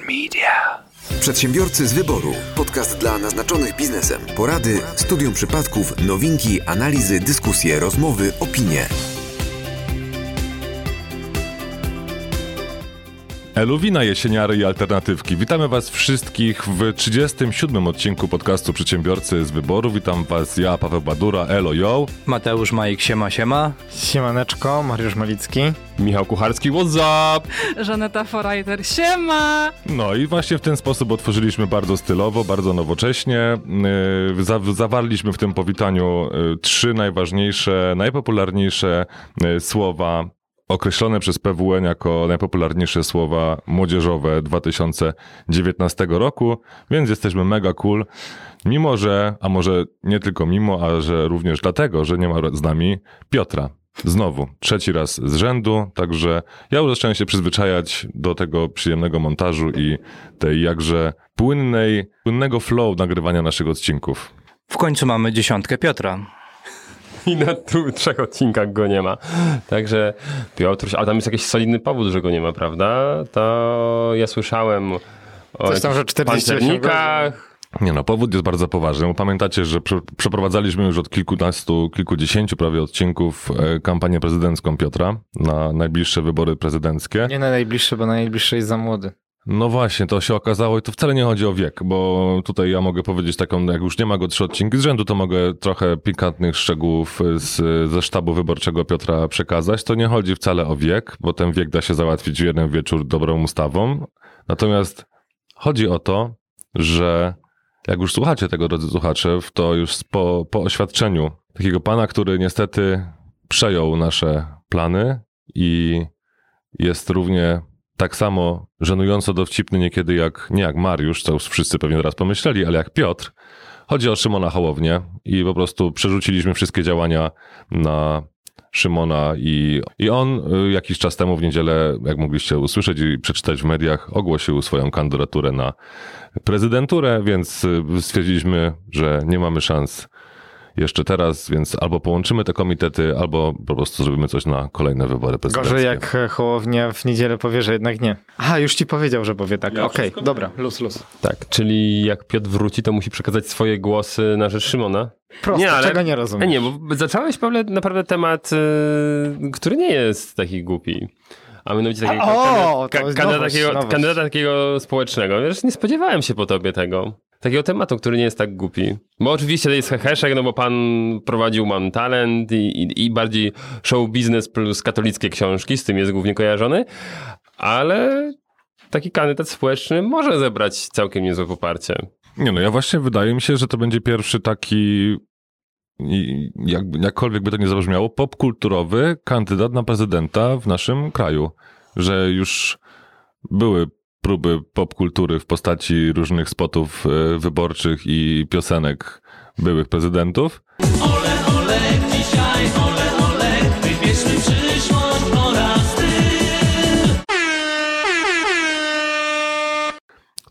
Media. Przedsiębiorcy z wyboru. Podcast dla naznaczonych biznesem. Porady, studium przypadków, nowinki, analizy, dyskusje, rozmowy, opinie. Eluwina, jesieniary i alternatywki. Witamy Was wszystkich w 37. odcinku podcastu Przedsiębiorcy z Wyboru. Witam Was ja, Paweł Badura, Elo Yo. Mateusz Majik, siema, siema. Siemaneczko, Mariusz Malicki. Michał Kucharski, what's up? Żaneta Forajter, siema! No i właśnie w ten sposób otworzyliśmy bardzo stylowo, bardzo nowocześnie. Yy, za, zawarliśmy w tym powitaniu yy, trzy najważniejsze, najpopularniejsze yy, słowa określone przez PWN jako najpopularniejsze słowa młodzieżowe 2019 roku, więc jesteśmy mega cool. Mimo, że, a może nie tylko mimo, a że również dlatego, że nie ma z nami Piotra. Znowu, trzeci raz z rzędu, także ja już zacząłem się przyzwyczajać do tego przyjemnego montażu i tej jakże płynnej, płynnego flow nagrywania naszych odcinków. W końcu mamy dziesiątkę Piotra. I na tu, trzech odcinkach go nie ma. Także Piotruś, a tam jest jakiś solidny powód, że go nie ma, prawda? To ja słyszałem o Coś tam, że 48 pancernikach. Nie no, powód jest bardzo poważny. Pamiętacie, że prze, przeprowadzaliśmy już od kilkunastu, kilkudziesięciu prawie odcinków e, kampanię prezydencką Piotra na najbliższe wybory prezydenckie. Nie na najbliższy, bo na najbliższy jest za młody. No właśnie, to się okazało i to wcale nie chodzi o wiek, bo tutaj ja mogę powiedzieć taką, jak już nie ma go trzy odcinki z rzędu, to mogę trochę pikantnych szczegółów z, ze sztabu wyborczego Piotra przekazać. To nie chodzi wcale o wiek, bo ten wiek da się załatwić w jeden wieczór dobrą ustawą. Natomiast chodzi o to, że jak już słuchacie tego, drodzy słuchacze, to już po, po oświadczeniu takiego pana, który niestety przejął nasze plany i jest równie tak samo żenująco dowcipny niekiedy jak, nie jak Mariusz, co już wszyscy pewnie teraz pomyśleli, ale jak Piotr. Chodzi o Szymona Hołownię i po prostu przerzuciliśmy wszystkie działania na Szymona i, i on y, jakiś czas temu w niedzielę, jak mogliście usłyszeć i przeczytać w mediach, ogłosił swoją kandydaturę na prezydenturę, więc y, stwierdziliśmy, że nie mamy szans jeszcze teraz, więc albo połączymy te komitety, albo po prostu zrobimy coś na kolejne wybory prezydenckie. Gorzej jak e, Hołownia w niedzielę powie, że jednak nie. Aha, już ci powiedział, że powie tak. Ja Okej, wszystko dobra, luz, luz. Tak, czyli jak Piotr wróci, to musi przekazać swoje głosy na rzecz Szymona. Proste, Nie, ale- czego nie rozumiem. nie, bo zacząłeś Pawle, naprawdę temat, y, który nie jest taki głupi. A mianowicie takiego A, o, kandydata, nowość, takiego, nowość. kandydata takiego społecznego. Wiesz, nie spodziewałem się po tobie tego. Takiego tematu, który nie jest tak głupi. Bo oczywiście to jest heheszek, no bo pan prowadził Mam Talent i, i, i bardziej show business plus katolickie książki, z tym jest głównie kojarzony, ale taki kandydat społeczny może zebrać całkiem niezłe poparcie. Nie no, ja właśnie wydaje mi się, że to będzie pierwszy taki, jak, jakkolwiek by to nie zabrzmiało, popkulturowy kandydat na prezydenta w naszym kraju. Że już były próby popkultury w postaci różnych spotów e, wyborczych i piosenek byłych prezydentów.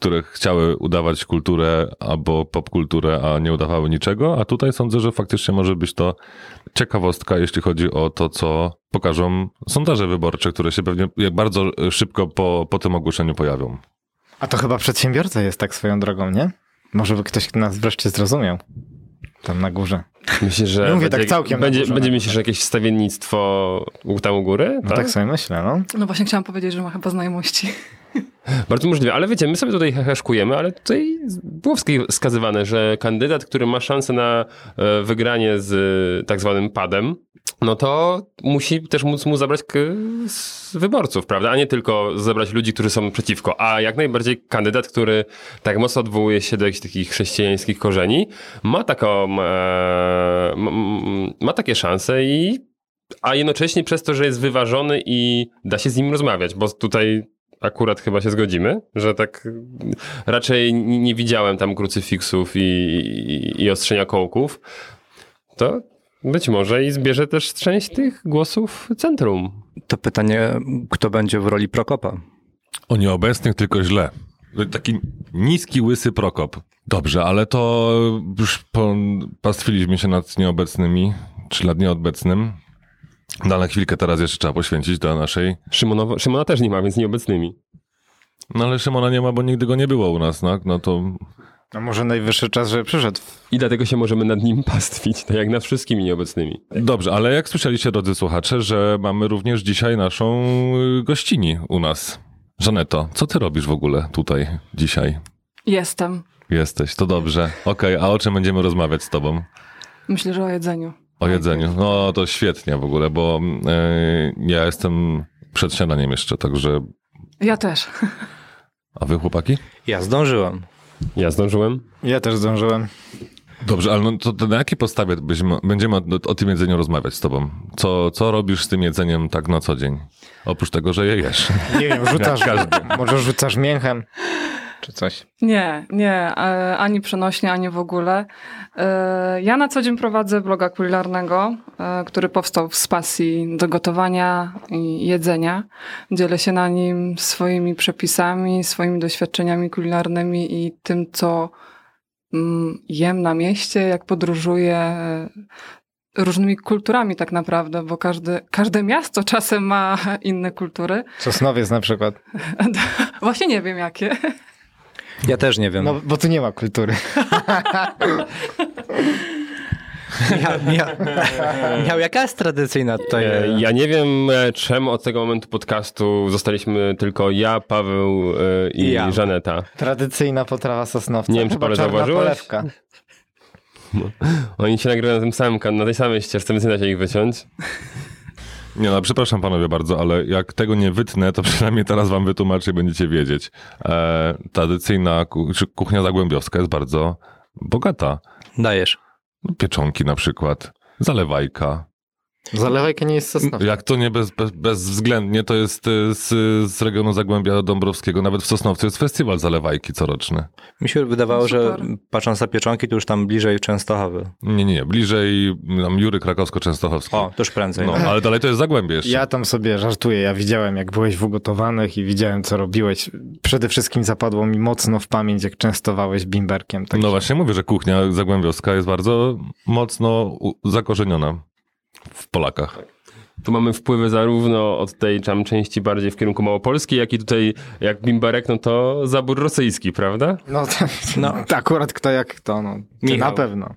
Które chciały udawać kulturę albo popkulturę, a nie udawały niczego, a tutaj sądzę, że faktycznie może być to ciekawostka, jeśli chodzi o to, co pokażą sondaże wyborcze, które się pewnie jak bardzo szybko po, po tym ogłoszeniu pojawią. A to chyba przedsiębiorca jest tak swoją drogą, nie? Może by ktoś nas wreszcie zrozumiał. Tam na górze. Myślisz, że Nie mówię będzie, tak całkiem będzie, będzie myślisz, że jakieś wstawiennictwo u- tam u góry? No tak? sobie myślę, no. No właśnie chciałam powiedzieć, że ma chyba znajomości. Bardzo możliwe, ale wiecie, my sobie tutaj heheszkujemy, ale tutaj było wska- wskazywane, że kandydat, który ma szansę na e, wygranie z e, tak zwanym padem, no to musi też móc mu zabrać wyborców, prawda? A nie tylko zebrać ludzi, którzy są przeciwko. A jak najbardziej kandydat, który tak mocno odwołuje się do jakichś takich chrześcijańskich korzeni, ma taką, e, ma takie szanse i a jednocześnie przez to, że jest wyważony i da się z nim rozmawiać, bo tutaj akurat chyba się zgodzimy, że tak raczej nie widziałem tam krucyfiksów i, i, i ostrzenia kołków, to być może i zbierze też część tych głosów centrum. To pytanie, kto będzie w roli Prokopa? O nieobecnych tylko źle. Taki niski, łysy Prokop. Dobrze, ale to już po, pastwiliśmy się nad nieobecnymi, czy nad nieobecnym. No ale chwilkę teraz jeszcze trzeba poświęcić do naszej Szymonowo, Szymona też nie ma, więc nieobecnymi. No ale Szymona nie ma, bo nigdy go nie było u nas, no, no to No może najwyższy czas, żeby przyszedł. I dlatego się możemy nad nim pastwić, tak jak nad wszystkimi nieobecnymi. Dobrze, ale jak słyszeliście, drodzy słuchacze, że mamy również dzisiaj naszą y, gościni u nas. Żaneto, co ty robisz w ogóle tutaj dzisiaj? Jestem. Jesteś, to dobrze. Okej, a o czym będziemy rozmawiać z tobą? Myślę, że o jedzeniu. O jedzeniu. No to świetnie w ogóle, bo y, ja jestem przed śniadaniem jeszcze, także... Ja też. A wy chłopaki? Ja zdążyłem. Ja zdążyłem. Ja też zdążyłem. Dobrze, ale no to, to na jakiej podstawie byśmy, będziemy o, o tym jedzeniu rozmawiać z tobą? Co, co robisz z tym jedzeniem tak na co dzień? Oprócz tego, że je jesz. Nie wiem, rzucasz, każdy. może rzucasz mięchem, czy coś. Nie, nie, ani przenośnie, ani w ogóle. E, Ja na co dzień prowadzę bloga kulinarnego, e, który powstał z pasji do gotowania i jedzenia. Dzielę się na nim swoimi przepisami, swoimi doświadczeniami kulinarnymi i tym, co mm, jem na mieście, jak podróżuję e, różnymi kulturami tak naprawdę, bo każde, każde miasto czasem ma inne kultury. Sosnowiec na przykład. Właśnie nie wiem jakie. Ja też nie wiem. No, bo tu nie ma kultury. Miał, miał, miał jaka jest tradycyjna tutaj? E, Ja nie wiem, e, czemu od tego momentu podcastu zostaliśmy tylko ja, Paweł e, i, I ja. Żaneta. Tradycyjna potrawa sosnowca. Nie wiem, czy Paweł zauważyłeś? polewka. Oni się nagrywają na tym samym, na tej samej ścieżce, więc nie da się ich wyciąć. Nie no, przepraszam panowie bardzo, ale jak tego nie wytnę, to przynajmniej teraz wam wytłumaczę i będziecie wiedzieć. E, tradycyjna kuchnia zagłębiowska jest bardzo bogata. Dajesz. Pieczonki na przykład, zalewajka. Zalewajka nie jest sosnowca. Jak to nie bez, bez, bezwzględnie, to jest e, z, z regionu Zagłębia Dąbrowskiego. Nawet w Sosnowcu jest festiwal zalewajki coroczny. Mi się wydawało, No że super. patrząc na pieczonki, to już tam bliżej Częstochowy. Nie, nie, nie. Bliżej tam Jury Krakowsko-Częstochowski. O, to już prędzej. No, ale dalej to jest Zagłębie jeszcze. Ja tam sobie żartuję. Ja widziałem, jak byłeś w ugotowanych i widziałem, co robiłeś. Przede wszystkim zapadło mi mocno w pamięć, jak częstowałeś bimberkiem. Tak No właśnie mówię, że kuchnia zagłębiowska jest bardzo mocno u- zakorzeniona w Polakach. Tu mamy wpływy zarówno od tej tam części bardziej w kierunku małopolskiej, jak i tutaj, jak bimberek, no to zabór rosyjski, prawda? No, to, no. to akurat kto jak kto, no. Michał. na pewno.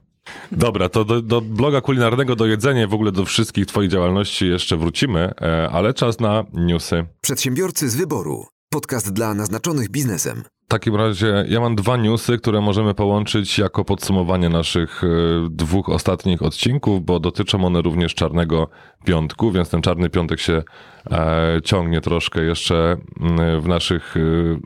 Dobra, to do, do bloga kulinarnego, do jedzenia, w ogóle do wszystkich twoich działalności jeszcze wrócimy, e, ale czas na newsy. Przedsiębiorcy z wyboru. Podcast dla naznaczonych biznesem. W takim razie ja mam dwa newsy, które możemy połączyć jako podsumowanie naszych e, dwóch ostatnich odcinków, bo dotyczą one również Czarnego Piątku, więc ten Czarny Piątek się e, ciągnie troszkę jeszcze mm, w naszych e,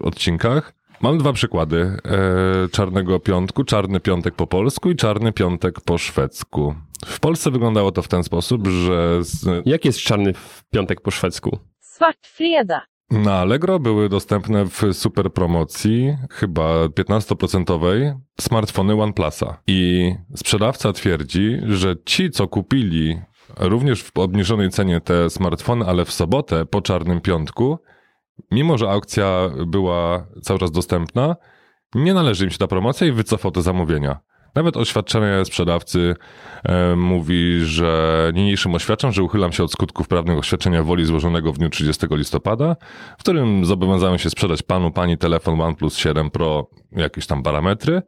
odcinkach. Mam dwa przykłady e, Czarnego Piątku. Czarny Piątek po polsku i Czarny Piątek po szwedzku. W Polsce wyglądało to w ten sposób, że z, Jak jest czarny piątek po szwedzku? Svart fredag. Na Allegro były dostępne w super promocji, chyba 15% smartfony OnePlusa. I sprzedawca twierdzi, że ci, co kupili również w obniżonej cenie te smartfony, ale w sobotę po czarnym piątku, mimo że aukcja była cały czas dostępna, nie należy im się ta promocja i wycofał te zamówienia. Nawet oświadczenie sprzedawcy e, mówi, że niniejszym oświadczam, że uchylam się od skutków prawnych oświadczenia woli złożonego w dniu 30 listopada, w którym zobowiązałem się sprzedać panu, pani telefon OnePlus 7 Pro, jakieś tam parametry,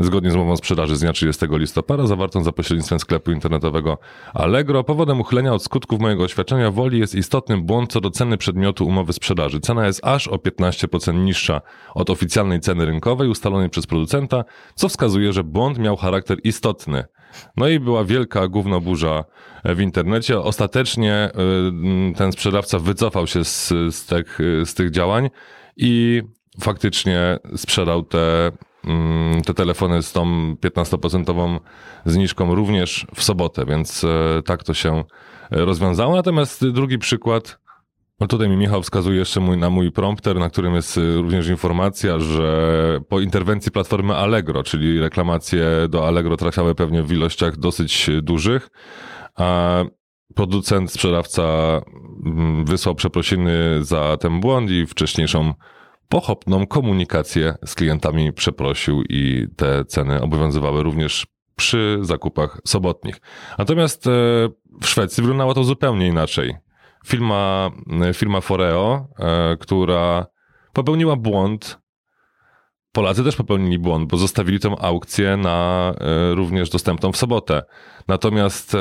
zgodnie z umową sprzedaży z dnia 30 listopada, zawartą za pośrednictwem sklepu internetowego Allegro. Powodem uchylenia od skutków mojego oświadczenia woli jest istotny błąd co do ceny przedmiotu umowy sprzedaży. Cena jest aż o 15% niższa od oficjalnej ceny rynkowej ustalonej przez producenta, co wskazuje, że błąd miał charakter istotny. No i była wielka gównoburza w internecie. Ostatecznie y, ten sprzedawca wycofał się z, z, tych, z tych działań i faktycznie sprzedał te, mm, te telefony z tą 15% zniżką również w sobotę, więc e, tak to się rozwiązało. Natomiast drugi przykład no tutaj mi Michał wskazuje jeszcze mój, na mój prompter, na którym jest y, również informacja, że po interwencji platformy Allegro, czyli reklamacje do Allegro trafiały pewnie w ilościach dosyć y, dużych, a producent, sprzedawca mm, wysłał przeprosiny za ten błąd i wcześniejszą pochopną komunikację z klientami przeprosił i te ceny obowiązywały również przy zakupach sobotnich. Natomiast e, w Szwecji wyglądało to zupełnie inaczej firma, firma Foreo, e, która popełniła błąd. Polacy też popełnili błąd, bo zostawili tą aukcję na e, również dostępną w sobotę. Natomiast e,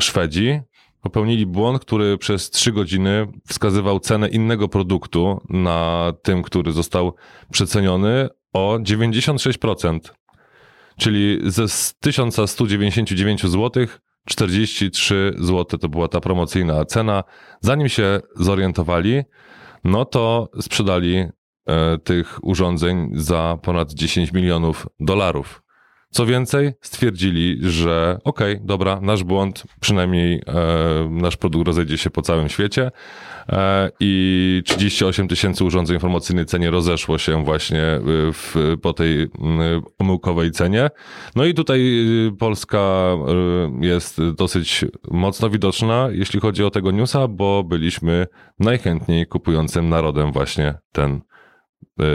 Szwedzi popełnili błąd, który przez trzy godziny wskazywał cenę innego produktu na tym, który został przeceniony o 96%. Czyli ze 1199 zł 43 zł to była ta promocyjna cena. Zanim się zorientowali, no to sprzedali e, tych urządzeń za ponad 10 milionów dolarów. Co więcej, stwierdzili, że okej, okay, dobra, nasz błąd, przynajmniej e, nasz produkt rozejdzie się po całym świecie e, i 38 tysięcy urządzeń informacyjnej cenie rozeszło się właśnie e, w, po tej pomyłkowej cenie. No i tutaj y, Polska y, jest dosyć mocno widoczna, jeśli chodzi o tego newsa, bo byliśmy najchętniej kupującym narodem właśnie ten,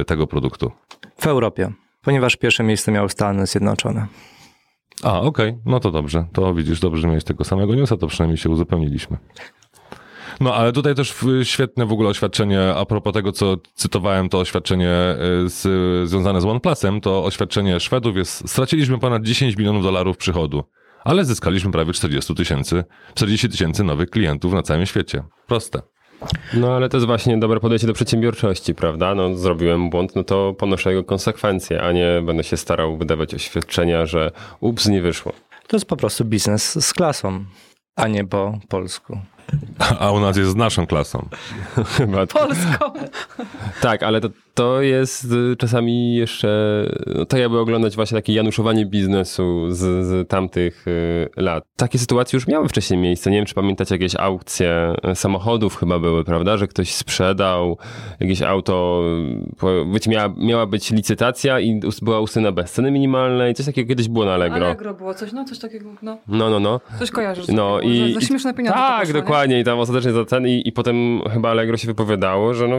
tego produktu. W Europie ponieważ pierwsze miejsce miały Stany Zjednoczone. A, okej, okay. no to dobrze. To widzisz, dobrze, że miałeś tego samego newsa, to przynajmniej się uzupełniliśmy. No, ale tutaj też świetne w ogóle oświadczenie, a propos tego, co cytowałem, to oświadczenie e, z, związane z OnePlusem, to oświadczenie Szwedów jest, straciliśmy ponad 10 milionów dolarów przychodu, ale zyskaliśmy prawie 40 tysięcy, 40 tysięcy nowych klientów na całym świecie. Proste. No ale to jest właśnie dobre podejście do przedsiębiorczości, prawda? No zrobiłem błąd, no to ponoszę jego konsekwencje, a nie będę się starał wydawać oświadczenia, że ups, nie wyszło. To jest po prostu biznes z klasą, a nie po polsku. A u nas jest z naszą klasą. Chyba. Polską. Tak, ale to, to jest y, czasami jeszcze, no to jakby oglądać właśnie takie januszowanie biznesu z, z tamtych y, lat. Takie sytuacje już miały wcześniej miejsce. Nie wiem, czy pamiętacie jakieś aukcje y, samochodów chyba były, prawda? Że ktoś sprzedał jakieś auto, wiecie, miała, miała być licytacja i była ustyna bez ceny minimalnej. Coś takiego kiedyś było na Allegro. Allegro było coś, no coś takiego, no. No, no, no. Coś kojarzysz. No i... Za, za śmieszne pieniądze Tak, poszło, dokładnie. Nie? I tam ostatecznie za ten i, i potem chyba Allegro się wypowiadało, że no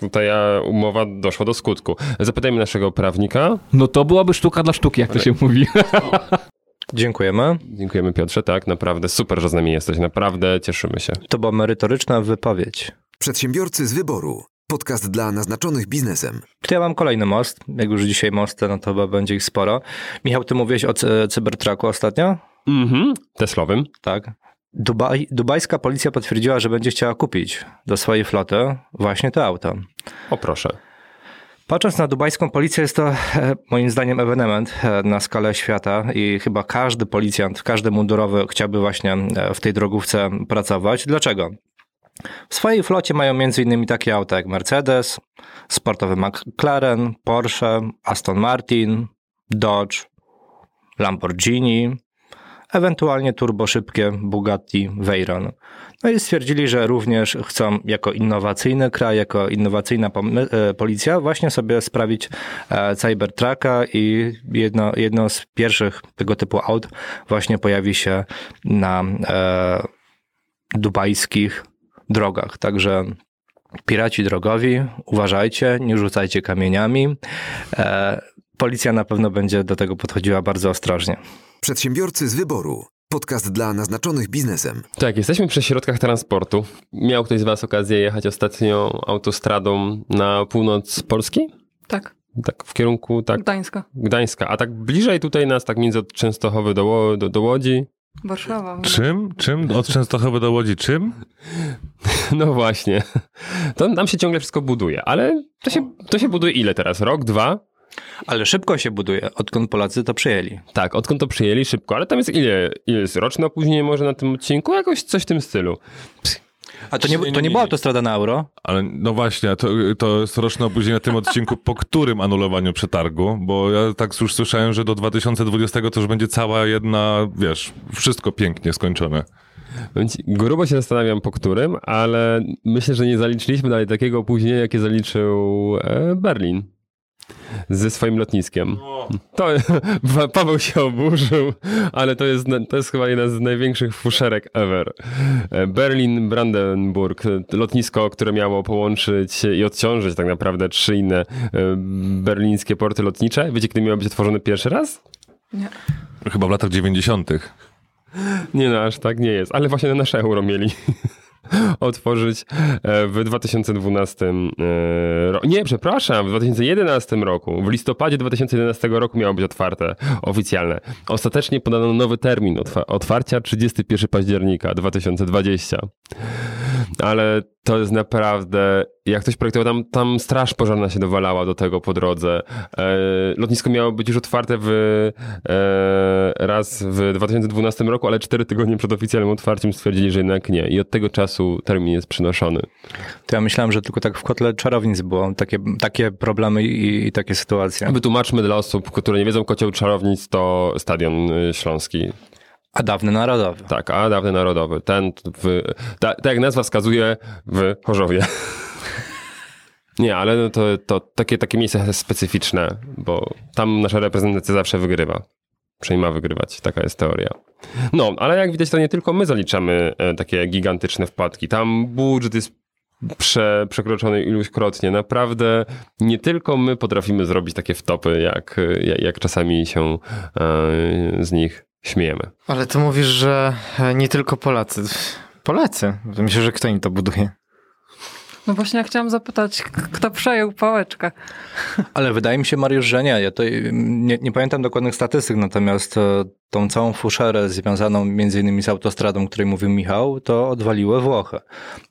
tutaj umowa doszła do skutku. Zapytajmy naszego prawnika. No to byłaby sztuka dla sztuki, jak to się mówi. Dziękujemy. Dziękujemy Piotrze, tak, naprawdę super, że z nami jesteś, naprawdę cieszymy się. To była merytoryczna wypowiedź. Przedsiębiorcy z wyboru. Podcast dla naznaczonych biznesem. To ja mam kolejny most. Jak już dzisiaj mosty, no to chyba będzie ich sporo. Michał, ty mówiłeś o cybertraku ostatnio? Mhm, Teslowym. Tak. Dubaj, dubajska policja potwierdziła, że będzie chciała kupić do swojej floty właśnie to auto. O proszę. Patrząc na dubajską policję, jest to e, moim zdaniem ewenement e, na skalę świata i chyba każdy policjant, każdy mundurowy chciałby właśnie e, w tej drogówce pracować. Dlaczego? W swojej flocie mają m.in. takie auta jak Mercedes, sportowy McLaren, Porsche, Aston Martin, Dodge, Lamborghini, ewentualnie turboszybkie Bugatti Veyron. No i stwierdzili, że również chcą jako innowacyjny kraj, jako innowacyjna e, policja właśnie sobie sprawić e, Cybertrucka i jedno, jedno z pierwszych tego typu aut właśnie pojawi się na e, dubajskich drogach. Także piraci drogowi, uważajcie, nie rzucajcie kamieniami. E, policja na pewno będzie do tego podchodziła bardzo ostrożnie. Przedsiębiorcy z wyboru. Podcast dla naznaczonych biznesem. Tak, jesteśmy przy środkach transportu. Miał ktoś z Was okazję jechać ostatnio autostradą na północ Polski? Tak. Tak, w kierunku tak. Gdańska. Gdańska. A tak bliżej tutaj nas, tak między od Częstochowy do, do, do Łodzi. Warszawa. Czym? Czym? Od Częstochowy do Łodzi czym? No właśnie. To nam się ciągle wszystko buduje, ale to się, to się buduje ile teraz? Rok, dwa? Ale szybko się buduje, odkąd Polacy to przyjęli. Tak, odkąd to przyjęli szybko, ale tam jest ile, ile jest roczne opóźnienie może na tym odcinku? Jakoś coś w tym stylu. A to nie, to nie była autostrada na euro? Ale no właśnie, to, to jest roczne opóźnienie na tym odcinku, po którym anulowaniu przetargu, bo ja tak już słyszałem, że do 2020 to już będzie cała jedna, wiesz, wszystko pięknie skończone. Grubo się zastanawiam po którym, ale myślę, że nie zaliczyliśmy dalej takiego opóźnienia, jakie zaliczył e, Berlin ze swoim lotniskiem. To, Paweł się oburzył, ale to jest, to jest chyba jedna z największych fuszerek ever. Berlin, Brandenburg, lotnisko, które miało połączyć i odciążyć tak naprawdę trzy inne e, berlińskie porty lotnicze. Wiecie, kiedy miało być otworzone pierwszy raz? Nie. Chyba w latach 90. Nie no, aż tak nie jest, ale właśnie na nasze euro mieli. otworzyć e, w 2012 e, roku. Nie, przepraszam, w 2011 roku. W listopadzie 2011 roku miało być otwarte oficjalne. Ostatecznie podano nowy termin otwa- otwarcia 31 października 2020. Ale to jest naprawdę, jak ktoś projektował, tam, tam straż pożarna się dowalała do tego po drodze. E, lotnisko miało być już otwarte w, e, raz w 2012 roku, ale cztery tygodnie przed oficjalnym otwarciem stwierdzili, że jednak nie. I od tego czasu termin jest przenoszony. To ja myślałem, że tylko tak w kotle czarownic było takie, takie problemy i, i takie sytuacje. Wytłumaczmy dla osób, które nie wiedzą, Kocioł Czarownic to Stadion y, Śląski. A dawny narodowy. Tak, a dawny narodowy. Ten, w, ta, tak jak nazwa wskazuje, w Chorzowie. Nie, ale no to, to takie, takie miejsce specyficzne, bo tam nasza reprezentacja zawsze wygrywa. Przynajmniej ma wygrywać, taka jest teoria. No, ale jak widać, to nie tylko my zaliczamy e, takie gigantyczne wpadki. Tam budżet jest prze, przekroczony iluśkrotnie. Naprawdę nie tylko my potrafimy zrobić takie wtopy, jak, jak, jak czasami się e, z nich śmiejemy. Ale to mówisz, że e, nie tylko Polacy. Polacy. Myślę, że kto im to buduje. No właśnie ja chciałam zapytać, kto przejął pałeczkę. Ale wydaje mi się, Mariusz, że nie. Ja to nie, nie pamiętam dokładnych statystyk, natomiast e, tą całą fuszerę związaną między innymi z autostradą, o której mówił Michał, to odwaliły Włochy.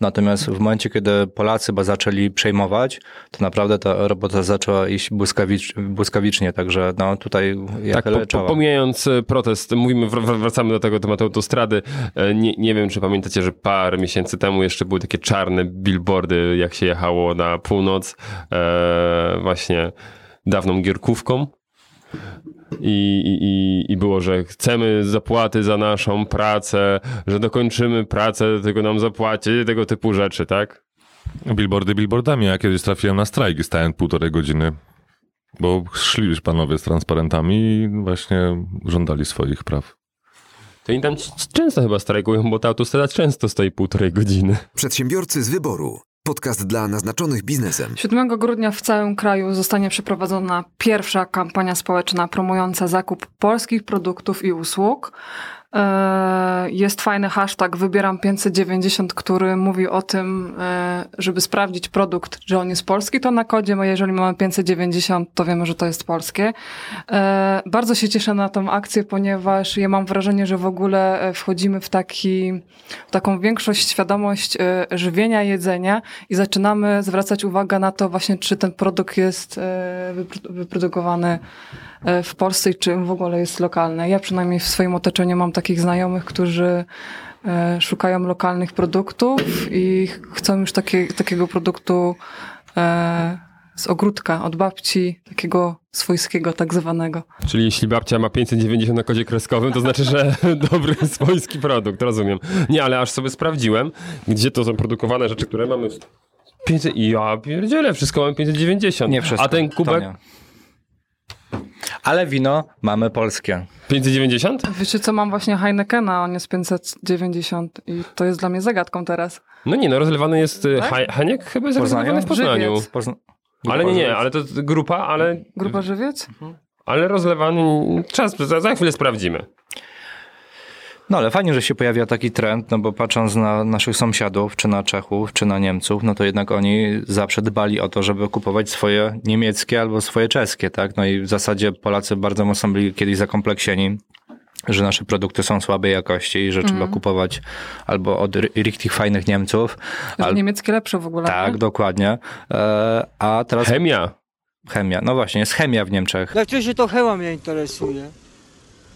Natomiast w momencie, kiedy Polacy zaczęli przejmować, to naprawdę ta robota zaczęła iść błyskawicz, błyskawicznie, także no tutaj ja Tak, po, pomijając e, protest, mówimy, wr- wracamy do tego tematu autostrady. E, Nie, nie wiem, czy pamiętacie, że parę miesięcy temu jeszcze były takie czarne billboardy, jak się jechało na północ, e, właśnie dawną gierkówką. I, i, i- było, że chcemy zapłaty za naszą pracę, że dokończymy pracę, tylko nam zapłaci, tego typu rzeczy, tak? Billboardy billboardami. Ja kiedyś trafiłem na strajk i stałem półtorej godziny, bo szli już panowie z transparentami i właśnie żądali swoich praw. To oni tam często chyba strajkują, bo ta autostrada często stoi półtorej godziny. Przedsiębiorcy z wyboru. Podcast dla naznaczonych biznesem. 7 grudnia w całym kraju zostanie przeprowadzona pierwsza kampania społeczna promująca zakup polskich produktów i usług. E, Jest fajny hashtag Wybieram 590, który mówi o tym, e, żeby sprawdzić produkt, że on jest polski, to na kodzie, jeżeli mamy 590, to wiemy, że to jest polskie. E, Bardzo się cieszę na tą akcję, ponieważ ja mam wrażenie, że w ogóle wchodzimy w, taki, w taką większość świadomość żywienia, jedzenia i zaczynamy zwracać uwagę na to właśnie, czy ten produkt jest wypro- wyprodukowany w Polsce i czy w ogóle jest lokalny. Ja przynajmniej w swoim otoczeniu mam takich znajomych, którzy e, szukają lokalnych produktów i ch- chcą już takie, takiego produktu e, z ogródka, od babci, takiego swojskiego tak zwanego. Czyli jeśli babcia ma 590 na kodzie kreskowym, to znaczy, że dobry swojski produkt, rozumiem. Nie, ale aż sobie sprawdziłem, gdzie to są produkowane rzeczy, które mamy... w- 500... I ja pierdzielę, wszystko mamy 590. Nie wszystko. A ten to kubek nie. Ale wino mamy polskie. 590? Wiecie co, mam właśnie Heinekena, on jest 590 i to jest dla mnie zagadką teraz. No nie, no rozlewany jest... y, Tak? Chyba jest rozlewany w Poznaniu. Pozna- Ale nie, nie, ale to grupa, ale, Grupa Żywiec? ale rozlewany... Czas, za, za chwilę sprawdzimy. No ale fajnie, że się pojawia taki trend, no bo patrząc na naszych sąsiadów, czy na Czechów, czy na Niemców, no to jednak oni zawsze dbali o to, żeby kupować swoje niemieckie albo swoje czeskie, tak? No i w zasadzie Polacy bardzo mocno byli kiedyś zakompleksieni, że nasze produkty są słabej jakości i że trzeba kupować albo od ri- richtig fajnych Niemców. Że Al- niemieckie lepsze w ogóle. tak, nie? dokładnie. E, a teraz Chemia. chemia. No właśnie, jest chemia w Niemczech. Najczęściej to chema mnie interesuje.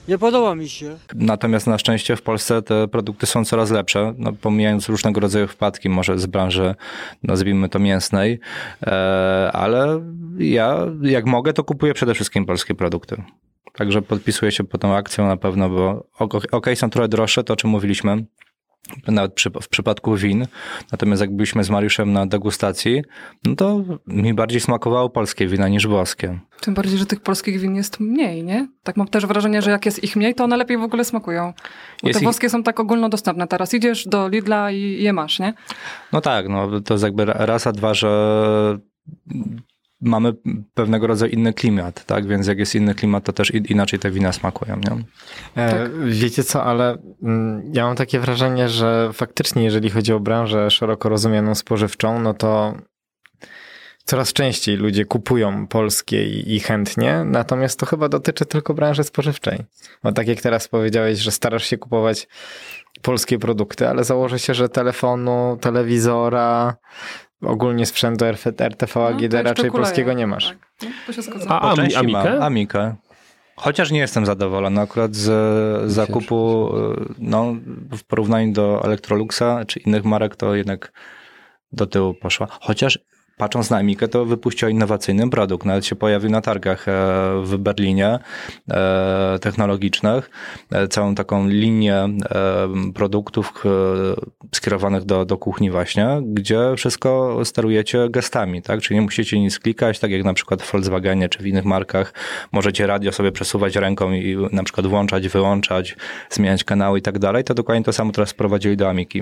Nie podoba mi się. Natomiast na szczęście w Polsce te produkty są coraz lepsze, no, pomijając różnego rodzaju wpadki, może z branży, nazwijmy to mięsnej, e, ale ja jak mogę, to kupuję przede wszystkim polskie produkty. Także podpisuję się pod tą akcją na pewno, bo ok, okej, są trochę droższe, to o czym mówiliśmy, nawet przy, w przypadku win. Natomiast jak byliśmy z Mariuszem na degustacji, no to mi bardziej smakowało polskie wina niż włoskie. Tym bardziej, że tych polskich win jest mniej, nie? Tak mam też wrażenie, że jak jest ich mniej, to one lepiej w ogóle smakują. Bo Jest te ich- włoskie są tak ogólnodostępne. Teraz idziesz do Lidla i je masz, nie? No tak, no to jest jakby raz, a dwa, że mamy pewnego rodzaju inny klimat, tak? Więc jak jest inny klimat, to też inaczej te wina smakują, nie? E, tak. Wiecie co, ale mm, ja mam takie wrażenie, że faktycznie, jeżeli chodzi o branżę szeroko rozumianą spożywczą, no to coraz częściej ludzie kupują polskie i, i, chętnie, natomiast to chyba dotyczy tylko branży spożywczej. Bo tak jak teraz powiedziałeś, że starasz się kupować polskie produkty, ale założę się, że telefonu, telewizora, ogólnie sprzętu RTV AGD no, raczej polskiego nie masz. Tak. No, to się zgadza. A, a Amikę? Amikę. Chociaż nie jestem zadowolony akurat z zakupu, no, w porównaniu do Electroluxa czy innych marek, to jednak do tyłu poszła. Chociaż patrząc na Amikę, to wypuściła innowacyjny produkt. Nawet się pojawił na targach e, w Berlinie e, technologicznych. E, całą taką linię produktów skierowanych do, do kuchni właśnie, gdzie wszystko sterujecie gestami, tak? Czyli nie musicie nic klikać, tak jak na przykład w Volkswagenie czy w innych markach. Możecie radio sobie przesuwać ręką i na przykład włączać, wyłączać, zmieniać kanały i tak dalej. To dokładnie to samo teraz wprowadzili do Amiki.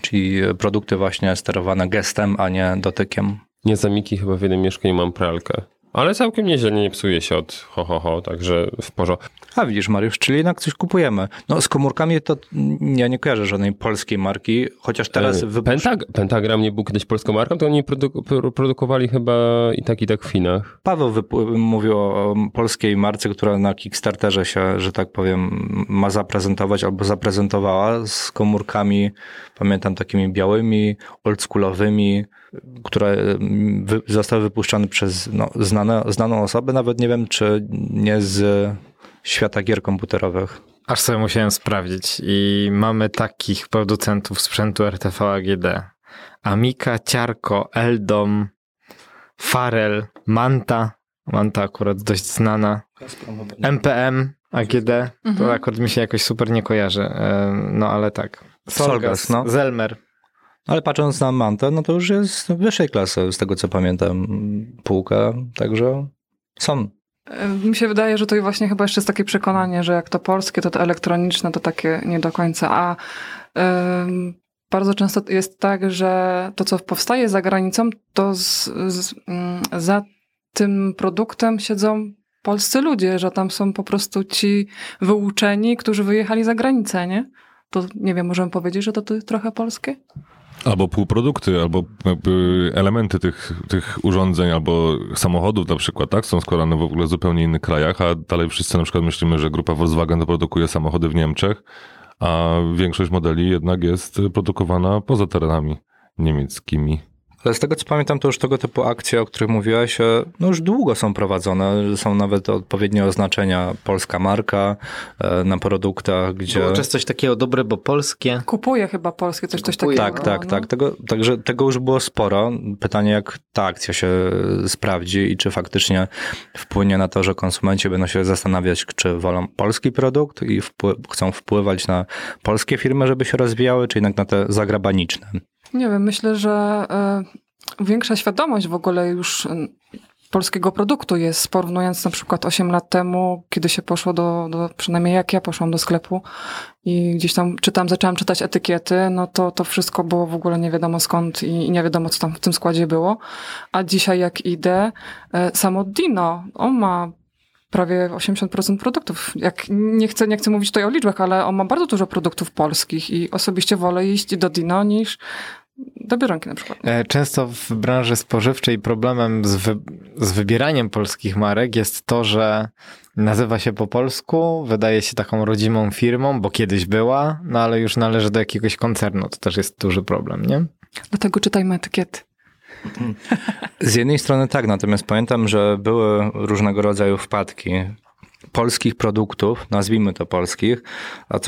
Czyli produkty właśnie sterowane gestem, a nie dotykiem. Nie za Miki chyba w jednym mieszkaniu mam pralkę. Ale całkiem nieźle nie psuje się od ho, ho, ho, także w porządku. A widzisz, Mariusz, czyli jednak coś kupujemy. No z komórkami to ja nie kojarzę żadnej polskiej marki, chociaż teraz... E, wypusz... Pentag Pentagram nie był kiedyś polską marką, to oni produ produkowali chyba i tak, i tak w Chinach. Paweł mówił o polskiej marce, która na Kickstarterze się, że tak powiem, ma zaprezentować albo zaprezentowała z komórkami, pamiętam, takimi białymi, oldschoolowymi, które wy, zostały wypuszczone przez no, znane, znaną osobę, nawet nie wiem, czy nie z świata gier komputerowych. Aż sobie musiałem sprawdzić i mamy takich producentów sprzętu RTV AGD. Amika, Ciarko, Eldom, Farel, Manta, Manta akurat dość znana, MPM, AGD, mhm. to akurat mi się jakoś super nie kojarzy, no ale tak. Solgas, Solgas no. Zelmer. Ale patrząc na Mantę, no to już jest wyższej klasy, z tego co pamiętam, półka, także są. E, mi się wydaje, że to właśnie chyba jeszcze jest takie przekonanie, że jak to polskie, to to elektroniczne to takie nie do końca. A bardzo często jest tak, że to, co powstaje za granicą, to z, z, mm, za tym produktem siedzą polscy ludzie, że tam są po prostu ci wyuczeni, którzy wyjechali za granicę, nie? To nie wiem, możemy powiedzieć, że to, to trochę polskie? Albo półprodukty, albo elementy tych, tych urządzeń, albo samochodów na przykład, tak? Są składane w ogóle w zupełnie innych krajach, a dalej wszyscy na przykład myślimy, że grupa Volkswagen produkuje samochody w Niemczech, a większość modeli jednak jest produkowana poza terenami niemieckimi. Ale z tego co pamiętam, to już tego typu akcje, o których mówiłaś, e, no już długo są prowadzone. Są nawet odpowiednie oznaczenia polska marka e, na produktach, gdzie... Było czas coś takiego dobre, bo polskie. Kupuje chyba polskie, coś, coś takiego. Tak, tak, no. tak. Tego, także tego już było sporo. Pytanie, jak ta akcja się sprawdzi i czy faktycznie wpłynie na to, że konsumenci będą się zastanawiać, czy wolą polski produkt i wpły chcą wpływać na polskie firmy, żeby się rozwijały, czy jednak na te zagrabaniczne. Nie wiem, myślę, że y, większa świadomość w ogóle już y, polskiego produktu jest, porównując na przykład 8 lat temu, kiedy się poszło do, do, przynajmniej jak ja poszłam do sklepu i gdzieś tam czytam, zaczęłam czytać etykiety, no to to wszystko było w ogóle nie wiadomo skąd i, i nie wiadomo, co tam w tym składzie było. A dzisiaj jak idę, y, samo Dino, on ma prawie 80% produktów. Jak nie chcę, nie chcę mówić tutaj o liczbach, ale on ma bardzo dużo produktów polskich i osobiście wolę iść do Dino niż do Biedronki na przykład. E, często w branży spożywczej problemem z, wy, z wybieraniem polskich marek jest to, że nazywa się po polsku, wydaje się taką rodzimą firmą, bo kiedyś była, no ale już należy do jakiegoś koncernu. To też jest duży problem, nie? Dlatego czytajmy etykiety. Z jednej strony tak, natomiast pamiętam, że były różnego rodzaju wpadki polskich produktów, nazwijmy to polskich,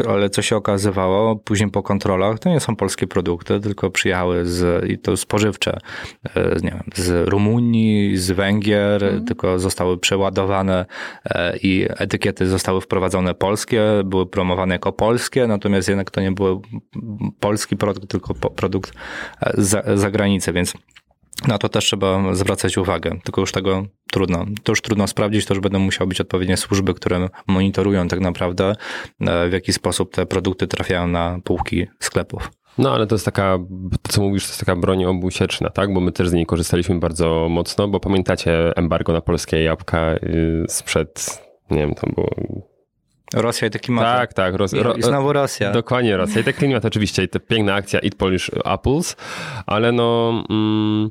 ale co się okazywało później po kontrolach, to nie są polskie produkty, tylko przyjechały z, i to spożywcze, e, nie wiem, z Rumunii, z Węgier, mm. tylko zostały przeładowane e, i etykiety zostały wprowadzone polskie, były promowane jako polskie, natomiast jednak to nie był polski produkt, tylko produkt e, za, za granicę, więc na to też trzeba zwracać uwagę, tylko już tego trudno. To już trudno sprawdzić, to już będą musiały być odpowiednie służby, które monitorują tak naprawdę, e, w jaki sposób te produkty trafiają na półki sklepów. No ale to jest taka, to co mówisz, to jest taka broń obusieczna, tak? Bo my też z niej korzystaliśmy bardzo mocno, bo pamiętacie embargo na polskie jabłka y, sprzed, nie wiem, to było... Rosja i te klimaty. Tak, tak. Ros, I, I znowu Rosja. Dokładnie Rosja. I te klimat oczywiście, i ta piękna akcja Eat Polish Apples, ale no... Mm,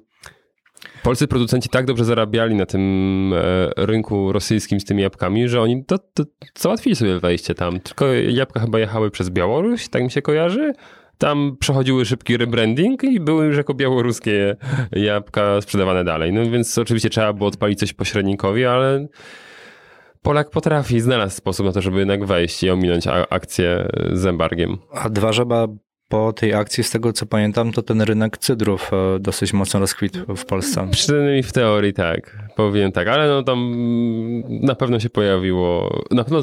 Polscy producenci tak dobrze zarabiali na tym e, rynku rosyjskim z tymi jabłkami, że oni to, to załatwili sobie wejście tam. Tylko jabłka chyba jechały przez Białoruś, tak mi się kojarzy. Tam przechodziły szybki rebranding i były już jako białoruskie jabłka sprzedawane dalej. No więc oczywiście trzeba było odpalić coś pośrednikowi, ale Polak potrafi, znalazł sposób na to, żeby jednak wejść i ominąć akcję z embargiem. A dwa żaba po tej akcji, z tego co pamiętam, to ten rynek cydrów e, dosyć mocno rozkwitł w Polsce. Przynajmniej w teorii tak, powiem tak, ale no tam na pewno się pojawiło, na pewno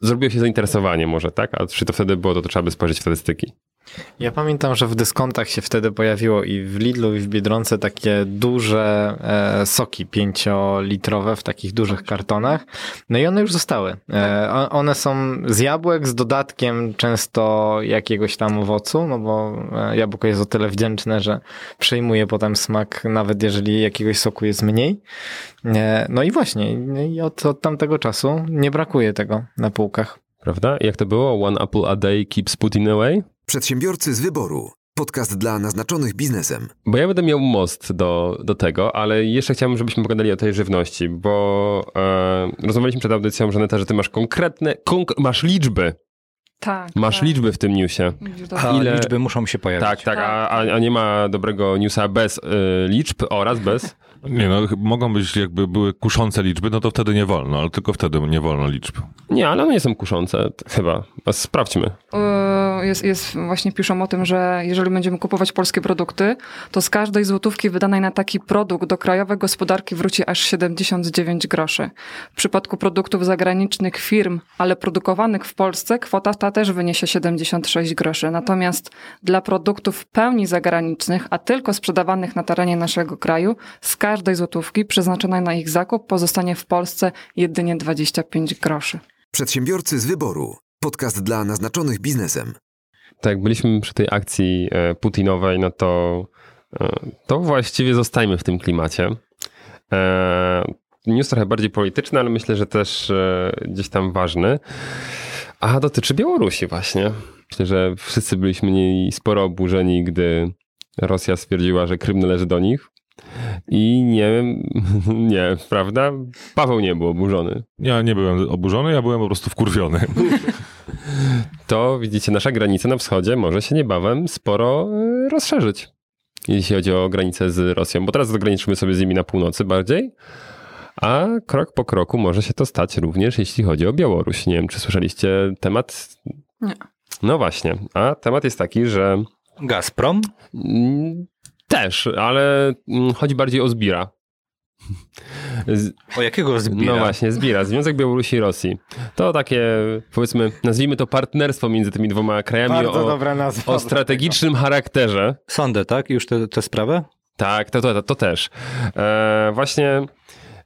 zrobiło się zainteresowanie może, tak? A czy to wtedy było, to, to trzeba by spojrzeć w statystyki. Ja pamiętam, że w dyskontach się wtedy pojawiło i w Lidlu i w Biedronce takie duże e, soki pięciolitrowe w takich dużych kartonach. No i one już zostały. E, one są z jabłek z dodatkiem często jakiegoś tam owocu, no bo e, jabłko jest o tyle wdzięczne, że przyjmuje potem smak, nawet jeżeli jakiegoś soku jest mniej. E, no i właśnie, i od, od tamtego czasu nie brakuje tego na półkach. Prawda? Jak to było? One apple a day keeps Putin away? Przedsiębiorcy z wyboru. Podcast dla naznaczonych biznesem. Bo ja będę miał most do, do tego, ale jeszcze chciałbym, żebyśmy pogadali o tej żywności, bo e, rozmawialiśmy przed audycją, Żaneta, że ty masz konkretne, konk masz liczby. Tak. Masz tak. liczby w tym newsie. A Ile- liczby muszą się pojawić. Tak, tak, a, a a nie ma dobrego newsa bez y, liczb oraz bez. Nie no, mogą być jakby były kuszące liczby, no to wtedy nie wolno, ale tylko wtedy nie wolno liczb. Nie, ale one nie są kuszące, chyba. Sprawdźmy. Yy, Jest, jest, właśnie piszą o tym, że jeżeli będziemy kupować polskie produkty, to z każdej złotówki wydanej na taki produkt do krajowej gospodarki wróci aż 79 groszy. W przypadku produktów zagranicznych firm, ale produkowanych w Polsce, kwota ta też wyniesie 76 groszy. Natomiast dla produktów w pełni zagranicznych, a tylko sprzedawanych na terenie naszego kraju, z każdej złotówki przeznaczonej na ich zakup pozostanie w Polsce jedynie 25 groszy. Przedsiębiorcy z wyboru. Podcast dla naznaczonych biznesem. Tak, jak byliśmy przy tej akcji e, Putinowej, no to, e, to właściwie zostajmy w tym klimacie. E, News trochę bardziej polityczny, ale myślę, że też gdzieś tam ważny. A dotyczy Białorusi właśnie. Myślę, że wszyscy byliśmy niej sporo oburzeni, gdy Rosja stwierdziła, że Krym należy do nich. I nie wiem, nie, prawda? Paweł nie był oburzony. Ja nie byłem oburzony, ja byłem po prostu wkurwiony. to widzicie, nasza granica na wschodzie może się niebawem sporo y, rozszerzyć, jeśli chodzi o granicę z Rosją, bo teraz ograniczymy sobie z nimi na północy bardziej, a krok po kroku może się to stać również, jeśli chodzi o Białoruś. Nie wiem, czy słyszeliście temat? Nie. No właśnie, a temat jest taki, że Gazprom? Też, ale mm, chodzi bardziej o Zbira. Z, O jakiego zbira? no właśnie, Zbira, Związek Białorusi i Rosji. To takie, powiedzmy, nazwijmy to partnerstwo między tymi dwoma krajami Bardzo o, dobra nazwa. o strategicznym charakterze. Sądy, tak? Już tę te, te sprawę? Tak, to, to, to też. E, właśnie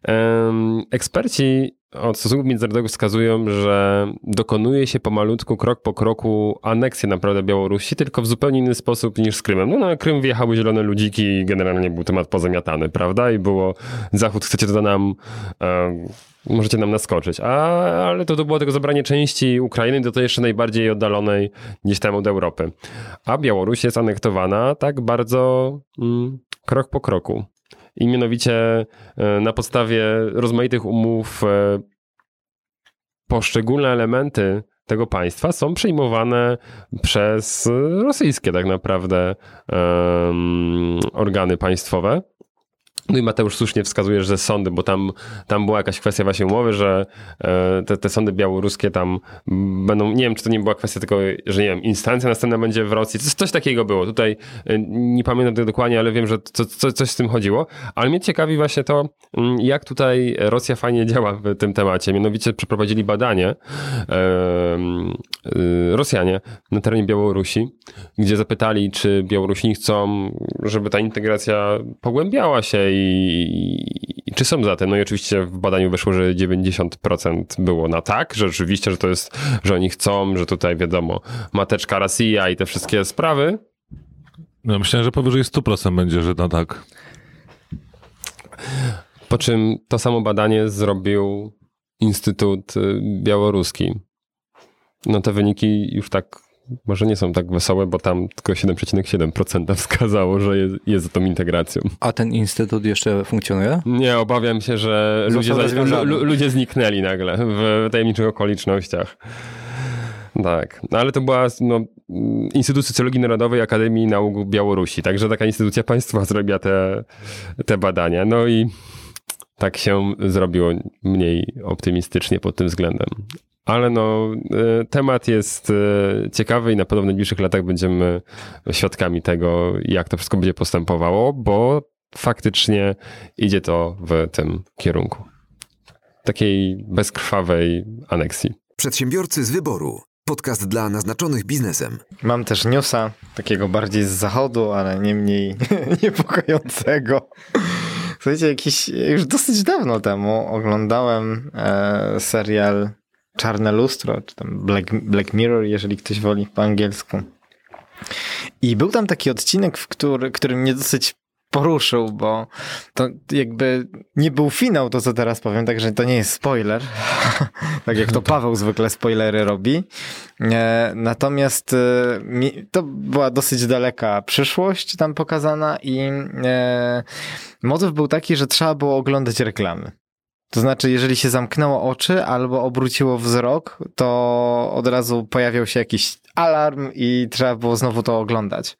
em, eksperci od stosunków międzynarodowych wskazują, że dokonuje się pomalutku, krok po kroku aneksję naprawdę Białorusi, tylko w zupełnie inny sposób niż z Krymem. No na Krym wjechały zielone ludziki i generalnie był temat pozamiatany, prawda? I było Zachód, chcecie to nam... em, Możecie nam naskoczyć. A, ale to, to było tego zabranie części Ukrainy do tej jeszcze najbardziej oddalonej gdzieś tam od Europy. A Białoruś jest anektowana tak bardzo mm, krok po kroku. I mianowicie e, na podstawie rozmaitych umów e, poszczególne elementy tego państwa są przejmowane przez rosyjskie tak naprawdę em, organy państwowe. No i Mateusz słusznie wskazuje, że sądy, bo tam, tam była jakaś kwestia właśnie umowy, że e, te, te sądy białoruskie tam będą, nie wiem, czy to nie była kwestia tylko, że nie wiem, instancja następna będzie w Rosji, coś, coś takiego było. Tutaj e, nie pamiętam tego dokładnie, ale wiem, że co, co, coś z tym chodziło. Ale mnie ciekawi właśnie to, mm, jak tutaj Rosja fajnie działa w tym temacie. Mianowicie przeprowadzili badanie em, y, Rosjanie na terenie Białorusi, gdzie zapytali, czy Białorusini chcą, żeby ta integracja pogłębiała się i, i czy są za tym. No i oczywiście w badaniu wyszło, że 90% było na tak, że rzeczywiście, że to jest, że oni chcą, że tutaj wiadomo, mateczka Rosja i te wszystkie sprawy. No, myślałem, że powyżej 100% będzie, że no tak. Po czym to samo badanie zrobił Instytut Białoruski. No te wyniki już tak, może nie są tak wesołe, bo tam tylko 7,7% wskazało, że jest, jest za tą integracją. A ten instytut jeszcze funkcjonuje? Nie, obawiam się, że ludzie, za, ludzie zniknęli nagle w tajemniczych okolicznościach. Tak, no ale to była no, Instytut Socjologii Narodowej Akademii Nauk Białorusi, także taka instytucja państwowa zrobiła te, te badania. No i tak się zrobiło mniej optymistycznie pod tym względem. Ale no, e, temat jest e, ciekawy i na pewno w najbliższych latach będziemy świadkami tego, jak to wszystko będzie postępowało, bo faktycznie idzie to w tym kierunku. Takiej bezkrwawej aneksji. Przedsiębiorcy z wyboru. Podcast dla naznaczonych biznesem. Mam też newsa, takiego bardziej z zachodu, ale nie mniej niepokojącego. Słuchajcie, jakiś, już dosyć dawno temu oglądałem e, serial Czarne Lustro, czy tam Black, Black Mirror, jeżeli ktoś woli po angielsku. I był tam taki odcinek, w który, który mnie dosyć poruszył, bo to jakby nie był finał, to co teraz powiem, także to nie jest spoiler, tak jak to Paweł zwykle spoilery robi. E, natomiast e, to była dosyć daleka przyszłość tam pokazana i e, motyw był taki, że trzeba było oglądać reklamy. To znaczy, jeżeli się zamknęło oczy albo obróciło wzrok, to od razu pojawiał się jakiś alarm i trzeba było znowu to oglądać.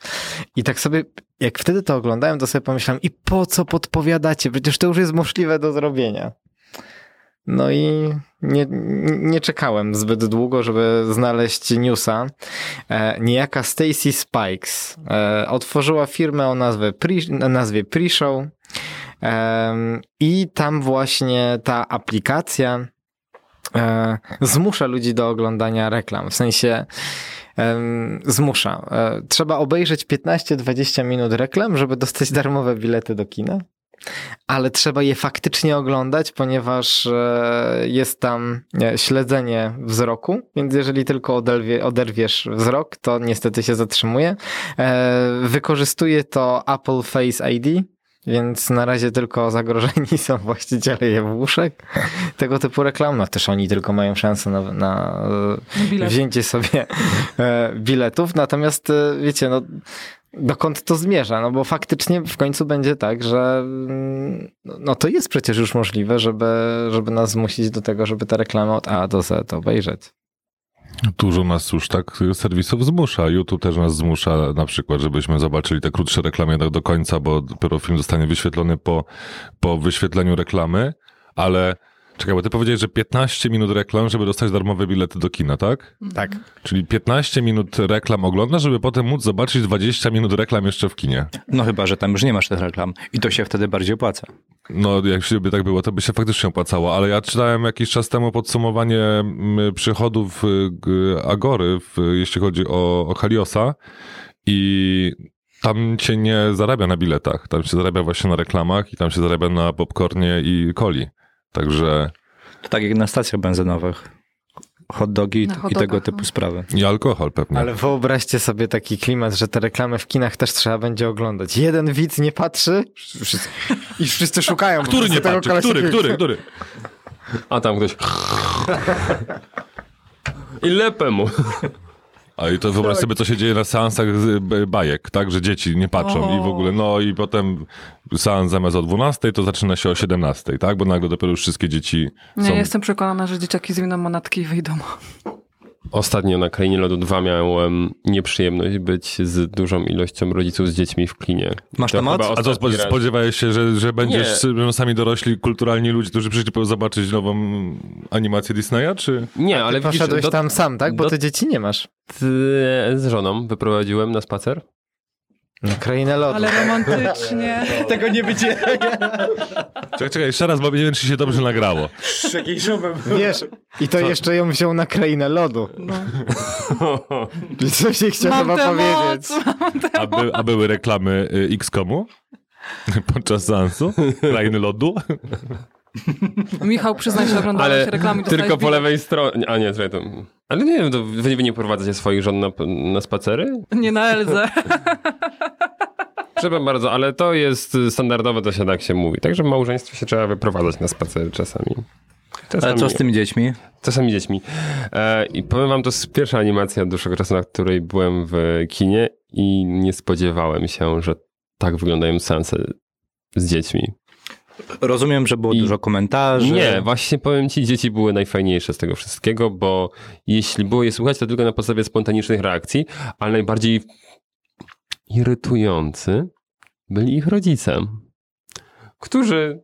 I tak sobie, jak wtedy to oglądałem, to sobie pomyślałem, i po co podpowiadacie? Przecież to już jest możliwe do zrobienia. No i nie, nie czekałem zbyt długo, żeby znaleźć newsa. E, niejaka Stacy Spikes e, otworzyła firmę o nazwie, pre, nazwie Pre-Show Em, I tam właśnie ta aplikacja e, zmusza ludzi do oglądania reklam. W sensie zmusza. E, trzeba obejrzeć 15-20 minut reklam, żeby dostać darmowe bilety do kina. Ale trzeba je faktycznie oglądać, ponieważ e, jest tam śledzenie wzroku, więc jeżeli tylko oderwie, oderwiesz wzrok, to niestety się zatrzymuje. Wykorzystuje to Apple Face ID, więc na razie tylko zagrożeni są właściciele jabłuszek. Tego typu reklam. No też oni tylko mają szansę na, na Bilet. wzięcie sobie e, biletów. Natomiast e, wiecie, no dokąd to zmierza? No bo faktycznie w końcu będzie tak, że mm, no to jest przecież już możliwe, żeby, żeby nas zmusić do tego, żeby te reklamy od A do Z obejrzeć. Dużo nas już tak serwisów zmusza. YouTube też nas zmusza na przykład, żebyśmy zobaczyli te krótsze reklamy jednak do końca, bo dopiero film zostanie wyświetlony po, po wyświetleniu reklamy, ale czekaj, bo ty powiedziałeś, że 15 minut reklam, żeby dostać darmowe bilety do kina, tak? Tak. Czyli 15 minut reklam ogląda, żeby potem móc zobaczyć 20 minut reklam jeszcze w kinie. No chyba, że tam już nie masz tych reklam. I to się wtedy bardziej opłaca. No, jak się by tak było, to by się faktycznie opłacało, ale ja czytałem jakiś czas temu podsumowanie mm, przychodów y, Agory, w, jeśli chodzi o, o Haliosa i tam się nie zarabia na biletach, tam się zarabia właśnie na reklamach i tam się zarabia na popcornie i coli. Także To tak jak na stacjach benzynowych. Hot dogi i hot tego dogach, typu no. sprawy. i alkohol pewnie. Ale wyobraźcie sobie taki klimat, że te reklamy w kinach też trzeba będzie oglądać. Jeden widz nie patrzy wszyscy, i wszyscy szukają. Który nie tego patrzy? Który, który, który? A tam ktoś. I lepę mu. A i to wyobraź sobie, co się dzieje na seansach z bajek, tak? Że dzieci nie patrzą i w ogóle, no i potem seans zamiast o 12, to zaczyna się o 17, tak? Bo nagle dopiero już wszystkie dzieci Nie, są... jestem przekonana, że dzieciaki zwiną monetki i wyjdą. Ostatnio na Krainie Lodu 2 miałem nieprzyjemność być z dużą ilością rodziców z dziećmi w kinie. Masz To temat? A co, spodziewałeś się, że, że będziesz Nie. sami dorośli, kulturalni ludzie, którzy przyszli zobaczyć nową animację Disneya, czy... Nie, ale widzisz, poszedłeś do, tam sam, tak? Bo do- ty dzieci nie masz. z żoną wyprowadziłem na spacer. Na krainę lodu. Ale romantycznie. Tego nie będzie. Czekaj, czekaj, jeszcze raz, bo nie wiem, czy się dobrze nagrało. Wiesz, i to jeszcze ją wziął na krainę lodu. No. I co się chciał chyba powiedzieć? moc. A, by, a były reklamy y, X-Komu? Podczas seansu? Krainy lodu? Michał, przyznaj się, oglądałeś Ale reklamy. tylko po lewej stronie. A nie, czekaj, to... Ale nie wiem, to wy, wy nie prowadzacie swoich żon na, na spacery? Nie na Elzę. Przepraszam bardzo, ale to jest standardowe, to się tak się mówi. Także w małżeństwie się trzeba wyprowadzać na spacery czasami. Ale co z tymi dziećmi? Czasami dziećmi. E, I powiem wam, to jest pierwsza animacja od dłuższego czasu, na której byłem w kinie i nie spodziewałem się, że tak wyglądają seanse z dziećmi. Rozumiem, że było I- dużo komentarzy. Nie, właśnie powiem ci, dzieci były najfajniejsze z tego wszystkiego, bo jeśli było je słuchać, to tylko na podstawie spontanicznych reakcji, ale najbardziej irytujący byli ich rodzice, którzy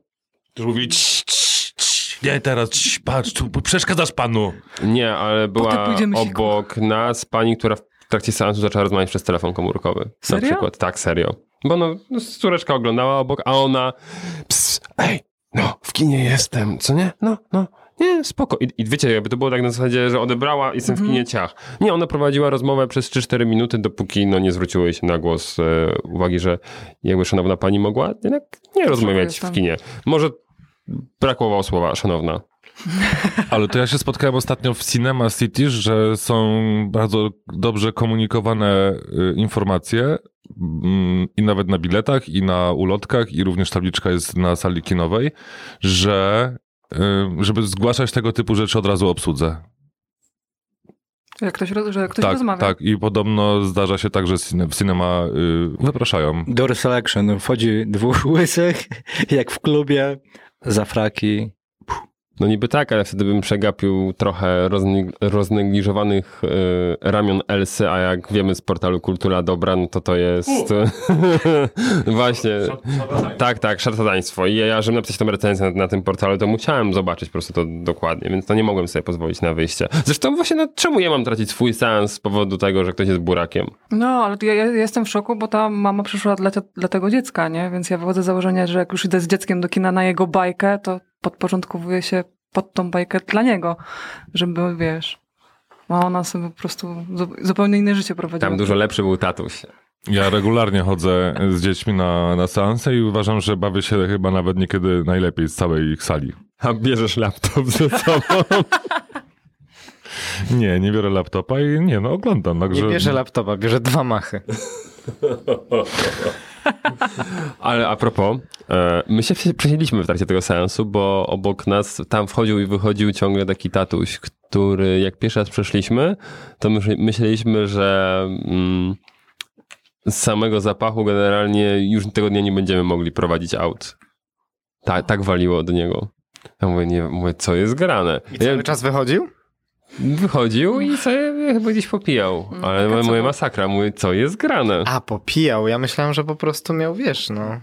Mówi, "Cii, cii, cii, nie teraz, cii, patrz, tu przeszkadzasz panu. Nie, ale była obok nas pani, która w trakcie seansu zaczęła rozmawiać przez telefon komórkowy. Serio? Na przykład, tak, serio. Bo no, no córeczka oglądała obok, a ona ps, ej, no, w kinie jestem, co nie? No, no, nie, spoko. I, I wiecie, jakby to było tak na zasadzie, że odebrała i jestem w kinie ciach. Nie, ona prowadziła rozmowę przez 3-4 minuty, dopóki no, nie zwróciło jej się na głos e, uwagi, że jakby szanowna pani mogła jednak nie rozmawiać w kinie. Może brakowało słowa szanowna. Ale to ja się spotkałem ostatnio w Cinema City, że są bardzo dobrze komunikowane y, informacje mm, i nawet na biletach, i na ulotkach, i również tabliczka jest na sali kinowej, że żeby zgłaszać tego typu rzeczy od razu obsłudze. Jak ktoś, że ktoś tak, rozmawia. tak. I podobno zdarza się tak, że w cinema y, wypraszają. Door selection. Wchodzi dwóch łysych, jak w klubie, za fraki. No niby tak, ale wtedy bym przegapił trochę rozne- roznegliżowanych e, ramion Elsy, a jak wiemy z portalu Kultura Dobra, no to to jest właśnie, tak, tak, szarlataństwo. I ja, żebym napisać tą recenzję na, na tym portalu, to musiałem zobaczyć po prostu to dokładnie, więc to nie mogłem sobie pozwolić na wyjście. Zresztą właśnie, no, czemu ja mam tracić swój seans z powodu tego, że ktoś jest burakiem? No, ale ja, ja jestem w szoku, bo ta mama przyszła dla, dla tego dziecka, nie? Więc ja wychodzę z założenia, że jak już idę z dzieckiem do kina na jego bajkę, to podporządkowuję się pod tą bajkę dla niego, żeby, wiesz... A ona sobie po prostu zu- zupełnie inne życie prowadziła. Tam dużo lepszy był tatuś. Ja regularnie chodzę z dziećmi na, na seanse i uważam, że bawię się chyba nawet niekiedy najlepiej z całej ich sali. A bierzesz laptop ze sobą. Nie, nie biorę laptopa i nie, no oglądam. Także... Nie bierze laptopa, bierze dwa machy. Ale a propos, e, my się przesi- przesiedliśmy w trakcie tego seansu, bo obok nas tam wchodził i wychodził ciągle taki tatuś, który jak pierwszy raz przeszliśmy, to myśl, myśleliśmy, że mm, z samego zapachu generalnie już tego dnia nie będziemy mogli prowadzić aut. Ta, tak waliło do niego. Ja mówię, nie, mówię, co jest grane? I cały Ja- czas wychodził? Wychodził i sobie chyba gdzieś popijał. Ale taka mówię, co- masakra, mówię, co jest grane? A, popijał. Ja myślałem, że po prostu miał, wiesz, no...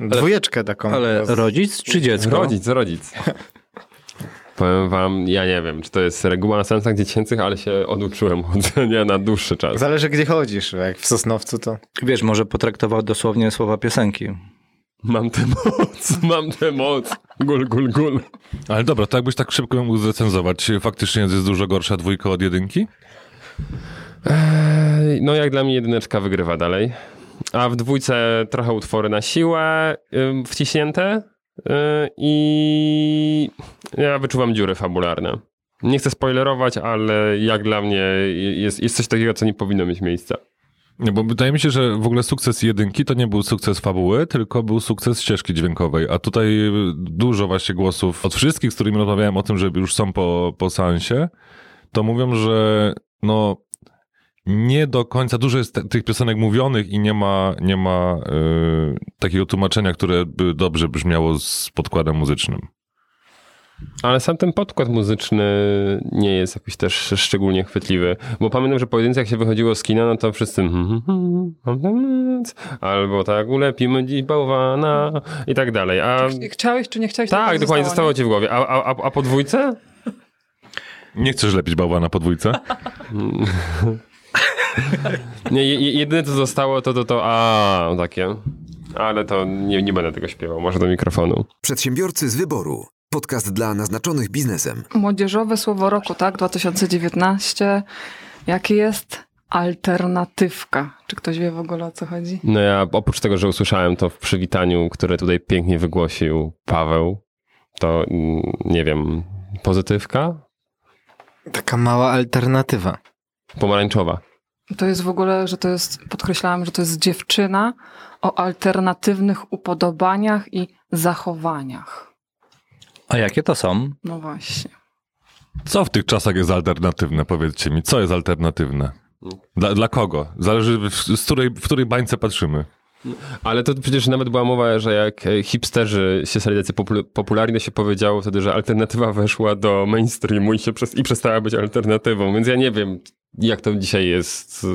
Dwójeczkę taką. Ale rodzic czy dziecko? Rodzic, rodzic. Powiem wam, ja nie wiem, czy to jest reguła na seansach dziecięcych, ale się oduczyłem chodzenia na dłuższy czas. Zależy gdzie chodzisz. Jak w Sosnowcu to... Wiesz, może potraktował dosłownie słowa piosenki. Mam tę moc, mam tę moc. Gul, gul, gul. Ale dobra, to jakbyś tak szybko mógł zrecenzować, faktycznie jest dużo gorsza dwójka od jedynki? Ej, No jak dla mnie jedyneczka wygrywa dalej. A w dwójce trochę utwory na siłę wciśnięte yy, i ja wyczuwam dziury fabularne. Nie chcę spoilerować, ale jak dla mnie jest, jest coś takiego, co nie powinno mieć miejsca. Bo wydaje mi się, że w ogóle sukces jedynki to nie był sukces fabuły, tylko był sukces ścieżki dźwiękowej. A tutaj dużo właśnie głosów od wszystkich, z którymi rozmawiałem o tym, że już są po, po seansie, to mówią, że no nie do końca, dużo jest tych piosenek mówionych i nie ma, nie ma y, takiego tłumaczenia, które by dobrze brzmiało z podkładem muzycznym. Ale sam ten podkład muzyczny nie jest jakiś też szczególnie chwytliwy. Bo pamiętam, że pojedynce jak się wychodziło z kina, no to wszyscy "Hmm, hmm, moc", albo tak ulepimy dziś bałwana i tak dalej. A Chciałeś czy nie chciałeś? tak, tak dokładnie, zostało, zostało ci w głowie. A, a, a, a po dwójce? Nie chcesz lepić bałwana na podwójce? Nie, je- jedyne co zostało to to, to a takie. Ale to nie, nie będę tego śpiewał, może do mikrofonu. Przedsiębiorcy z wyboru. Podcast dla naznaczonych biznesem. Młodzieżowe słowo roku, tak? 2019. Jakie jest alternatywka? Czy ktoś wie w ogóle o co chodzi? No ja oprócz tego, że usłyszałem to w przywitaniu, które tutaj pięknie wygłosił Paweł, to mm, nie wiem, pozytywka? Taka mała alternatywa. Pomarańczowa. To jest w ogóle, że to jest, podkreślałam, że to jest dziewczyna o alternatywnych upodobaniach i zachowaniach. A jakie to są? No właśnie. Co w tych czasach jest alternatywne? Powiedzcie mi, co jest alternatywne? Dla, dla kogo? Zależy, w, z której, w której bańce patrzymy. Ale to przecież nawet była mowa, że jak e, hipsterzy się stali tacy popul- popularni, się powiedziało wtedy, że alternatywa weszła do mainstreamu i, się przez- i przestała być alternatywą. Więc ja nie wiem, jak to dzisiaj jest y,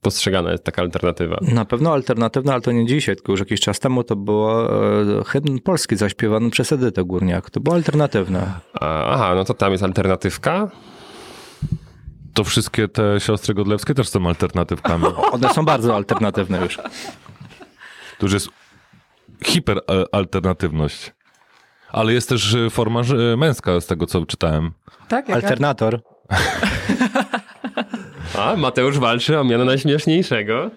postrzegana jest taka alternatywa. Na pewno alternatywne, ale to nie dzisiaj, tylko już jakiś czas temu to było e, hymn polski zaśpiewany przez Edytę Górniak. To było alternatywne. Aha, no to tam jest alternatywka. To wszystkie te siostry Godlewskie też są alternatywkami. One są bardzo alternatywne już. To już jest hiperalternatywność. Ale jest też y, forma męska z tego, co czytałem. Tak? Jaka? Alternator. A, Mateusz walczy o miano najśmieszniejszego.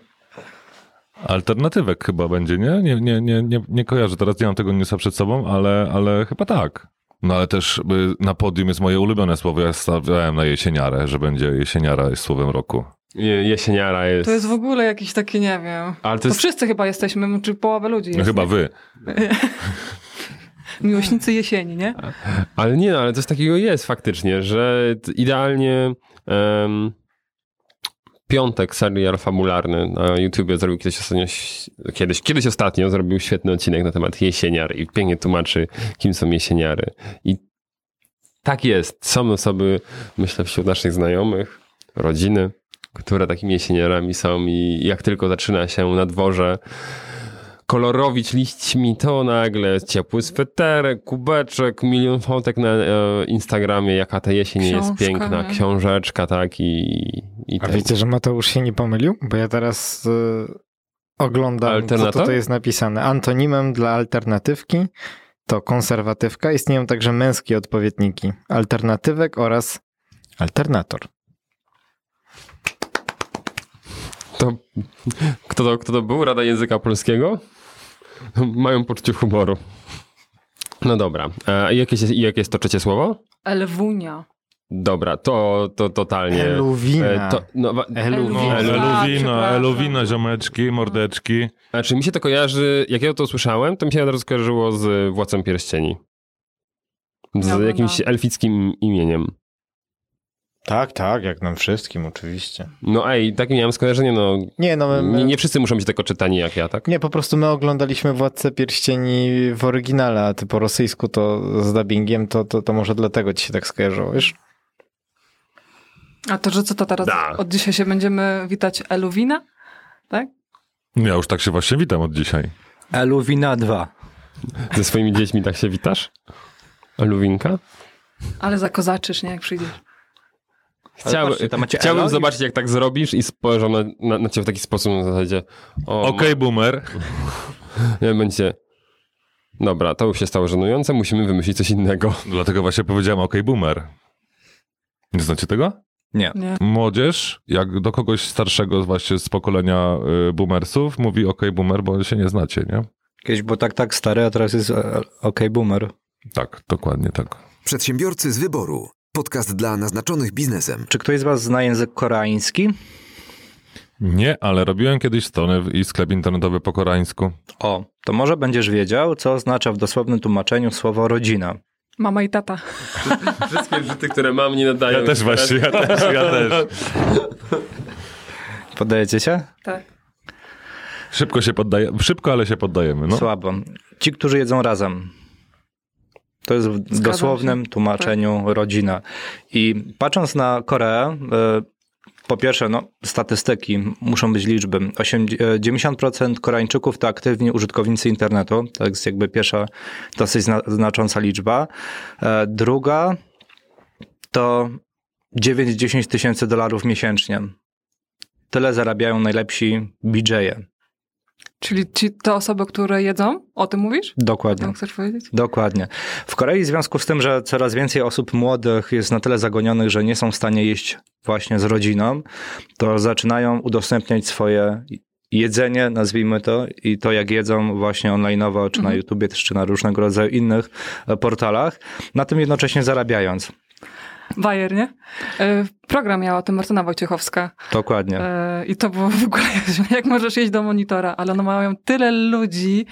Alternatywek chyba będzie, nie? Nie, nie, nie, nie, nie kojarzę, teraz nie mam tego newsa przed sobą, ale, ale chyba tak. No ale też y, na podium jest moje ulubione słowo. Ja stawiałem na jesieniarę, że będzie jesieniara jest słowem roku. Je, jesieniara jest. To jest w ogóle jakiś taki, nie wiem. Ale to To jest... wszyscy chyba jesteśmy, czy połowa ludzi No jest. chyba wy. Miłośnicy jesieni, nie? Ale nie, no, ale coś takiego jest faktycznie, że idealnie em, piątek serial fabularny na YouTubie zrobił kiedyś ostatnio, kiedyś, kiedyś ostatnio zrobił świetny odcinek na temat jesieniar i pięknie tłumaczy, kim są jesieniary. I tak jest. Są osoby, myślę, wśród naszych znajomych, rodziny, które takimi jesieniarami są i jak tylko zaczyna się na dworze kolorowić liśćmi, to nagle ciepły sweterek, kubeczek, milion fotek na e, Instagramie, jaka ta jesień jest Książka, piękna, nie? książeczka, tak, i, i A ten. wiecie, że Mateusz się nie pomylił? Bo ja teraz y, oglądam, co Alternator? tutaj jest napisane. Antonimem dla alternatywki to konserwatywka. Istnieją także męskie odpowiedniki alternatywek oraz alternator. To, kto, to, kto to był? Rada Języka Polskiego? Mają poczucie humoru. No dobra. A jakie jest, jakie jest to trzecie słowo? Elwunia. Dobra, to, to totalnie... Eluwina. E, To, no, wa- Eluwina. Eluwina. A, Eluwina, eluwina, ziomeczki, mordeczki. Znaczy mi się to kojarzy, jak ja to słyszałem, to mi się od razu skojarzyło z Władcą Pierścieni. Z Ja jakimś elfickim imieniem. Tak, tak, jak nam wszystkim oczywiście. No ej, takie miałem skojarzenie, no Nie, no my, my, nie, nie wszyscy muszą być tylko czytani jak ja, tak? Nie, po prostu my oglądaliśmy Władcę Pierścieni w oryginale, a ty po rosyjsku to z dubbingiem, to, to, to może dlatego ci się tak skojarzyło, wiesz? A to, że co to teraz? Da. Od dzisiaj się będziemy witać Eluwina? Tak? Ja już tak się właśnie witam od dzisiaj. Eluwina 2. Ze swoimi dziećmi tak się witasz? Luwinka? Ale zakozaczysz, nie? Jak przyjdziesz. Chciałby, chciałbym zobaczyć, jak tak zrobisz i spojrzą na, na, na ciebie w taki sposób na zasadzie Okej, boomer. nie będzie dobra, to już się stało żenujące, musimy wymyślić coś innego. Dlatego właśnie powiedziałem okej, boomer. Nie znacie tego? Nie. Nie. Młodzież, jak do kogoś starszego właśnie z pokolenia y, boomersów, mówi okej, boomer, bo się nie znacie, nie? Kiedyś było tak, tak stary, a teraz jest e, OK Boomer. Tak, dokładnie tak. Przedsiębiorcy z wyboru. Podcast dla naznaczonych biznesem. Czy ktoś z was zna język koreański? Nie, ale robiłem kiedyś stronę w- i sklep internetowy po koreańsku. O, to może będziesz wiedział, co oznacza w dosłownym tłumaczeniu słowo rodzina. Mama i tata. Wszystkie rzuty, które mam, nie nadają. Ja też właśnie, ja też, ja też. Podajecie się? Tak. Szybko się poddaje, szybko, ale się poddajemy, no. Słabo. Ci, którzy jedzą razem. To jest w Zgadzam dosłownym się. tłumaczeniu rodzina. I patrząc na Koreę, y, po pierwsze, no, statystyki, muszą być liczby. Osiem- e, 90% Koreańczyków to aktywni użytkownicy internetu. To jest jakby pierwsza dosyć zna- znacząca liczba. E, Druga to 9-10 tysięcy dolarów miesięcznie. Tyle zarabiają najlepsi BJ-e. Czyli ci, te osoby, które jedzą? O tym mówisz? Dokładnie. Tak chcesz powiedzieć? Dokładnie. W Korei w związku z tym, że coraz więcej osób młodych jest na tyle zagonionych, że nie są w stanie jeść właśnie z rodziną, to zaczynają udostępniać swoje jedzenie, nazwijmy to, i to jak jedzą właśnie online'owo, czy na YouTubie, czy na różnego rodzaju innych e, portalach, na tym jednocześnie zarabiając. Bajer, nie? E, program miała to Martyna Wojciechowska. Dokładnie. E, I to było w ogóle, jak możesz jeść do monitora, ale no mają tyle ludzi.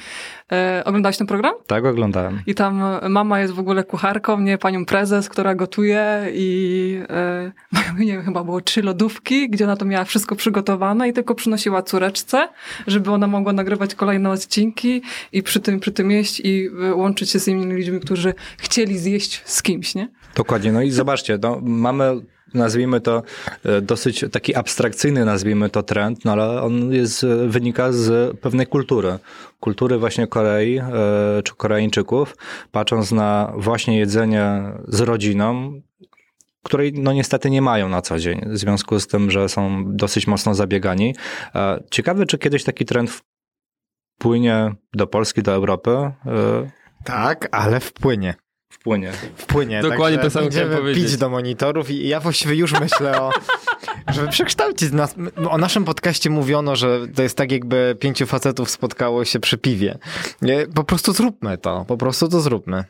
E, oglądałeś ten program? Tak oglądałem. I tam mama jest w ogóle kucharką, nie panią prezes, która gotuje i e, mają, nie wiem, chyba było trzy lodówki, gdzie ona to miała wszystko przygotowane i tylko przynosiła córeczce, żeby ona mogła nagrywać kolejne odcinki i przy tym, przy tym jeść i e, łączyć się z innymi ludźmi, którzy chcieli zjeść z kimś, nie? Dokładnie. No i zobaczcie, no, mamy nazwijmy to e, dosyć taki abstrakcyjny, nazwijmy to trend, no ale on jest, e, wynika z pewnej kultury. Kultury właśnie Korei e, czy Koreańczyków, patrząc na właśnie jedzenie z rodziną, której no niestety nie mają na co dzień, w związku z tym, że są dosyć mocno zabiegani. Ciekawe, czy kiedyś taki trend wpłynie do Polski, do Europy? Tak, ale wpłynie. Wpłynie. Wpłynie. Dokładnie to samo chciałem będziemy powiedzieć. pić do monitorów i ja właściwie już myślę o, żeby przekształcić nas. O naszym podcaście mówiono, że to jest tak jakby pięciu facetów spotkało się przy piwie. Po prostu zróbmy to, po prostu to zróbmy.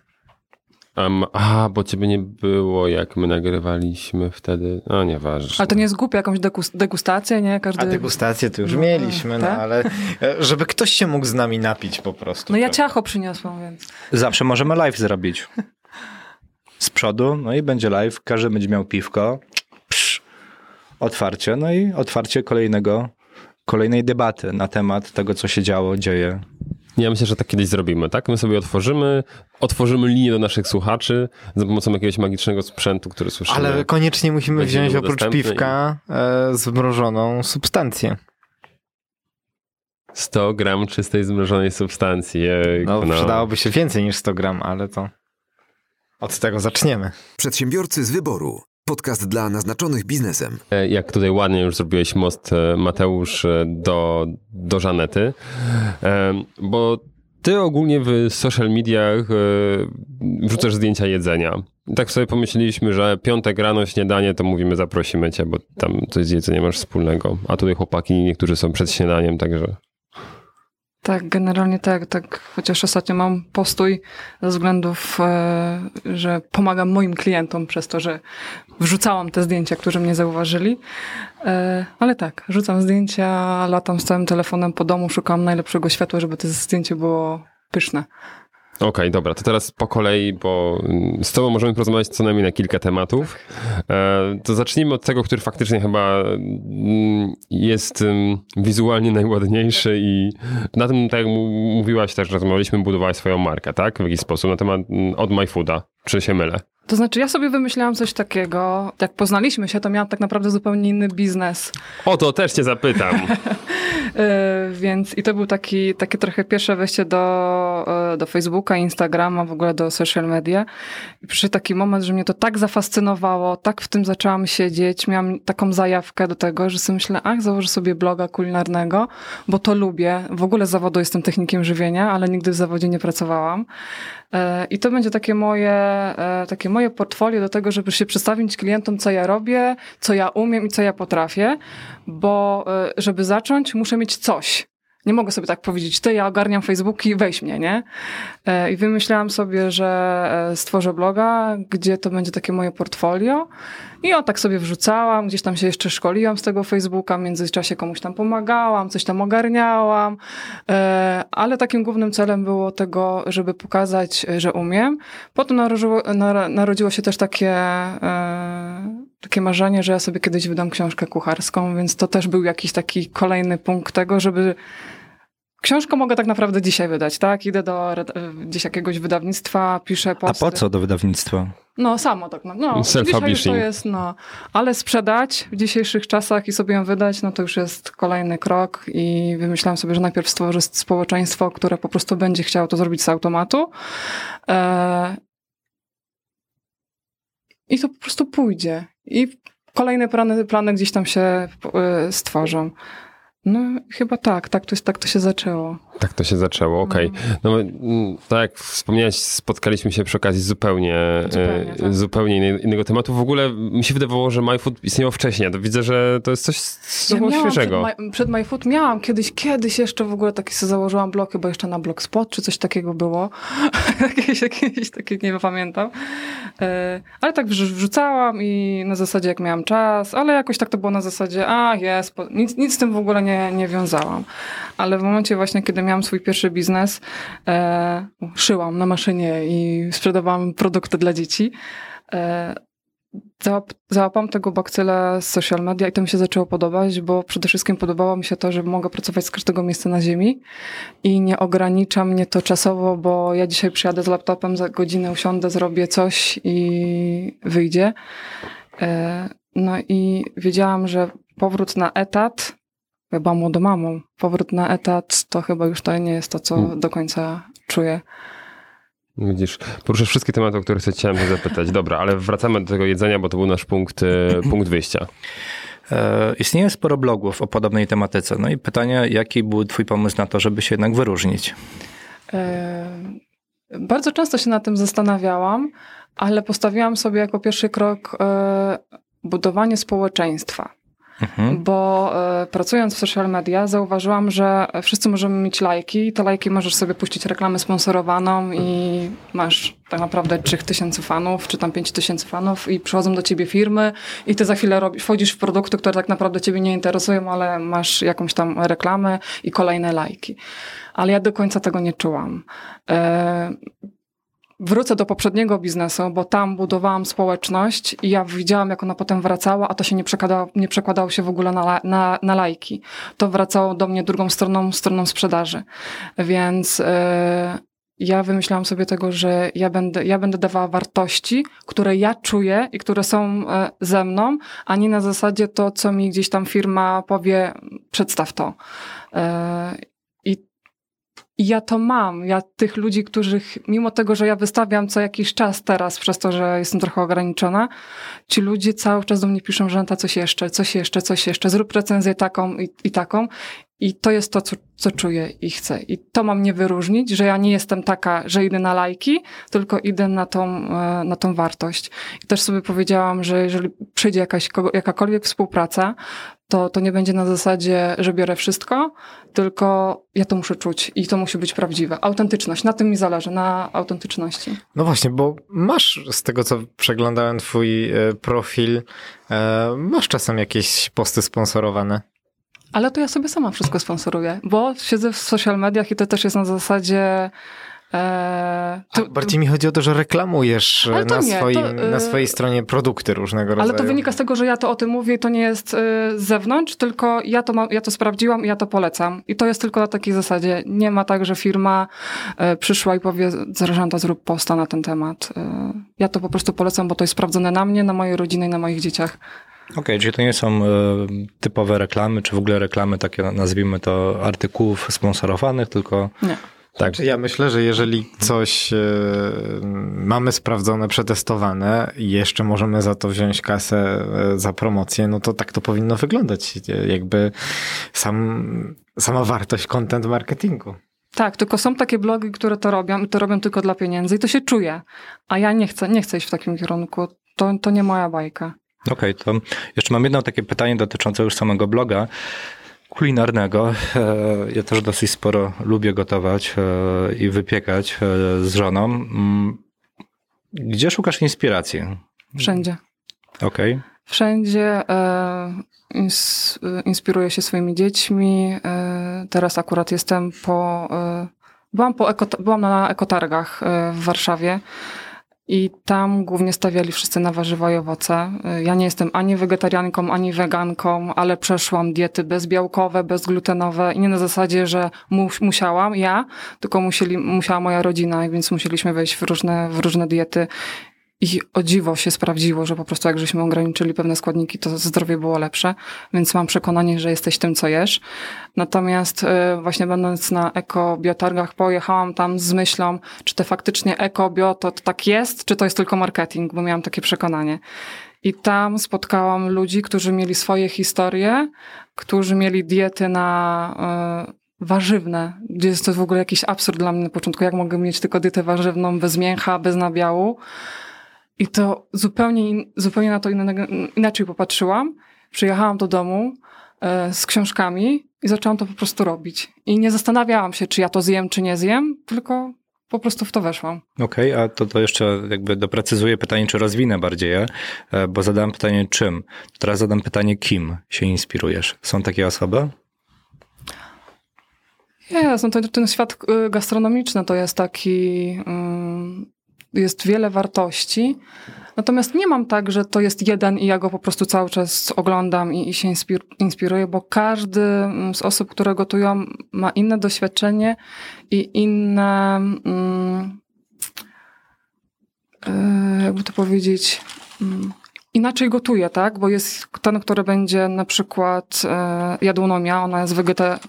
Um, a, bo ciebie nie było, jak my nagrywaliśmy wtedy. No, nieważne. Ale to nie jest głupie, jakąś degus- degustację, nie? Każdy... A degustację to już No, mieliśmy, no tak? ale e, żeby ktoś się mógł z nami napić po prostu. No ja ciacho przyniosłam, więc... Zawsze możemy live zrobić. Z przodu, no i będzie live, każdy będzie miał piwko. Psz, otwarcie, no i otwarcie kolejnego, kolejnej debaty na temat tego, co się działo, dzieje. Ja myślę, że tak kiedyś zrobimy, tak? My sobie otworzymy, otworzymy linię do naszych słuchaczy za pomocą jakiegoś magicznego sprzętu, który słyszymy. Ale koniecznie musimy wziąć oprócz piwka e, zmrożoną substancję. 100 gram czystej zmrożonej substancji. Jejku, No, no. przydałoby się więcej niż 100 gram, ale to od tego zaczniemy. Przedsiębiorcy z wyboru. Podcast dla naznaczonych biznesem. E, Jak tutaj ładnie już zrobiłeś most, e, Mateusz, e, do, do Żanety, bo ty ogólnie w social mediach wrzucasz zdjęcia jedzenia. Tak sobie pomyśleliśmy, że piątek rano śniadanie, to mówimy zaprosimy cię, bo tam coś z jedzeniem masz wspólnego. A tutaj chłopaki niektórzy są przed śniadaniem, także... Tak, generalnie tak, tak. Chociaż ostatnio mam postój ze względów, e, że pomagam moim klientom przez to, że wrzucałam te zdjęcia, którzy mnie zauważyli. E, ale tak, rzucam zdjęcia, latam z całym telefonem po domu, szukam najlepszego światła, żeby to zdjęcie było pyszne. Okej, dobra, to teraz po kolei, bo mm, z tobą możemy porozmawiać co najmniej na kilka tematów. E, To zacznijmy od tego, który faktycznie chyba mm, jest ym, wizualnie najładniejszy i na tym, tak jak mówiłaś też, rozmawialiśmy, budowałaś swoją markę, tak? W jakiś sposób, na temat mm, od MyFooda. Czy się mylę? To znaczy, ja sobie wymyślałam coś takiego. Jak poznaliśmy się, to miałam tak naprawdę zupełnie inny biznes. O to też cię zapytam. E, Więc i to był taki, takie trochę pierwsze wejście do, e, do Facebooka, Instagrama, w ogóle do social media. I przyszedł taki moment, że mnie to tak zafascynowało, tak w tym zaczęłam siedzieć, miałam taką zajawkę do tego, że sobie myślę, ach, założę sobie bloga kulinarnego, bo to lubię. W ogóle z zawodu jestem technikiem żywienia, ale nigdy w zawodzie nie pracowałam. E, I to będzie takie moje, e, takie moje portfolio do tego, żeby się przedstawić klientom, co ja robię, co ja umiem i co ja potrafię, bo e, żeby zacząć, muszę mieć coś. Nie mogę sobie tak powiedzieć, ty, ja ogarniam Facebook i weź mnie, nie? E, I wymyślałam sobie, że e, stworzę bloga, gdzie to będzie takie moje portfolio. I o tak sobie wrzucałam, gdzieś tam się jeszcze szkoliłam z tego Facebooka, w międzyczasie komuś tam pomagałam, coś tam ogarniałam, e, ale takim głównym celem było tego, żeby pokazać, że umiem. Potem narodziło, nar- narodziło się też takie, takie marzenie, że ja sobie kiedyś wydam książkę kucharską, więc to też był jakiś taki kolejny punkt tego, żeby Książkę mogę tak naprawdę dzisiaj wydać, tak? Idę do gdzieś jakiegoś wydawnictwa, piszę A posty. po co do wydawnictwa? No, samo tak. No, no już to Self-publishing. jest, no. Ale sprzedać w dzisiejszych czasach i sobie ją wydać, no to już jest kolejny krok i wymyślałam sobie, że najpierw stworzę społeczeństwo, które po prostu będzie chciało to zrobić z automatu. I to po prostu pójdzie. I kolejne plany, plany gdzieś tam się e, stworzą. No, chyba tak, tak to, jest, tak to się zaczęło. Tak to się zaczęło, okej. No, mm, tak jak wspomniałeś, spotkaliśmy się przy okazji zupełnie, Zupełnie, e, tak. zupełnie innej- innego tematu. W ogóle mi się wydawało, że MyFood istniało wcześniej. To widzę, że to jest coś miałam świeżego. Przed, My, przed MyFood miałam kiedyś, kiedyś jeszcze w ogóle taki sobie założyłam blog, chyba jeszcze na Blogspot, czy coś takiego było. jakieś, jakieś takie, nie pamiętam. E, Ale tak wrzu- wrzucałam i na zasadzie jak miałam czas, ale jakoś tak to było na zasadzie, a jest, nic, nic z tym w ogóle nie, nie wiązałam. Ale w momencie właśnie, kiedy miałam swój pierwszy biznes, e, szyłam na maszynie i sprzedawałam produkty dla dzieci. E, załap, załapałam tego bakcyla z social media i to mi się zaczęło podobać, bo przede wszystkim podobało mi się to, że mogę pracować z każdego miejsca na ziemi i nie ogranicza mnie to czasowo, bo ja dzisiaj przyjadę z laptopem, za godzinę usiądę, zrobię coś i wyjdzie. E, No i wiedziałam, że powrót na etat, ja byłam młodą mamą, powrót na etat to chyba już to nie jest to, co Hmm. do końca czuję. Widzisz, poruszasz wszystkie tematy, o które chciałem cię zapytać. Dobra, ale wracamy do tego jedzenia, bo to był nasz punkt, e, punkt wyjścia. E, Istnieje sporo blogów o podobnej tematyce. No i pytanie, jaki był twój pomysł na to, żeby się jednak wyróżnić? E, Bardzo często się nad tym zastanawiałam, ale postawiłam sobie jako pierwszy krok e, budowanie społeczeństwa. Mhm. Bo e, pracując w social media zauważyłam, że wszyscy możemy mieć lajki i te lajki możesz sobie puścić reklamę sponsorowaną i masz tak naprawdę 3000 fanów, czy tam 5000 fanów i przychodzą do ciebie firmy i ty za chwilę robisz, wchodzisz w produkty, które tak naprawdę ciebie nie interesują, ale masz jakąś tam reklamę i kolejne lajki. Ale ja do końca tego nie czułam. E, Wrócę do poprzedniego biznesu, bo tam budowałam społeczność i ja widziałam, jak ona potem wracała, a to się nie przekładało, nie przekładało się w ogóle na, na, na lajki. To wracało do mnie drugą stroną, stroną sprzedaży. Więc e, ja wymyślałam sobie tego, że ja będę, ja będę dawała wartości, które ja czuję i które są e, ze mną, a nie na zasadzie to, co mi gdzieś tam firma powie, przedstaw to. I ja to mam. Ja tych ludzi, których, mimo tego, że ja wystawiam co jakiś czas teraz, przez to, że jestem trochę ograniczona, ci ludzie cały czas do mnie piszą, że Anta, coś jeszcze, coś jeszcze, coś jeszcze, zrób recenzję taką i, i taką. I to jest to, co, co czuję i chcę. I to mam mnie wyróżnić, że ja nie jestem taka, że idę na lajki, tylko idę na tą, e, na tą wartość. I też sobie powiedziałam, że jeżeli przyjdzie jakaś, jakakolwiek współpraca, to, to nie będzie na zasadzie, że biorę wszystko, tylko ja to muszę czuć i to musi być prawdziwe. Autentyczność, na tym mi zależy, na autentyczności. No właśnie, bo masz z tego, co przeglądałem twój e, profil, e, masz czasem jakieś posty sponsorowane. Ale to ja sobie sama wszystko sponsoruję, bo siedzę w social mediach i to też jest na zasadzie. E, To, bardziej mi chodzi o to, że reklamujesz e, na, nie, swoim, to, e, na swojej stronie produkty różnego rodzaju. ale to wynika z tego, że ja to o tym mówię i to nie jest e, z zewnątrz, tylko ja to, mam, ja to sprawdziłam i ja to polecam. I to jest tylko na takiej zasadzie. Nie ma tak, że firma e, przyszła i powie, Zarażanta, zrób posta na ten temat. E, ja to po prostu polecam, bo to jest sprawdzone na mnie, na mojej rodzinie i na moich dzieciach. Okej, czyli to nie są e, typowe reklamy, czy w ogóle reklamy takie, nazwijmy to, artykułów sponsorowanych, tylko Nie. Tak. Ja myślę, że jeżeli coś e, mamy sprawdzone, przetestowane i jeszcze możemy za to wziąć kasę e, za promocję, no to tak to powinno wyglądać. Jakby sam, sama wartość content marketingu. Tak, tylko są takie blogi, które to robią i to robią tylko dla pieniędzy i to się czuje. A ja nie chcę, nie chcę iść w takim kierunku. To, to nie moja bajka. Okej, to jeszcze mam jedno takie pytanie dotyczące już samego bloga kulinarnego. E, Ja też dosyć sporo lubię gotować e, i wypiekać e, z żoną. Mm, Gdzie szukasz inspiracji? Wszędzie. Okej. Wszędzie e, ins, e, inspiruję się swoimi dziećmi. Teraz akurat jestem po. Byłam, po eko, byłam na ekotargach w Warszawie. I tam głównie stawiali wszyscy na warzywa i owoce. E, Ja nie jestem ani wegetarianką, ani weganką, ale przeszłam diety bezbiałkowe, bezglutenowe i nie na zasadzie, że mus, musiałam ja, tylko musieli, musiała moja rodzina, więc musieliśmy wejść w różne, w różne diety. I o dziwo się sprawdziło, że po prostu jak żeśmy ograniczyli pewne składniki, to zdrowie było lepsze, więc mam przekonanie, że jesteś tym, co jesz. Natomiast e, właśnie będąc na ekobiotargach, pojechałam tam z myślą, czy to faktycznie ekobio to, to tak jest, czy to jest tylko marketing, bo miałam takie przekonanie. I tam spotkałam ludzi, którzy mieli swoje historie, którzy mieli diety na, warzywne, gdzie jest to w ogóle jakiś absurd dla mnie na początku, jak mogę mieć tylko dietę warzywną, bez mięcha, bez nabiału. I to zupełnie, zupełnie na to inaczej popatrzyłam. Przyjechałam do domu e, z książkami i zaczęłam to po prostu robić. I nie zastanawiałam się, czy ja to zjem, czy nie zjem, tylko po prostu w to weszłam. Okej, okay, a to, to jeszcze jakby doprecyzuję pytanie, czy rozwinę bardziej je, e, bo zadałem pytanie czym. Teraz zadam pytanie, kim się inspirujesz. Są takie osoby? Jest, no to ten świat y, gastronomiczny to jest taki, y, jest wiele wartości. Natomiast nie mam tak, że to jest jeden i ja go po prostu cały czas oglądam i, i się inspir inspiruję, bo każdy mm, z osób, które gotują, ma inne doświadczenie i inne, yy, jakby to powiedzieć, yy, inaczej gotuje, tak? Bo jest ten, który będzie na przykład e, jadłonomia, ona jest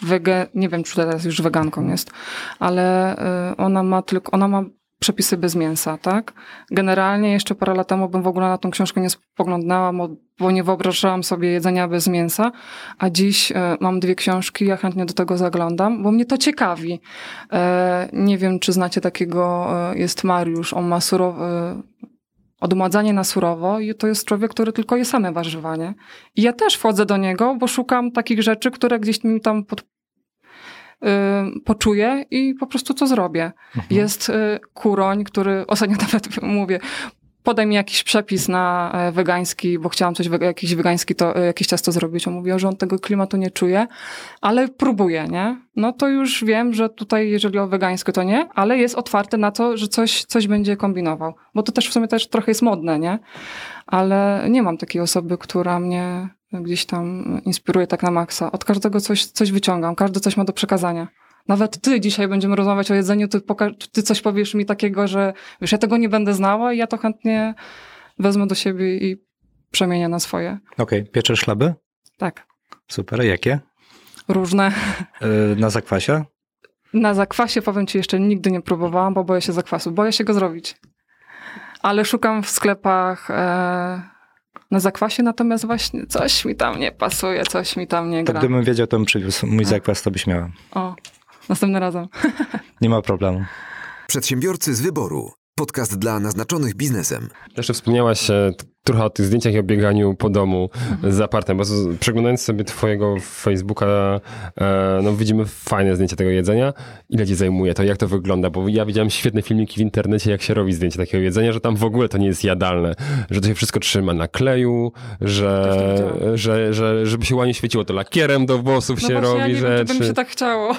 wege, nie wiem, czy teraz już weganką jest, ale e, ona ma tylko, ona ma przepisy bez mięsa, tak? Generalnie jeszcze parę lat temu bym w ogóle na tą książkę nie spoglądnęłam, bo nie wyobrażałam sobie jedzenia bez mięsa, a dziś e, mam dwie książki, ja chętnie do tego zaglądam, bo mnie to ciekawi. E, nie wiem, czy znacie takiego, e, jest Mariusz, on ma surowy, odmładzanie na surowo i to jest człowiek, który tylko je same warzywa, nie? I ja też wchodzę do niego, bo szukam takich rzeczy, które gdzieś mi tam pod, poczuję i po prostu to zrobię. Mhm. Jest yy, kuroń, który, ostatnio nawet mówię, podaj mi jakiś przepis na e, wegański, bo chciałam coś, jakiś wegański to, e, jakieś ciasto zrobić. On mówił, że on tego klimatu nie czuje, ale próbuje, nie? No to już wiem, że tutaj, jeżeli o wegańskie, to nie, ale jest otwarty na to, że coś, coś będzie kombinował. Bo to też w sumie też trochę jest modne, nie? Ale nie mam takiej osoby, która mnie gdzieś tam inspiruje tak na maksa. Od każdego coś, coś wyciągam, każdy coś ma do przekazania. Nawet ty dzisiaj będziemy rozmawiać o jedzeniu, ty, ty coś powiesz mi takiego, że wiesz, ja tego nie będę znała i ja to chętnie wezmę do siebie i przemienię na swoje. Okej, okay. pieczesz szlaby? Tak. Super, jakie? Różne. Yy, na zakwasie? Na zakwasie powiem ci jeszcze nigdy nie próbowałam, bo boję się zakwasu. Boję się go zrobić. Ale szukam w sklepach e, na zakwasie, natomiast właśnie coś mi tam nie pasuje, coś mi tam nie gra. To gdybym wiedział, to bym przywiózł mój zakwas, to byś miała. O, Następnym razem. Nie ma problemu. Przedsiębiorcy z wyboru. Podcast dla naznaczonych biznesem. Jeszcze wspomniałaś e, trochę o tych zdjęciach i o bieganiu po domu mhm. z apartem, bo przeglądając sobie twojego Facebooka, e, no widzimy fajne zdjęcia tego jedzenia. Ile ci zajmuje to? Jak to wygląda? Bo ja widziałem świetne filmiki w internecie, jak się robi zdjęcie takiego jedzenia, że tam w ogóle to nie jest jadalne, że to się wszystko trzyma na kleju, że, że, że żeby się ładnie świeciło, to lakierem do włosów no się robi ja nie rzeczy. Wiem, czy by mi się tak chciało.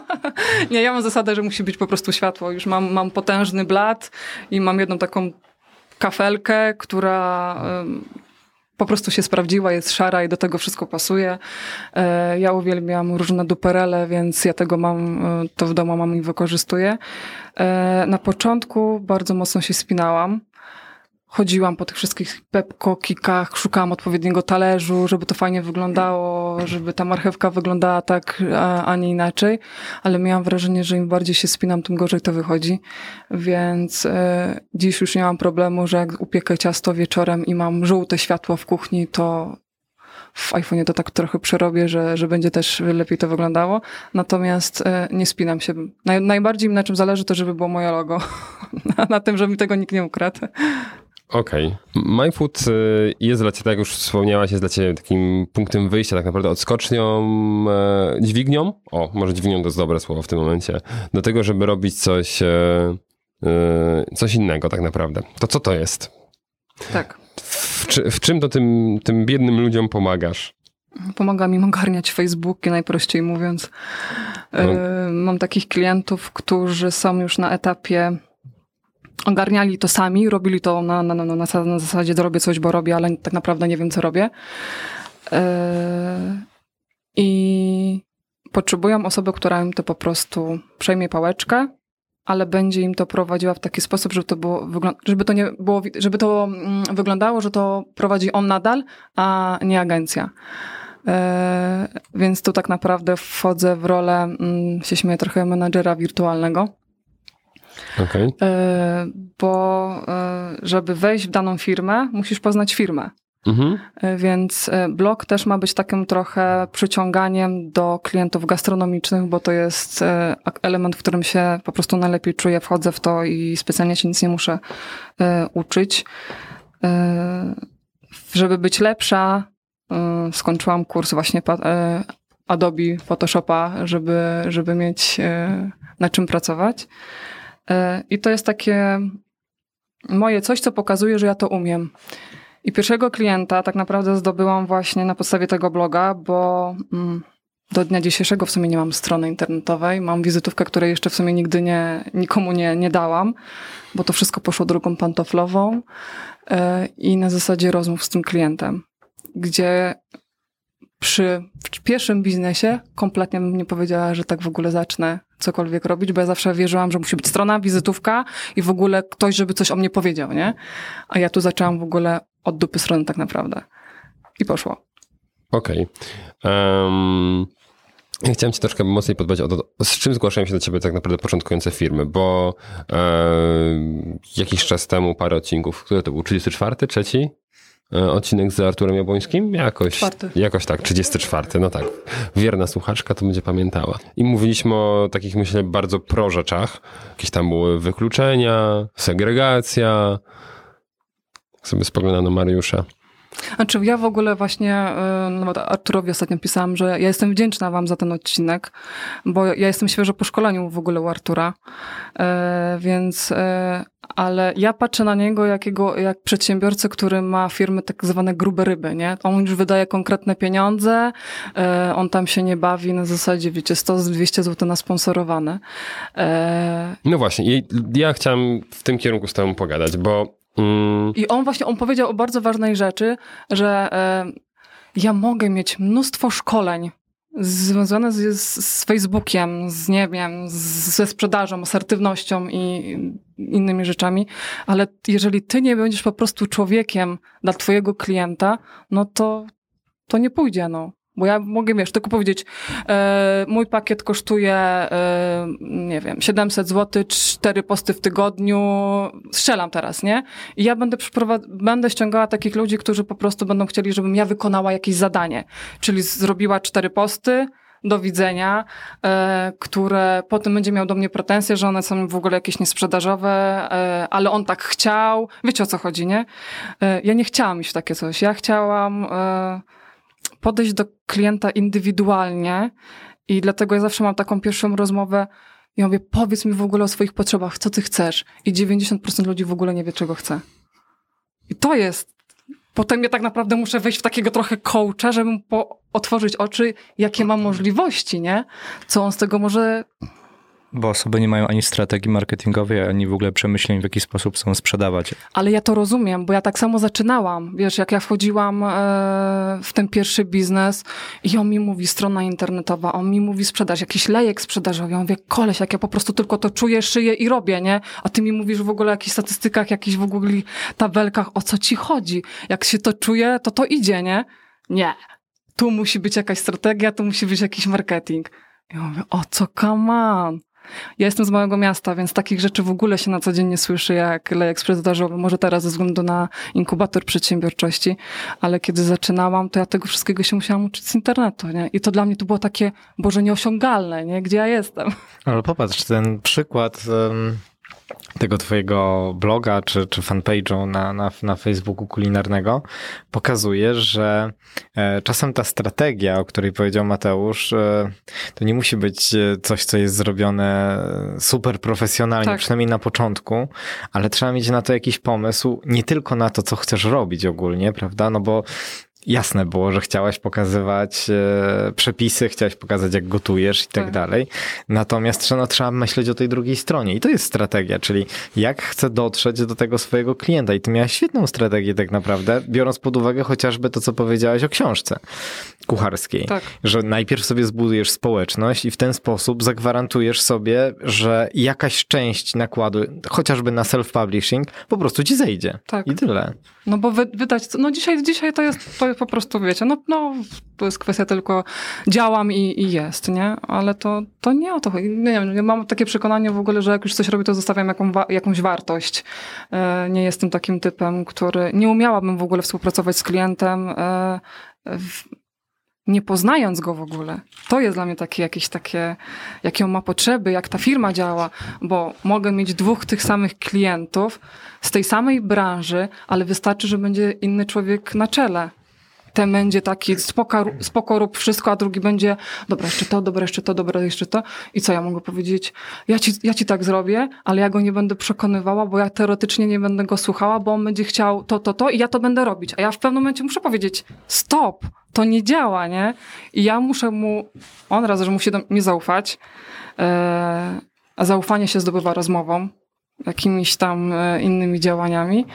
nie, ja mam zasadę, że musi być po prostu światło. Już mam, mam potężny blat i mam jedną taką kafelkę, która po prostu się sprawdziła, jest szara i do tego wszystko pasuje. E, ja uwielbiam różne duperele, więc ja tego mam, e, to w domu mam i wykorzystuję. E, na początku bardzo mocno się spinałam chodziłam po tych wszystkich pepko-kikach, szukałam odpowiedniego talerzu, żeby to fajnie wyglądało, żeby ta marchewka wyglądała tak, a, a nie inaczej, ale miałam wrażenie, że im bardziej się spinam, tym gorzej to wychodzi, więc e, dziś już nie mam problemu, że jak upiekę ciasto wieczorem i mam żółte światło w kuchni, to w iPhone'ie to tak trochę przerobię, że, że będzie też lepiej to wyglądało. Natomiast e, nie spinam się. Naj, najbardziej mi na czym zależy to, żeby było moje logo. na, na tym, żeby mi tego nikt nie ukradł. Okej. Okay. MyFood y, jest dla ciebie, tak jak już wspomniałaś, jest dla ciebie takim punktem wyjścia, tak naprawdę odskocznią, e, dźwignią, o, może dźwignią to jest dobre słowo w tym momencie, do tego, żeby robić coś, e, e, coś innego tak naprawdę. To co to jest? Tak. W, czy, w czym to tym, tym biednym ludziom pomagasz? Pomaga mi ogarniać Facebooki, najprościej mówiąc. No. Mam takich klientów, którzy są już na etapie ogarniali to sami, robili to na, na, na, na, na zasadzie robię coś, bo robię, ale tak naprawdę nie wiem, co robię. Yy, I potrzebują osoby, która im to po prostu przejmie pałeczkę, ale będzie im to prowadziła w taki sposób, żeby to było, żeby to nie było, żeby to mm, wyglądało, że to prowadzi on nadal, a nie agencja. Yy, więc tu tak naprawdę wchodzę w rolę, mm, się śmieję trochę, menadżera wirtualnego Okay. E, bo e, żeby wejść w daną firmę, musisz poznać firmę. Mhm. E, Więc blog też ma być takim trochę przyciąganiem do klientów gastronomicznych, bo to jest element, w którym się po prostu najlepiej czuję, wchodzę w to i specjalnie się nic nie muszę uczyć. Żeby być lepsza, skończyłam kurs właśnie Adobe Photoshopa, żeby, żeby mieć na czym pracować. E, I to jest takie moje coś, co pokazuje, że ja to umiem. I pierwszego klienta tak naprawdę zdobyłam właśnie na podstawie tego bloga, bo mm, do dnia dzisiejszego w sumie nie mam strony internetowej. Mam wizytówkę, której jeszcze w sumie nigdy nie, nikomu nie, nie dałam, bo to wszystko poszło drogą pantoflową e, i na zasadzie rozmów z tym klientem, gdzie przy pierwszym biznesie kompletnie bym nie powiedziała, że tak w ogóle zacznę cokolwiek robić, bo ja zawsze wierzyłam, że musi być strona, wizytówka i w ogóle ktoś, żeby coś o mnie powiedział, nie? A ja tu zaczęłam w ogóle od dupy strony tak naprawdę. I poszło. Okej. Em, ja chciałem cię troszkę mocniej podbać o to, z czym zgłaszają się do ciebie tak naprawdę początkujące firmy, bo jakiś czas temu, parę odcinków, który to był, 34, trzeci? E, Odcinek z Arturem Jabłońskim? Jakoś, Czwarty. jakoś tak, 34, no tak. Wierna słuchaczka to będzie pamiętała. I mówiliśmy o takich, myślę, bardzo pro rzeczach. Jakieś tam były wykluczenia, segregacja. Jak sobie spoglądam na Mariusza. Znaczy, ja w ogóle właśnie y, nawet Arturowi ostatnio pisałam, że ja jestem wdzięczna wam za ten odcinek, bo ja jestem świeżo po szkoleniu w ogóle u Artura, E, więc, e, ale ja patrzę na niego jakiego, jak przedsiębiorcę, który ma firmy tak zwane grube ryby, nie? On już wydaje konkretne pieniądze, e, on tam się nie bawi na zasadzie, wiecie, 100-200 zł na sponsorowane. E, No właśnie, ja chciałem w tym kierunku z tobą pogadać, bo mm, I on właśnie, on powiedział o bardzo ważnej rzeczy, że e, ja mogę mieć mnóstwo szkoleń związane z, z, Facebookiem, z nie wiem, ze sprzedażą, asertywnością i innymi rzeczami, ale jeżeli ty nie będziesz po prostu człowiekiem dla twojego klienta, no to, to nie pójdzie, no. Bo ja mogę, wiesz, tylko powiedzieć, e, mój pakiet kosztuje, e, nie wiem, 700 zł, cztery posty w tygodniu, strzelam teraz, nie? I ja będę, będę ściągała takich ludzi, którzy po prostu będą chcieli, żebym ja wykonała jakieś zadanie. Czyli zrobiła cztery posty, do widzenia, e, które potem będzie miał do mnie pretensje, że one są w ogóle jakieś niesprzedażowe, e, ale on tak chciał. Wiecie o co chodzi, nie? E, ja nie chciałam iść w takie coś. Ja chciałam e, podejść do klienta indywidualnie i dlatego ja zawsze mam taką pierwszą rozmowę i mówię, powiedz mi w ogóle o swoich potrzebach, co ty chcesz? I 90% ludzi w ogóle nie wie, czego chce. I to jest Potem ja tak naprawdę muszę wejść w takiego trochę coacha, żeby mu otworzyć oczy, jakie mam możliwości, nie? Co on z tego może... Bo osoby nie mają ani strategii marketingowej, ani w ogóle przemyśleń, w jaki sposób chcą sprzedawać. Ale ja to rozumiem, bo ja tak samo zaczynałam. Wiesz, jak ja wchodziłam e, w ten pierwszy biznes i on mi mówi strona internetowa, on mi mówi sprzedaż, jakiś lejek sprzedażowy. Ja mówię, koleś, jak ja po prostu tylko to czuję, szyję i robię, nie? A ty mi mówisz w ogóle o jakichś statystykach, jakichś w ogóle tabelkach, o co ci chodzi? Jak się to czuje, to to idzie, nie? Nie. Tu musi być jakaś strategia, tu musi być jakiś marketing. Ja mówię, o co, come on? Ja jestem z małego miasta, więc takich rzeczy w ogóle się na co dzień nie słyszy, jak lejek sprzedażowy. Może teraz ze względu na inkubator przedsiębiorczości, ale kiedy zaczynałam, to ja tego wszystkiego się musiałam uczyć z internetu, nie? I to dla mnie to było takie, Boże, nieosiągalne, nie? Gdzie ja jestem? Ale popatrz, ten przykład em, tego twojego bloga czy, czy fanpage'u na, na, na Facebooku kulinarnego pokazuje, że e, czasem ta strategia, o której powiedział Mateusz, e, to nie musi być e, coś, co jest zrobione super profesjonalnie, Tak. przynajmniej na początku, ale trzeba mieć na to jakiś pomysł, nie tylko na to, co chcesz robić ogólnie, prawda? No bo jasne było, że chciałaś pokazywać e, przepisy, chciałaś pokazać, jak gotujesz i tak, Tak. dalej. Natomiast trzeba, no, trzeba myśleć o tej drugiej stronie. I to jest strategia, czyli jak chcę dotrzeć do tego swojego klienta. I ty miałeś świetną strategię tak naprawdę, biorąc pod uwagę chociażby to, co powiedziałaś o książce kucharskiej. Tak. Że najpierw sobie zbudujesz społeczność i w ten sposób zagwarantujesz sobie, że jakaś część nakładu, chociażby na self-publishing, po prostu ci zejdzie. Tak. I tyle. No bo wy, wydać, no dzisiaj, dzisiaj to jest, to po prostu, wiecie, no, no to jest kwestia tylko działam i, i jest, nie? Ale to, to nie o to chodzi. Nie wiem, mam takie przekonanie w ogóle, że jak już coś robię, to zostawiam jaką, jakąś wartość. E, nie jestem takim typem, który... Nie umiałabym w ogóle współpracować z klientem e, nie poznając go w ogóle. To jest dla mnie takie jakieś takie, jakie on ma potrzeby, jak ta firma działa, bo mogę mieć dwóch tych samych klientów z tej samej branży, ale wystarczy, że będzie inny człowiek na czele. Ten będzie taki spoko, spoko rób wszystko, a drugi będzie dobra, jeszcze to, dobra, jeszcze to, dobra, jeszcze to. I co ja mogę powiedzieć? Ja ci, ja ci tak zrobię, ale ja go nie będę przekonywała, bo ja teoretycznie nie będę go słuchała, bo on będzie chciał to, to, to i ja to będę robić. A ja w pewnym momencie muszę powiedzieć stop, to nie działa, nie? I ja muszę mu, on raz, że musi do mnie zaufać, e, a zaufanie się zdobywa rozmową, jakimiś tam e, innymi działaniami.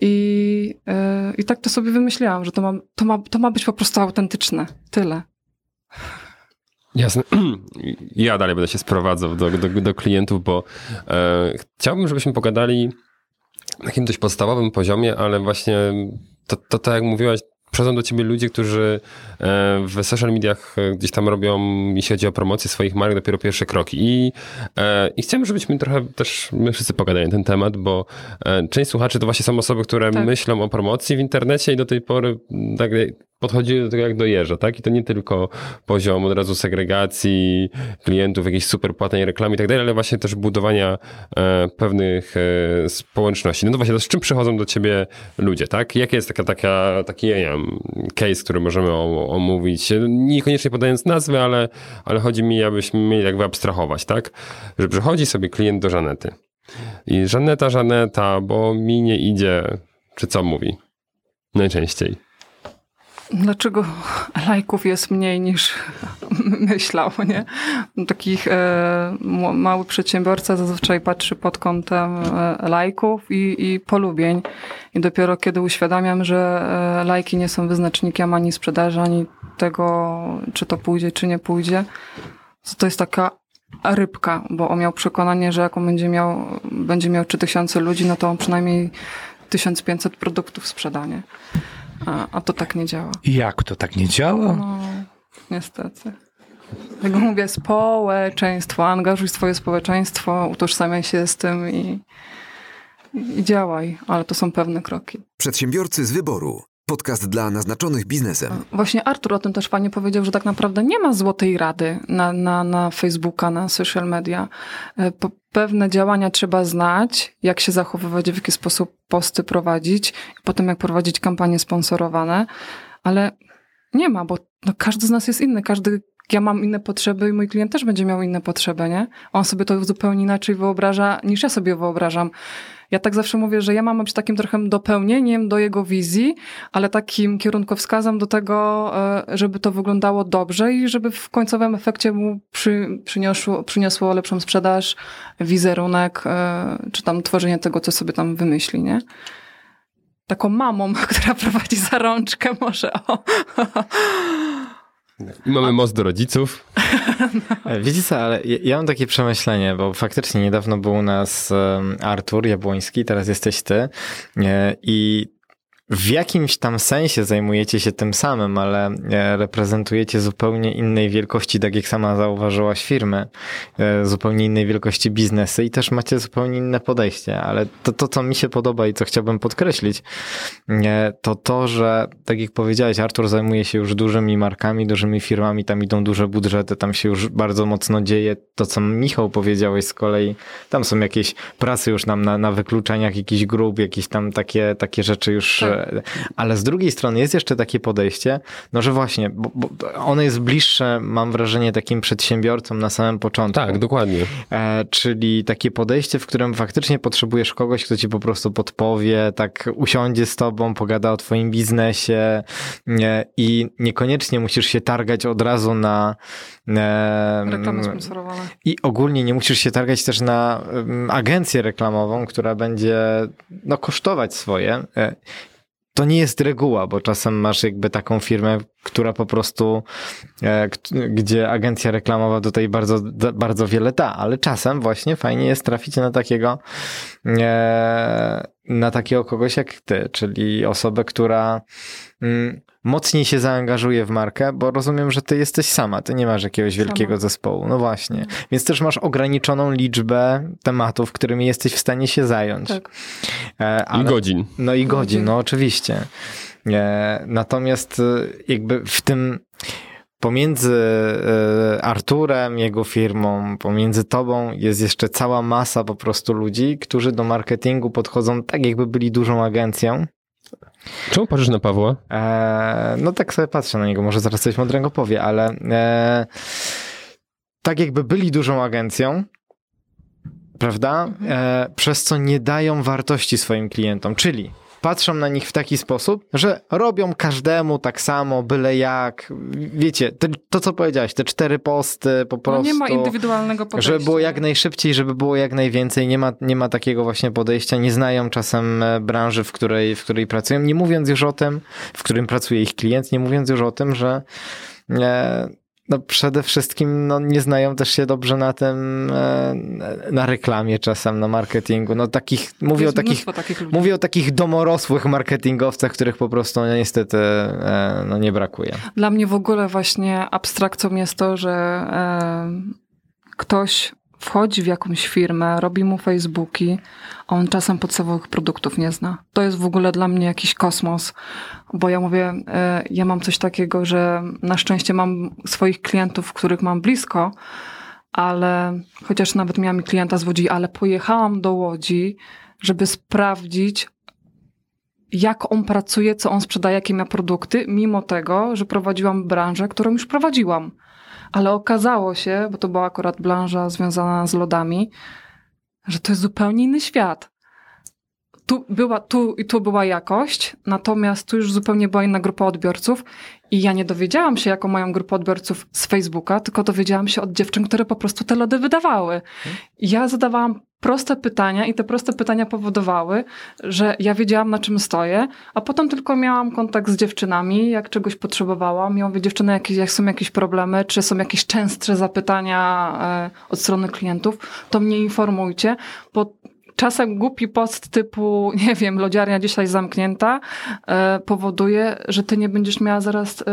I, e, I tak to sobie wymyśliłam, że to ma, to, ma, to ma być po prostu autentyczne. Tyle. Jasne. Ja dalej będę się sprowadzał do, do, do klientów, bo e, chciałbym, żebyśmy pogadali na takim dość podstawowym poziomie, ale właśnie to, to tak jak mówiłaś, przychodzą do ciebie ludzie, którzy e, w social mediach e, gdzieś tam robią, jeśli chodzi o promocję swoich marek, dopiero pierwsze kroki. I, e, i chciałbym, żebyśmy trochę też, my wszyscy pogadali na ten temat, bo część słuchaczy to właśnie są osoby, które tak. myślą o promocji w internecie i do tej pory tak podchodzili do tego jak do jeża, tak? I to nie tylko poziom od razu segregacji klientów, jakiejś super płatnej reklamy i tak dalej, ale właśnie też budowania e, pewnych e, społeczności. No to właśnie, to z czym przychodzą do ciebie ludzie, tak? Jaki jest taka, taka, taki, nie wiem, case, który możemy omówić, niekoniecznie podając nazwy, ale, ale chodzi mi, abyśmy mieli jak wyabstrahować, tak? Że przychodzi sobie klient do Żanety i Żaneta, Żaneta, bo mi nie idzie, czy co mówi? Najczęściej. Dlaczego lajków jest mniej niż myślał, nie? Takich e, mały przedsiębiorca zazwyczaj patrzy pod kątem e, lajków i, i polubień. I dopiero kiedy uświadamiam, że e, lajki nie są wyznacznikiem ani sprzedaży, ani tego, czy to pójdzie, czy nie pójdzie, to, to jest taka rybka, bo on miał przekonanie, że jak on będzie miał, będzie miał 3000 ludzi, no to on przynajmniej 1500 produktów sprzedanie. A, a to tak nie działa. Jak to tak nie działa? No, niestety. Jak mówię, społeczeństwo, angażuj swoje społeczeństwo, utożsamiaj się z tym i, i działaj, ale to są pewne kroki. Przedsiębiorcy z wyboru. Podcast dla naznaczonych biznesem. Właśnie Artur o tym też fajnie powiedział, że tak naprawdę nie ma złotej rady na, na, na Facebooka, na social media. E, po, pewne działania trzeba znać, jak się zachowywać, w jaki sposób posty prowadzić, potem jak prowadzić kampanie sponsorowane, ale nie ma, bo no, każdy z nas jest inny, każdy ja mam inne potrzeby i mój klient też będzie miał inne potrzeby, nie? On sobie to zupełnie inaczej wyobraża, niż ja sobie wyobrażam. Ja tak zawsze mówię, że ja mam być takim trochę dopełnieniem do jego wizji, ale takim kierunkowskazem do tego, e, żeby to wyglądało dobrze i żeby w końcowym efekcie mu przy, przyniosło, przyniosło lepszą sprzedaż, wizerunek, e, czy tam tworzenie tego, co sobie tam wymyśli, nie? Taką mamą, która prowadzi za rączkę może, o. I mamy most do rodziców. E, wiecie co, ale ja mam takie przemyślenie, bo faktycznie niedawno był u nas Artur Jabłoński, teraz jesteś ty e, i w jakimś tam sensie zajmujecie się tym samym, ale e, reprezentujecie zupełnie innej wielkości, tak jak sama zauważyłaś, firmy, e, zupełnie innej wielkości biznesy i też macie zupełnie inne podejście, ale to, to co mi się podoba i co chciałbym podkreślić, e, to to, że tak jak powiedziałeś, Artur zajmuje się już dużymi markami, dużymi firmami, tam idą duże budżety, tam się już bardzo mocno dzieje. To, co Michał powiedziałeś z kolei, tam są jakieś prace już nam na, na wykluczeniach jakichś grup, jakieś tam takie, takie rzeczy już ale z drugiej strony jest jeszcze takie podejście, no że właśnie, bo, bo ono jest bliższe, mam wrażenie, takim przedsiębiorcom na samym początku. Tak, dokładnie. E, czyli takie podejście, w którym faktycznie potrzebujesz kogoś, kto ci po prostu podpowie, tak usiądzie z tobą, pogada o twoim biznesie nie, i niekoniecznie musisz się targać od razu na e, reklamy sponsorowane. I ogólnie nie musisz się targać też na agencję reklamową, która będzie no, kosztować swoje. To nie jest reguła, bo czasem masz jakby taką firmę, która po prostu, e, gdzie agencja reklamowa tutaj bardzo, bardzo wiele da, ale czasem właśnie fajnie jest trafić na takiego, e, na takiego kogoś jak ty, czyli osobę, która mm, mocniej się zaangażuje w markę, bo rozumiem, że ty jesteś sama, ty nie masz jakiegoś Sama. wielkiego zespołu. No właśnie. Więc też masz ograniczoną liczbę tematów, którymi jesteś w stanie się zająć. Tak. E, I ale- godzin. no i godzin, no oczywiście. E, Natomiast e, jakby w tym pomiędzy Arturem, jego firmą, pomiędzy tobą jest jeszcze cała masa po prostu ludzi, którzy do marketingu podchodzą tak, jakby byli dużą agencją. Czemu patrzysz na Pawła? E, no tak sobie patrzę na niego, może zaraz coś mądrego powie, ale e, tak jakby byli dużą agencją, prawda? E, przez co nie dają wartości swoim klientom, czyli patrzą na nich w taki sposób, że robią każdemu tak samo, byle jak. Wiecie, te, to co powiedziałeś, te cztery posty po No prostu. nie ma indywidualnego podejścia. Żeby było jak najszybciej, żeby było jak najwięcej. Nie ma, nie ma takiego właśnie podejścia. Nie znają czasem e, branży, w której, w której pracują. Nie mówiąc już o tym, w którym pracuje ich klient, nie mówiąc już o tym, że e, no przede wszystkim no, nie znają też się dobrze na tym, e, na reklamie czasem, na marketingu. No takich, mówię o takich, takich mówię o takich domorosłych marketingowcach, których po prostu no, niestety e, no, nie brakuje. Dla mnie w ogóle właśnie abstrakcją jest to, że e, ktoś wchodzi w jakąś firmę, robi mu Facebooki, a on czasem podstawowych produktów nie zna. To jest w ogóle dla mnie jakiś kosmos, bo ja mówię, e, ja mam coś takiego, że na szczęście mam swoich klientów, których mam blisko, ale chociaż nawet miałam klienta z Łodzi, ale pojechałam do Łodzi, żeby sprawdzić, jak on pracuje, co on sprzedaje, jakie ma produkty, mimo tego, że prowadziłam branżę, którą już prowadziłam. Ale okazało się, bo to była akurat branża związana z lodami, że to jest zupełnie inny świat. Tu była, tu i tu była jakość, natomiast tu już zupełnie była inna grupa odbiorców i ja nie dowiedziałam się, jaką mają grupę odbiorców z Facebooka, tylko dowiedziałam się od dziewczyn, które po prostu te lody wydawały. I ja zadawałam proste pytania i te proste pytania powodowały, że ja wiedziałam, na czym stoję, a potem tylko miałam kontakt z dziewczynami, jak czegoś potrzebowałam. Ja mówię, dziewczyny, jakieś, jak są jakieś problemy, czy są jakieś częstsze zapytania e, od strony klientów, to mnie informujcie, bo czasem głupi post typu, nie wiem, lodziarnia dzisiaj zamknięta, e, powoduje, że ty nie będziesz miała zaraz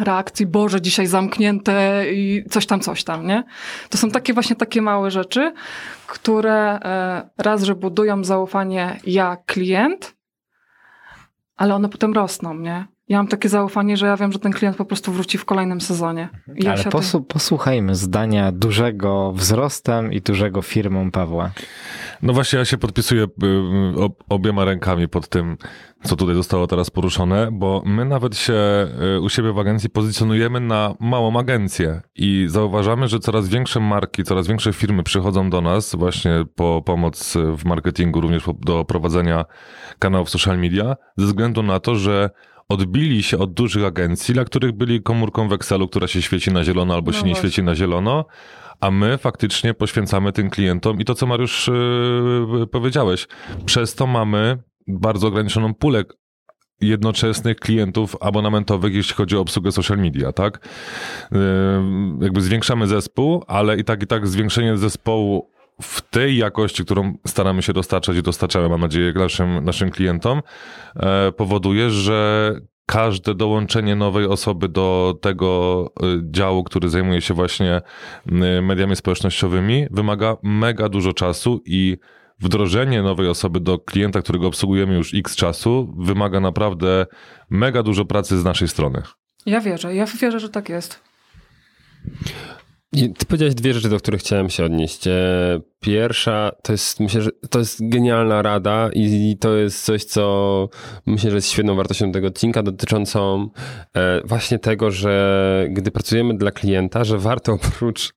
reakcji, Boże, dzisiaj zamknięte i coś tam, coś tam, nie? To są takie właśnie takie małe rzeczy, które e, raz, że budują zaufanie ja, klient, ale one potem rosną, nie? Ja mam takie zaufanie, że ja wiem, że ten klient po prostu wróci w kolejnym sezonie. I Ale posłuchajmy zdania dużego wzrostem i dużego firmą Pawła. No właśnie, ja się podpisuję y, ob- obiema rękami pod tym, co tutaj zostało teraz poruszone, bo my nawet się y, u siebie w agencji pozycjonujemy na małą agencję i zauważamy, że coraz większe marki, coraz większe firmy przychodzą do nas właśnie po pomoc w marketingu, również do prowadzenia kanałów social media, ze względu na to, że odbili się od dużych agencji, dla których byli komórką w Excelu, która się świeci na zielono albo No się nie właśnie. świeci na zielono, a my faktycznie poświęcamy tym klientom i to, co Mariusz yy, powiedziałeś, przez to mamy bardzo ograniczoną pulę jednoczesnych klientów abonamentowych, jeśli chodzi o obsługę social media, tak? Yy, jakby zwiększamy zespół, ale i tak, i tak zwiększenie zespołu w tej jakości, którą staramy się dostarczać i dostarczamy, mam nadzieję, naszym, naszym klientom, e, powoduje, że każde dołączenie nowej osoby do tego y, działu, który zajmuje się właśnie y, mediami społecznościowymi, wymaga mega dużo czasu i wdrożenie nowej osoby do klienta, którego obsługujemy już x czasu, wymaga naprawdę mega dużo pracy z naszej strony. Ja wierzę, ja wierzę, że tak jest. I Ty powiedziałeś dwie rzeczy, do których chciałem się odnieść. Pierwsza to jest, myślę, że to jest genialna rada i to jest coś, co myślę, że jest świetną wartością tego odcinka dotyczącą e, właśnie tego, że gdy pracujemy dla klienta, że warto oprócz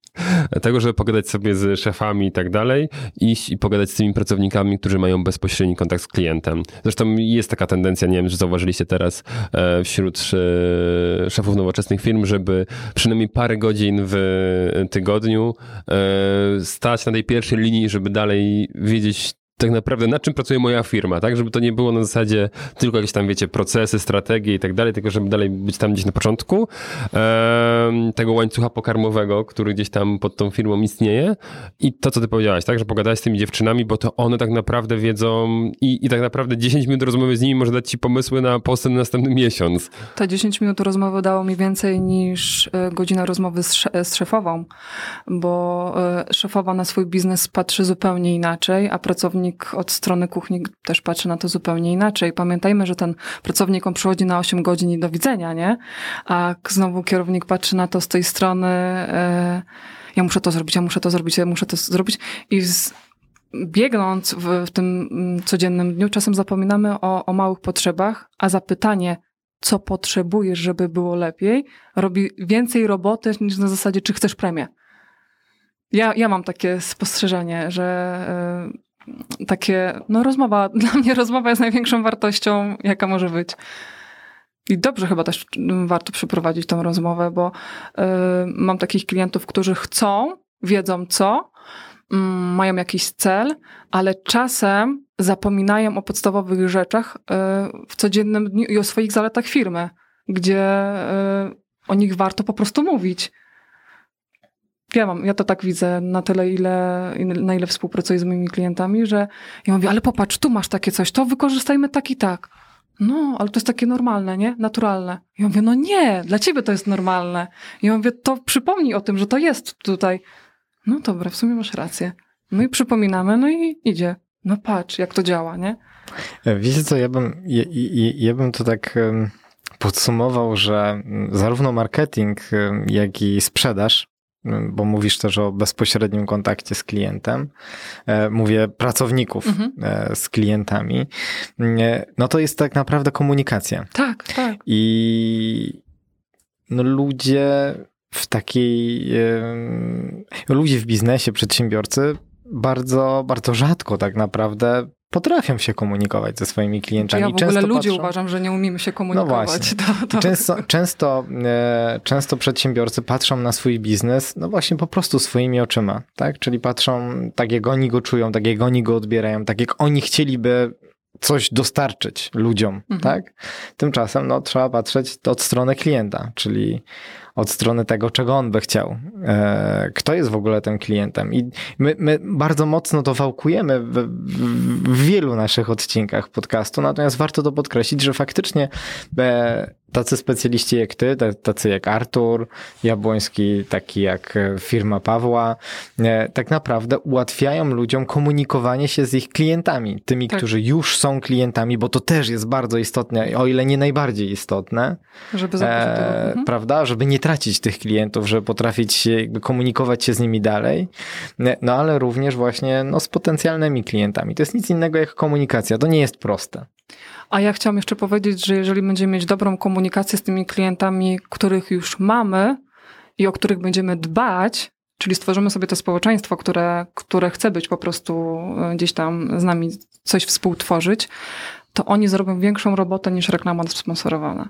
tego, żeby pogadać sobie z szefami i tak dalej, iść i pogadać z tymi pracownikami, którzy mają bezpośredni kontakt z klientem. Zresztą jest taka tendencja, nie wiem, czy zauważyliście teraz e, wśród e, szefów nowoczesnych firm, żeby przynajmniej parę godzin w tygodniu e, stać na tej pierwszej linii, żeby dalej wiedzieć tak naprawdę nad czym pracuje moja firma, tak? Żeby to nie było na zasadzie tylko jakieś tam, wiecie, procesy, strategie i tak dalej, tylko żeby dalej być tam gdzieś na początku tego łańcucha pokarmowego, który gdzieś tam pod tą firmą istnieje. I to, co ty powiedziałaś, tak? Że pogadałeś z tymi dziewczynami, bo to one tak naprawdę wiedzą i, i tak naprawdę 10 minut rozmowy z nimi może dać ci pomysły na posty na następny miesiąc. Te 10 minut rozmowy dało mi więcej niż e, godzina rozmowy z, z szefową, bo e, szefowa na swój biznes patrzy zupełnie inaczej, a pracownik od strony kuchni też patrzy na to zupełnie inaczej. Pamiętajmy, że ten pracownik on przychodzi na 8 godzin i do widzenia, nie? A znowu kierownik patrzy na to z tej strony e, ja muszę to zrobić, ja muszę to zrobić, ja muszę to zrobić i z, biegnąc w, w tym mm, codziennym dniu, czasem zapominamy o, o małych potrzebach, a zapytanie, co potrzebujesz, żeby było lepiej, robi więcej roboty niż na zasadzie, czy chcesz premię. Ja, ja mam takie spostrzeżenie, że y, takie, no rozmowa, dla mnie rozmowa jest największą wartością, jaka może być. I dobrze chyba też warto przeprowadzić tą rozmowę, bo y, mam takich klientów, którzy chcą, wiedzą co, mm, mają jakiś cel, ale czasem zapominają o podstawowych rzeczach y, w codziennym dniu i o swoich zaletach firmy, gdzie y, o nich warto po prostu mówić. Ja, mam, ja to tak widzę na tyle, ile, na ile współpracuję z moimi klientami, że ja mówię, ale popatrz, tu masz takie coś, to wykorzystajmy tak i tak. No, ale to jest takie normalne, nie? Naturalne. Ja mówię, no nie, dla ciebie to jest normalne. Ja mówię, to przypomnij o tym, że to jest tutaj. No dobra, w sumie masz rację. No i przypominamy, no i idzie. No patrz, jak to działa, nie? Wiecie co, ja bym, ja, ja, ja bym to tak podsumował, że mm, zarówno marketing, jak i sprzedaż, bo mówisz też o bezpośrednim kontakcie z klientem, e, mówię pracowników Mhm. e, z klientami, e, no to jest tak naprawdę komunikacja. Tak, tak. I no ludzie w takiej, ludzie w biznesie, przedsiębiorcy bardzo, bardzo rzadko tak naprawdę potrafią się komunikować ze swoimi klientami. ja w ogóle Często ludzie patrzą- uważam, że nie umiemy się komunikować. właśnie. To, to... Często, często, e, często przedsiębiorcy patrzą na swój biznes, no właśnie po prostu swoimi oczyma, tak? Czyli patrzą tak, jak oni go czują, tak, jak oni go odbierają, tak, jak oni chcieliby coś dostarczyć ludziom, Mhm. tak? Tymczasem, no, trzeba patrzeć od strony klienta, czyli od strony tego, czego on by chciał. E, kto jest w ogóle tym klientem? I my, my bardzo mocno to wałkujemy w, w, w wielu naszych odcinkach podcastu, natomiast warto to podkreślić, że faktycznie e, tacy specjaliści jak ty, ta- tacy jak Artur Jabłoński, taki jak e, firma Pawła, e, tak naprawdę ułatwiają ludziom komunikowanie się z ich klientami, tymi, Tak. którzy już są klientami, bo to też jest bardzo istotne, o ile nie najbardziej istotne, Żeby e, mhm. prawda, żeby nie tracić tych klientów, żeby potrafić się, komunikować się z nimi dalej, Ne- no ale również właśnie no, z potencjalnymi klientami. To jest nic innego jak komunikacja, to nie jest proste. A ja chciałam jeszcze powiedzieć, że jeżeli będziemy mieć dobrą komunikację z tymi klientami, których już mamy i o których będziemy dbać, czyli stworzymy sobie to społeczeństwo, które, które chce być po prostu e, gdzieś tam z nami coś współtworzyć, to oni zrobią większą robotę niż reklama sponsorowana.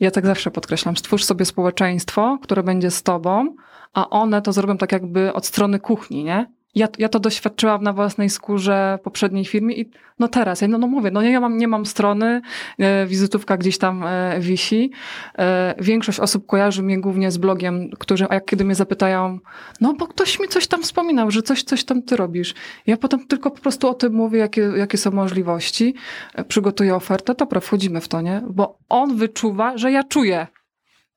Ja tak zawsze podkreślam, stwórz sobie społeczeństwo, które będzie z tobą, a one to zrobią tak jakby od strony kuchni, nie? Ja, ja to doświadczyłam na własnej skórze poprzedniej firmie i no teraz, ja no, no mówię, no ja mam, nie mam strony, e, wizytówka gdzieś tam e, wisi. E, większość osób kojarzy mnie głównie z blogiem, którzy, a jak kiedy mnie zapytają, no bo ktoś mi coś tam wspominał, że coś, coś tam ty robisz. Ja potem tylko po prostu o tym mówię, jakie, jakie są możliwości, e, przygotuję ofertę, dobra, wchodzimy w to, nie? Bo on wyczuwa, że ja czuję.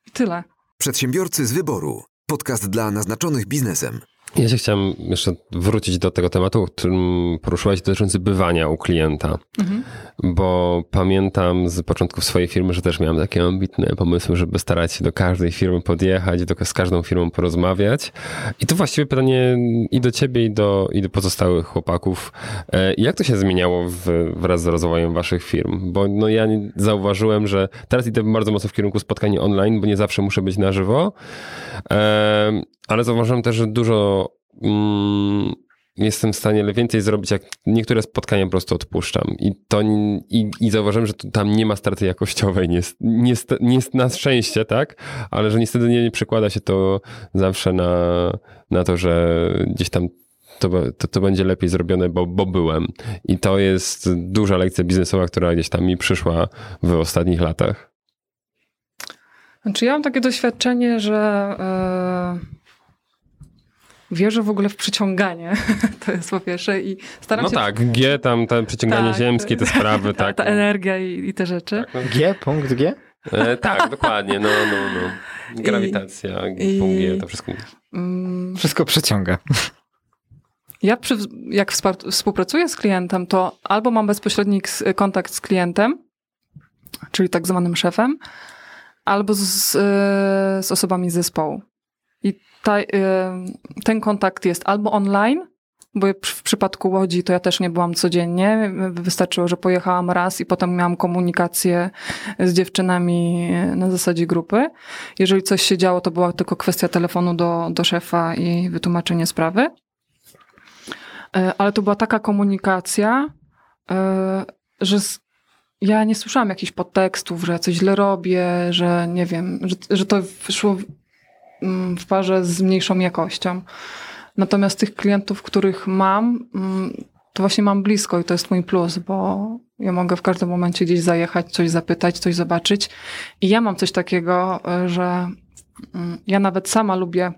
I tyle. Przedsiębiorcy z wyboru. Podcast dla naznaczonych biznesem. Ja się chciałem jeszcze wrócić do tego tematu, o którym poruszyłaś dotyczący bywania u klienta. Mhm. Bo pamiętam z początków swojej firmy, że też miałem takie ambitne pomysły, żeby starać się do każdej firmy podjechać, do, z każdą firmą porozmawiać. I tu właściwie pytanie i do ciebie, i do, i do pozostałych chłopaków. E, Jak to się zmieniało w, wraz z rozwojem waszych firm? Bo no ja zauważyłem, że teraz idę bardzo mocno w kierunku spotkań online, bo nie zawsze muszę być na żywo. E, Ale zauważyłem też, że dużo mm, jestem w stanie więcej zrobić, jak niektóre spotkania po prostu odpuszczam. I to i, i zauważyłem, że tam nie ma straty jakościowej. Nie, nie, nie na szczęście, tak? Ale że niestety nie, nie przekłada się to zawsze na, na to, że gdzieś tam to, to, to będzie lepiej zrobione, bo, bo byłem. I to jest duża lekcja biznesowa, która gdzieś tam mi przyszła w ostatnich latach. Znaczy ja mam takie doświadczenie, że yy, wierzę w ogóle w przyciąganie. to jest po pierwsze i staram no się... No tak, G tam, tam przyciąganie tak, ziemskie, te sprawy, ta, tak. Ta energia i, i te rzeczy. Tak, no. G, punkt G? E, tak, dokładnie, no, no, no. Grawitacja, I, punkt G, to wszystko. Mm, wszystko przyciąga. Ja przy, jak współpracuję z klientem, to albo mam bezpośredni kontakt z klientem, czyli tak zwanym szefem, albo z, z osobami z zespołu. Ta, ten kontakt jest albo online, bo w przypadku Łodzi to ja też nie byłam codziennie. Wystarczyło, że pojechałam raz i potem miałam komunikację z dziewczynami na zasadzie grupy. Jeżeli coś się działo, to była tylko kwestia telefonu do, do szefa i wytłumaczenie sprawy. Ale to była taka komunikacja, że ja nie słyszałam jakichś podtekstów, że coś źle robię, że nie wiem, że, że to wyszło w parze z mniejszą jakością. Natomiast tych klientów, których mam, to właśnie mam blisko i to jest mój plus, bo ja mogę w każdym momencie gdzieś zajechać, coś zapytać, coś zobaczyć. I ja mam coś takiego, że ja nawet sama lubię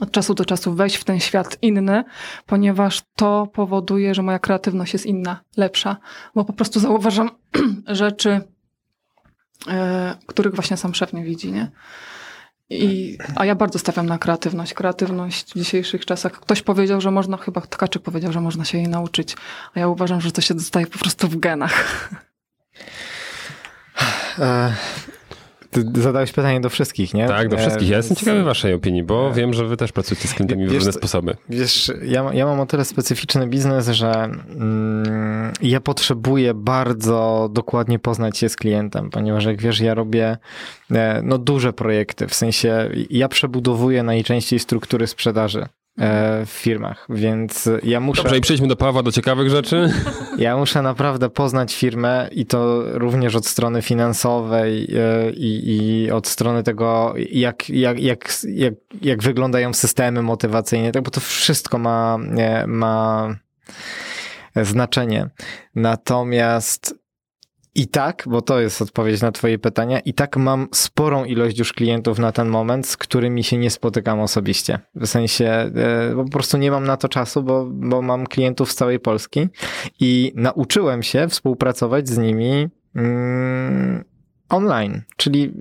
od czasu do czasu wejść w ten świat inny, ponieważ to powoduje, że moja kreatywność jest inna, lepsza, bo po prostu zauważam rzeczy, których właśnie sam szef nie widzi, nie? I, a ja bardzo stawiam na kreatywność. Kreatywność w dzisiejszych czasach. Ktoś powiedział, że można, chyba Tkaczyk powiedział, że można się jej nauczyć. A ja uważam, że to się dostaje po prostu w genach. E, ty zadałeś pytanie do wszystkich, nie? Tak, do wszystkich. Ja jestem ciekawy waszej opinii, bo e, wiem, że wy też pracujecie z klientami w różne sposoby. Wiesz, ja, ja mam o tyle specyficzny biznes, że mm, ja potrzebuję bardzo dokładnie poznać się z klientem, ponieważ jak wiesz, ja robię no, duże projekty, w sensie ja przebudowuję najczęściej struktury sprzedaży w firmach, więc ja muszę... Dobrze, i przejdźmy do Pawła, do ciekawych rzeczy. Ja muszę naprawdę poznać firmę i to również od strony finansowej i, i od strony tego, jak, jak, jak, jak, jak wyglądają systemy motywacyjne, tak, bo to wszystko ma, ma znaczenie. Natomiast i tak, bo to jest odpowiedź na Twoje pytania, i tak mam sporą ilość już klientów na ten moment, z którymi się nie spotykam osobiście. W sensie e, po prostu nie mam na to czasu, bo, bo mam klientów z całej Polski i nauczyłem się współpracować z nimi. Mm, online, czyli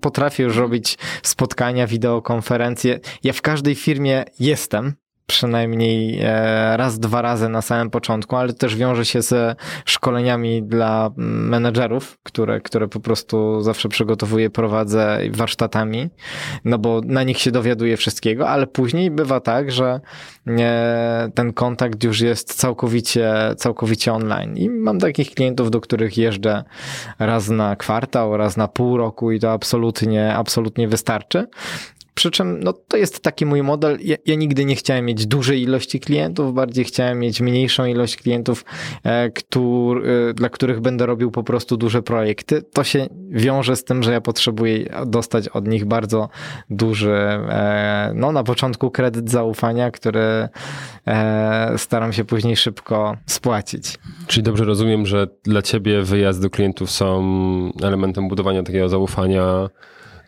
potrafię już robić spotkania, wideokonferencje. Ja w każdej firmie jestem, przynajmniej e, raz, dwa razy na samym początku, ale też wiąże się ze szkoleniami dla menedżerów, które, które po prostu zawsze przygotowuję, prowadzę warsztatami, no bo na nich się dowiaduję wszystkiego, ale później bywa tak, że e, ten kontakt już jest całkowicie, całkowicie online i mam takich klientów, do których jeżdżę raz na kwartał, raz na pół roku i to absolutnie, absolutnie wystarczy. Przy czym no, to jest taki mój model. Ja, ja, nigdy nie chciałem mieć dużej ilości klientów, bardziej chciałem mieć mniejszą ilość klientów, e, który, e, dla których będę robił po prostu duże projekty. To się wiąże z tym, że ja potrzebuję dostać od nich bardzo duży, e, no na początku kredyt zaufania, który e, staram się później szybko spłacić. Czyli dobrze rozumiem, że dla ciebie wyjazdy do klientów są elementem budowania takiego zaufania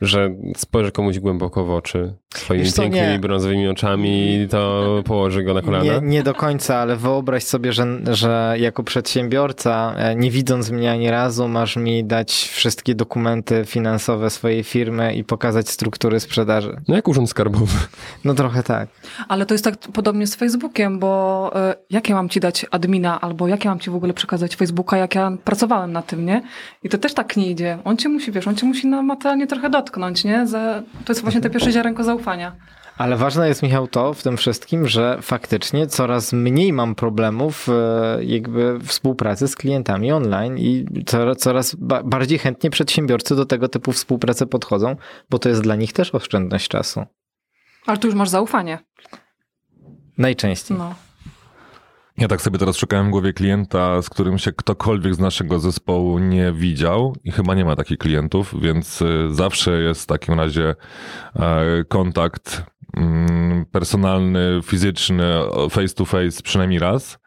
że spojrzy komuś głęboko w oczy swoimi co, pięknymi nie. brązowymi oczami, to położy go na kolana? Nie, nie do końca, ale wyobraź sobie, że, że jako przedsiębiorca, e, nie widząc mnie ani razu, masz mi dać wszystkie dokumenty finansowe swojej firmy i pokazać struktury sprzedaży. No jak urząd skarbowy. No trochę tak. Ale to jest tak podobnie z Facebookiem, bo y, jak ja mam ci dać admina, albo jak ja mam ci w ogóle przekazać Facebooka, jak ja pracowałem na tym, nie? I to też tak nie idzie. On cię musi, wiesz, on cię musi materialnie trochę dotknąć, nie? Za, to jest właśnie te pierwsze ziarenko zaufania. Ale ważne jest, Michał, to w tym wszystkim, że faktycznie coraz mniej mam problemów e, jakby współpracy z klientami online i coraz bardziej chętnie przedsiębiorcy do tego typu współpracy podchodzą, bo to jest dla nich też oszczędność czasu. Ale tu już masz zaufanie. Najczęściej. No. Ja tak sobie teraz szukałem w głowie klienta, z którym się ktokolwiek z naszego zespołu nie widział i chyba nie ma takich klientów, więc y, zawsze jest w takim razie e, kontakt mm, personalny, fizyczny, face to face przynajmniej raz.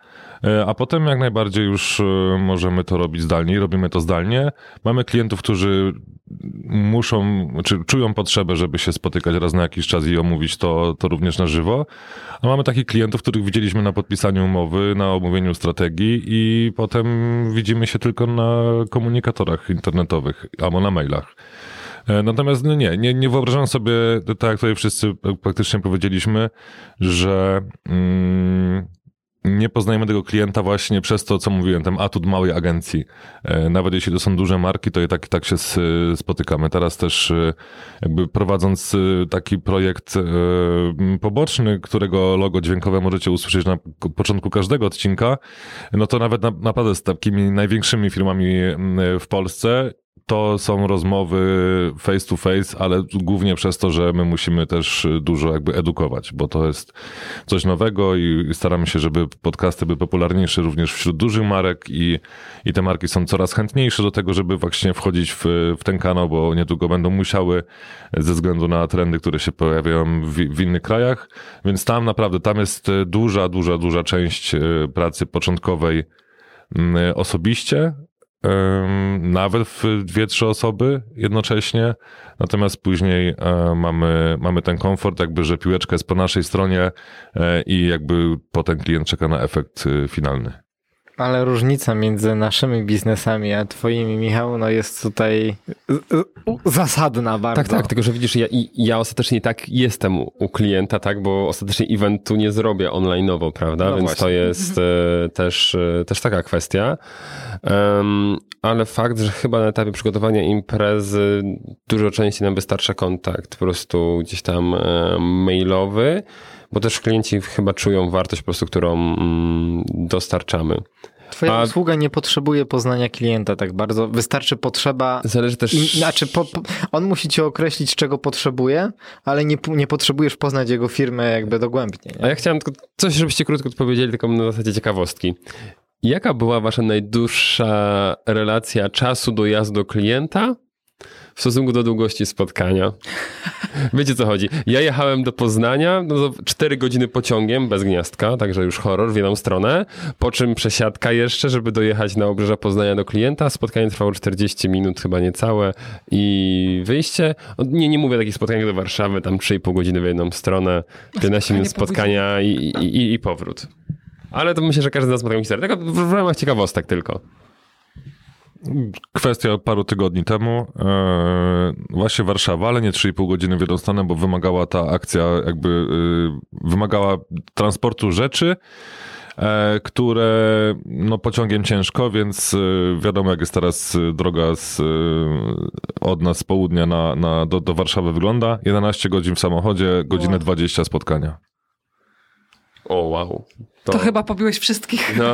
E, A potem jak najbardziej już e, możemy to robić zdalnie robimy to zdalnie. Mamy klientów, którzy muszą, czy czują potrzebę, żeby się spotykać raz na jakiś czas i omówić to, to również na żywo. A mamy takich klientów, których widzieliśmy na podpisaniu umowy, na omówieniu strategii i potem widzimy się tylko na komunikatorach internetowych albo na mailach. E, Natomiast no nie, nie, nie wyobrażam sobie, tak jak tutaj wszyscy praktycznie powiedzieliśmy, że mm, nie poznajemy tego klienta właśnie przez to, co mówiłem, ten atut małej agencji. E, Nawet jeśli to są duże marki, to i tak, i tak się s- spotykamy. Teraz też e, jakby prowadząc e, taki projekt e, poboczny, którego logo dźwiękowe możecie usłyszeć na początku każdego odcinka, no to nawet na, naprawdę z takimi największymi firmami w Polsce to są rozmowy face to face, ale głównie przez to, że my musimy też dużo jakby edukować, bo to jest coś nowego i staramy się, żeby podcasty były popularniejsze również wśród dużych marek i, i te marki są coraz chętniejsze do tego, żeby właśnie wchodzić w, w ten kanał, bo niedługo będą musiały ze względu na trendy, które się pojawiają w, w innych krajach, więc tam naprawdę, tam jest duża, duża, duża część e, pracy początkowej m, osobiście, nawet w dwie, trzy osoby jednocześnie, natomiast później e, mamy, mamy ten komfort, jakby, że piłeczka jest po naszej stronie e, i jakby potem klient czeka na efekt e, finalny. Ale różnica między naszymi biznesami a twoimi, Michał, no jest tutaj zasadna bardzo. Tak, tak, tylko że widzisz, ja, ja ostatecznie tak jestem u, klienta, tak, bo ostatecznie eventu nie zrobię online'owo, prawda, No więc właśnie. to jest e, też, e, też taka kwestia. Em, ale fakt, że chyba na etapie przygotowania imprezy dużo częściej nam wystarcza kontakt po prostu gdzieś tam e, mailowy, bo też klienci chyba czują wartość po prostu, którą mm, dostarczamy. Twoja A- usługa nie potrzebuje poznania klienta tak bardzo. Wystarczy potrzeba. Zależy też... I, znaczy, po, po, on musi ci określić, czego potrzebuje, ale nie, nie potrzebujesz poznać jego firmę jakby dogłębnie. A Nie? ja chciałem tylko coś, żebyście krótko odpowiedzieli, tylko na zasadzie ciekawostki. Jaka była wasza najdłuższa relacja czasu dojazdu do klienta w stosunku do długości spotkania? Wiecie co chodzi? Ja jechałem do Poznania, no to 4 godziny pociągiem, bez gniazdka, także już horror w jedną stronę, po czym przesiadka jeszcze, żeby dojechać na obrzeża Poznania do klienta. Spotkanie trwało 40 minut, chyba niecałe i wyjście. Nie, nie mówię takich spotkaniach do Warszawy, tam 3,5 godziny w jedną stronę, 15 minut spotkania i, i, i, powrót. Ale to myślę, że każdy z nas ma taką historię. Tylko w ramach ciekawostek tylko. Kwestia paru tygodni temu, e, właśnie Warszawa, ale nie 3,5 godziny w jedną stronę, bo wymagała ta akcja jakby, e, wymagała transportu rzeczy, e, które no pociągiem ciężko, więc wiadomo jak jest teraz droga z, od nas z południa na, na, do, do Warszawy wygląda. 11 godzin w samochodzie, godzinę Wow. 20 spotkania. O, wow. To chyba pobiłeś wszystkich. No,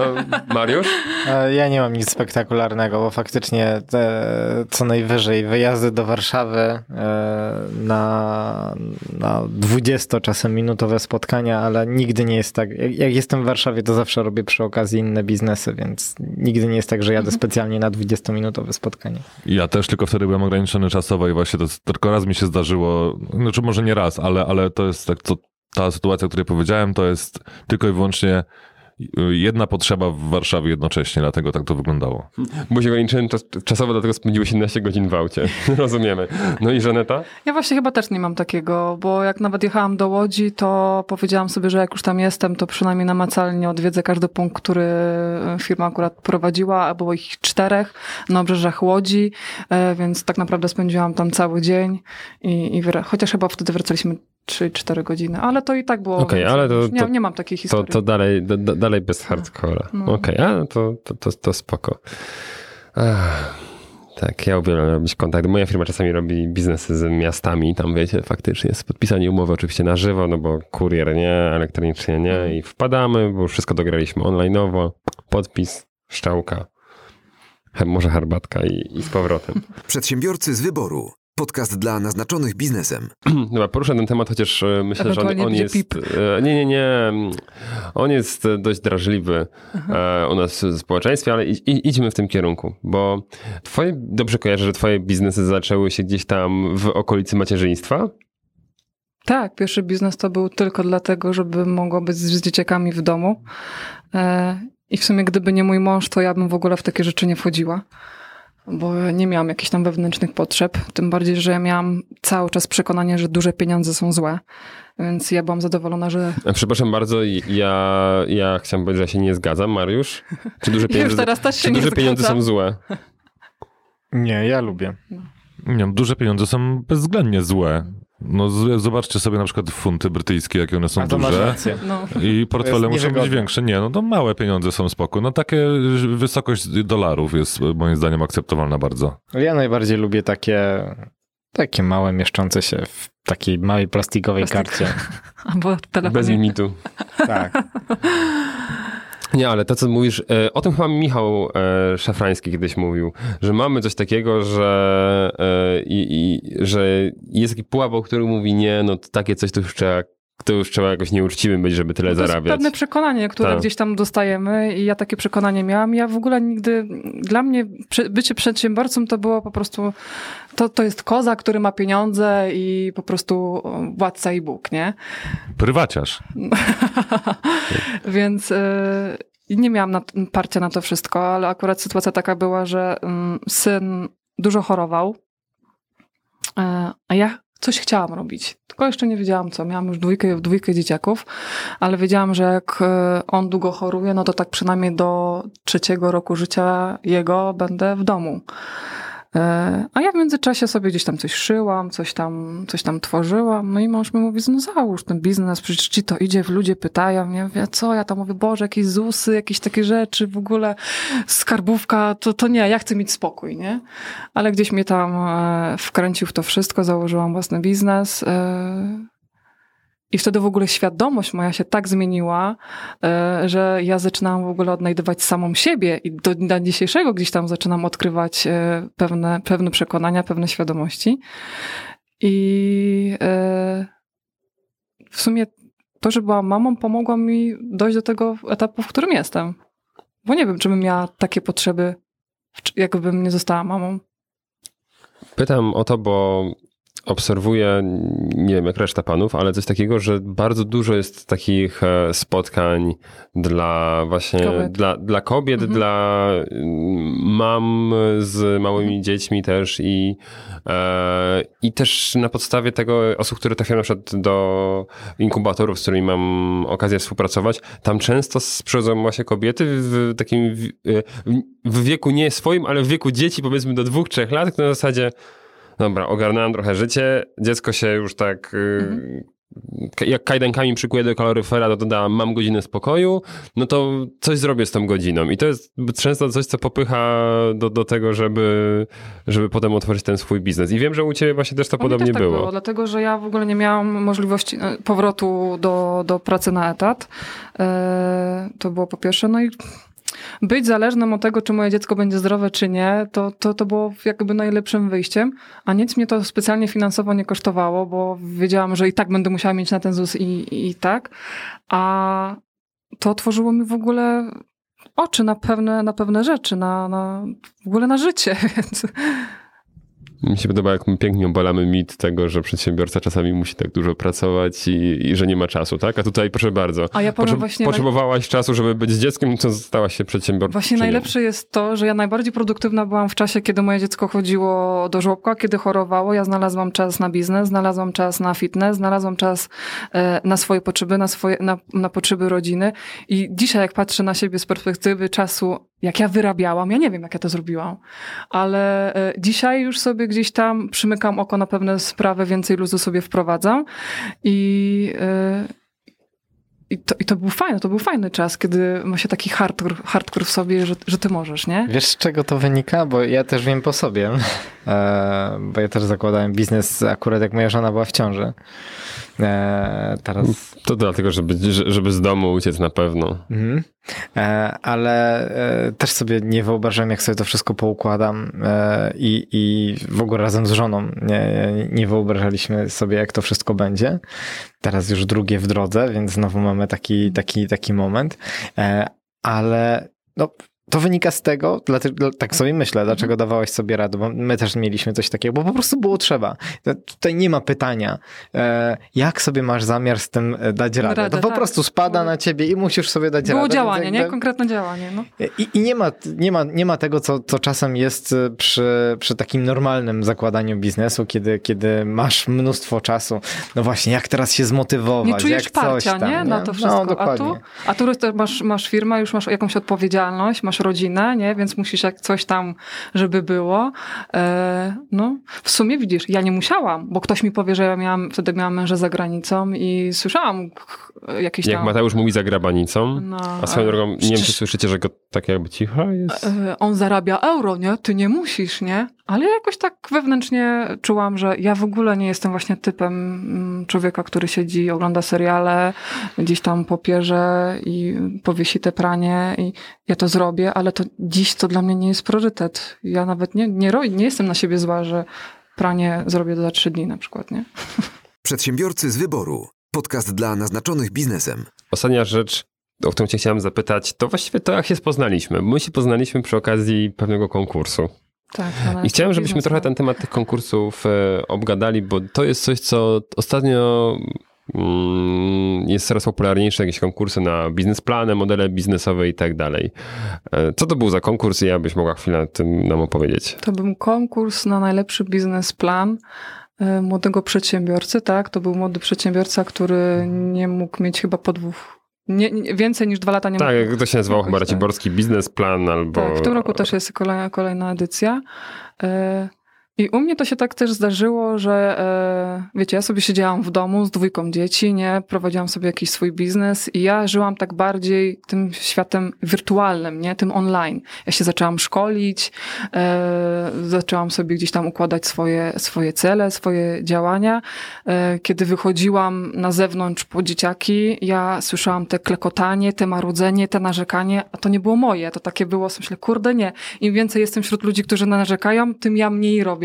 Mariusz? E, Ja nie mam nic spektakularnego, bo faktycznie te, co najwyżej wyjazdy do Warszawy e, na, na 20 czasem minutowe spotkania, ale nigdy nie jest tak. Jak, jestem w Warszawie, to zawsze robię przy okazji inne biznesy, więc nigdy nie jest tak, że jadę specjalnie na 20-minutowe spotkanie. Ja też, tylko wtedy byłem ograniczony czasowo i właśnie to tylko raz mi się zdarzyło, znaczy może nie raz, ale, ale to jest tak, to, ta sytuacja, o której powiedziałem, to jest tylko i wyłącznie jedna potrzeba w Warszawie jednocześnie, dlatego tak to wyglądało. Bo się ograniczyłem czas, czasowo, dlatego spędziłeś 17 godzin w aucie. Rozumiemy. No i Żaneta? Ja właśnie chyba też nie mam takiego, bo jak nawet jechałam do Łodzi, to powiedziałam sobie, że jak już tam jestem, to przynajmniej namacalnie odwiedzę każdy punkt, który firma akurat prowadziła, a było ich czterech na obrzeżach Łodzi, e, więc tak naprawdę spędziłam tam cały dzień i, i chociaż chyba wtedy wracaliśmy 3-4 godziny, ale to i tak było. Okej, więcej. ale to- nie, to- nie mam takiej To, historii. to dalej, da, da- dalej bez hardcora. No. Okej, a no to, to, to, to spoko. Ach, tak, ja uwielbiam robić kontakty. Moja firma czasami robi biznesy z miastami, tam wiecie, faktycznie jest podpisanie umowy oczywiście na żywo, no bo kurier nie, elektronicznie nie i wpadamy, bo już wszystko dograliśmy online'owo, podpis, szczałka, może herbatka i, i z powrotem. Przedsiębiorcy z wyboru. Podcast dla naznaczonych biznesem. Dobra, poruszę ten temat, chociaż e, myślę, że on, on jest. pip. e, Nie, nie, nie. On jest e, dość drażliwy e, u nas w społeczeństwie, ale i, i, idźmy w tym kierunku, bo twoje, dobrze kojarzę, że twoje biznesy zaczęły się gdzieś tam w okolicy macierzyństwa. Tak, pierwszy biznes to był tylko dlatego, żeby mogła być z dzieciakami w domu. I w sumie, gdyby nie mój mąż, to ja bym w ogóle w takie rzeczy nie wchodziła. Bo nie miałam jakichś tam wewnętrznych potrzeb. Tym bardziej, że ja miałam cały czas przekonanie, że duże pieniądze są złe. Więc ja byłam zadowolona, że. Przepraszam bardzo, ja, ja chciałem powiedzieć, że ja się nie zgadzam, Mariusz. Czy duże Już pieniądze, teraz też się czy nie duże pieniądze są złe? Nie, ja lubię. Nie, wiem, duże pieniądze są bezwzględnie złe. No, z- zobaczcie sobie na przykład funty brytyjskie, jakie one są A to masz duże. rację. No. I portfele muszą być większe. Nie, no to małe pieniądze są spoko. No takie wysokość dolarów jest moim zdaniem akceptowalna bardzo. Ja najbardziej lubię takie, takie małe, mieszczące się w takiej małej plastikowej Plastik. karcie. Albo Bez telefonie. limitu. Tak. Nie, ale to, co mówisz, e, o tym chyba Michał e, Szafrański kiedyś mówił, że mamy coś takiego, że, e, i, i, że jest taki pułap, o którym mówi, nie, no takie coś to już trzeba, to już trzeba jakoś nieuczciwym być, żeby tyle No to jest zarabiać. pewne przekonanie, które Tak. gdzieś tam dostajemy i ja takie przekonanie miałam. Ja w ogóle nigdy, dla mnie bycie przedsiębiorcą to było po prostu, to, to jest koza, który ma pieniądze i po prostu władca i Bóg, nie? Prywaciarz. Więc y, nie miałam na, parcia na to wszystko, ale akurat sytuacja taka była, że mm, syn dużo chorował, e, a ja coś chciałam robić. Tylko jeszcze nie wiedziałam co. Miałam już dwójkę, dwójkę dzieciaków, ale wiedziałam, że jak e, on długo choruje, no to tak przynajmniej do trzeciego roku życia jego będę w domu. E, A ja w międzyczasie sobie gdzieś tam coś szyłam, coś tam, coś tam tworzyłam. No i mąż mi mówi, no załóż ten biznes, przecież ci to idzie, ludzie pytają mnie, ja co, ja tam mówię, Boże, jakieś ZUSy, jakieś takie rzeczy, w ogóle skarbówka, to, to nie, ja chcę mieć spokój, nie? Ale gdzieś mnie tam e, wkręcił w to wszystko, założyłam własny biznes. I wtedy w ogóle świadomość moja się tak zmieniła, e, że ja zaczynałam w ogóle odnajdywać samą siebie i do dnia dzisiejszego gdzieś tam zaczynam odkrywać e, pewne, pewne przekonania, pewne świadomości. I e, w sumie to, że byłam mamą, pomogło mi dojść do tego etapu, w którym jestem. Bo nie wiem, czy bym miała takie potrzeby, jakbym nie została mamą. Pytam o to, bo obserwuję, nie wiem jak reszta panów, ale coś takiego, że bardzo dużo jest takich e, spotkań dla właśnie, Kobiet. dla, dla kobiet, Mhm. dla mm, mam z małymi dziećmi też i, e, i też na podstawie tego osób, które trafiają na przykład do inkubatorów, z którymi mam okazję współpracować, tam często przychodzą właśnie kobiety w takim w, w wieku nie swoim, ale w wieku dzieci powiedzmy do dwóch, trzech lat, na zasadzie Dobra, ogarnąłem trochę życie. Dziecko się już tak. k- Jak kajdankami przykuje do kaloryfera, to dodałam, mam godzinę spokoju, no to coś zrobię z tą godziną. I to jest często coś, co popycha do, do tego, żeby, żeby potem otworzyć ten swój biznes. I wiem, że u ciebie właśnie też to podobnie też tak było. było. Dlatego, że ja w ogóle nie miałam możliwości e, powrotu do, do pracy na etat. E, To było po pierwsze. No i być zależnym od tego, czy moje dziecko będzie zdrowe, czy nie, to, to, to było jakby najlepszym wyjściem. A nic mnie to specjalnie finansowo nie kosztowało, bo wiedziałam, że i tak będę musiała mieć na ten ZUS i, i tak. A to otworzyło mi w ogóle oczy na pewne, na pewne rzeczy, na, na, w ogóle na życie, więc... Mi się podoba, jak my pięknie obalamy mit tego, że przedsiębiorca czasami musi tak dużo pracować i, i że nie ma czasu, tak? A tutaj proszę bardzo. A ja powiem właśnie... Potrzebowałaś czasu, żeby być dzieckiem, to stałaś się przedsiębiorcą. Właśnie najlepsze jest to, że ja najbardziej produktywna byłam w czasie, kiedy moje dziecko chodziło do żłobka, kiedy chorowało. Ja znalazłam czas na biznes, znalazłam czas na fitness, znalazłam czas e, na swoje potrzeby, na, swoje, na, na potrzeby rodziny. I dzisiaj, jak patrzę na siebie z perspektywy czasu, jak ja wyrabiałam, ja nie wiem, jak ja to zrobiłam, ale e, dzisiaj już sobie gdzieś tam przymykam oko na pewne sprawy, więcej luzu sobie wprowadzam i. E, i to, I to był fajny, to był fajny czas, kiedy ma się taki hardcore, hardcore w sobie, że, że ty możesz, nie? Wiesz, z czego to wynika? Bo ja też wiem po sobie. E, bo ja też zakładałem biznes akurat jak moja żona była w ciąży. E, teraz To dlatego, żeby, żeby z domu uciec na pewno. Mhm. E, ale e, też sobie nie wyobrażam, jak sobie to wszystko poukładam e, i, i w ogóle razem z żoną nie, nie wyobrażaliśmy sobie, jak to wszystko będzie. Teraz już drugie w drodze, więc znowu mamy taki, taki, taki moment. E, ale no, to wynika z tego, dlatego, tak sobie myślę, dlaczego dawałeś sobie radę, bo my też mieliśmy coś takiego, bo po prostu było trzeba. Tutaj nie ma pytania, e, jak sobie masz zamiar z tym e, dać radę. Radę, to po tak. prostu spada na ciebie i musisz sobie dać Było radę. działanie, więc nie? Konkretne działanie, no. I, I nie, ma, nie, ma, nie ma tego, co, co czasem jest przy, przy takim normalnym zakładaniu biznesu, kiedy, kiedy masz mnóstwo czasu. No właśnie, jak teraz się zmotywować, Nie czujesz jak coś parcia, tam, nie? Na to No, wszystko. a dokładnie. tu, a tu masz, masz firmę, już masz jakąś odpowiedzialność, masz rodzinę, nie? Więc musisz jak coś tam, żeby było. E, no, w sumie widzisz, ja nie musiałam, bo ktoś mi powie, że ja miałam, wtedy miałam męża za granicą i słyszałam k- jakieś Jak tam... Mateusz mówi za grabanicą, No, a swoją drogą, nie wiem, czy słyszycie, że go tak jakby cicho jest. E, on zarabia euro, nie? Ty nie musisz, nie? Ale ja jakoś tak wewnętrznie czułam, że ja w ogóle nie jestem właśnie typem mm, człowieka, który siedzi, ogląda seriale, gdzieś tam popierze i powiesi te pranie i ja to zrobię, ale to dziś to dla mnie nie jest priorytet. Ja nawet nie, nie, nie jestem na siebie zła, że pranie zrobię za trzy dni na przykład, nie? Przedsiębiorcy z wyboru. Podcast dla naznaczonych biznesem. Ostatnia rzecz, o którą cię chciałem zapytać, to właściwie to, jak się poznaliśmy. My się poznaliśmy przy okazji pewnego konkursu. Tak. I chciałem, żebyśmy trochę ten temat tych konkursów e, obgadali, bo to jest coś, co ostatnio mm, jest coraz popularniejsze, jakieś konkursy na biznesplany, modele biznesowe i tak dalej. E, Co to był za konkurs i ja byś mogła chwilę tym nam opowiedzieć? To był konkurs na najlepszy biznesplan e, młodego przedsiębiorcy, tak? To był młody przedsiębiorca, który nie mógł mieć chyba po dwóch, nie, nie, więcej niż dwa lata nie Tak, jak to się nazywało chyba. Raciborski biznesplan albo... Tak, w tym roku też jest kolejna, kolejna edycja. E, I u mnie to się tak też zdarzyło, że e, wiecie, ja sobie siedziałam w domu z dwójką dzieci, nie, prowadziłam sobie jakiś swój biznes i ja żyłam tak bardziej tym światem wirtualnym, nie, tym online. Ja się zaczęłam szkolić, e, zaczęłam sobie gdzieś tam układać swoje, swoje cele, swoje działania. E, kiedy wychodziłam na zewnątrz po dzieciaki, ja słyszałam te klekotanie, te marudzenie, te narzekanie, a to nie było moje, to takie było, myślę, kurde nie, im więcej jestem wśród ludzi, którzy narzekają, tym ja mniej robię.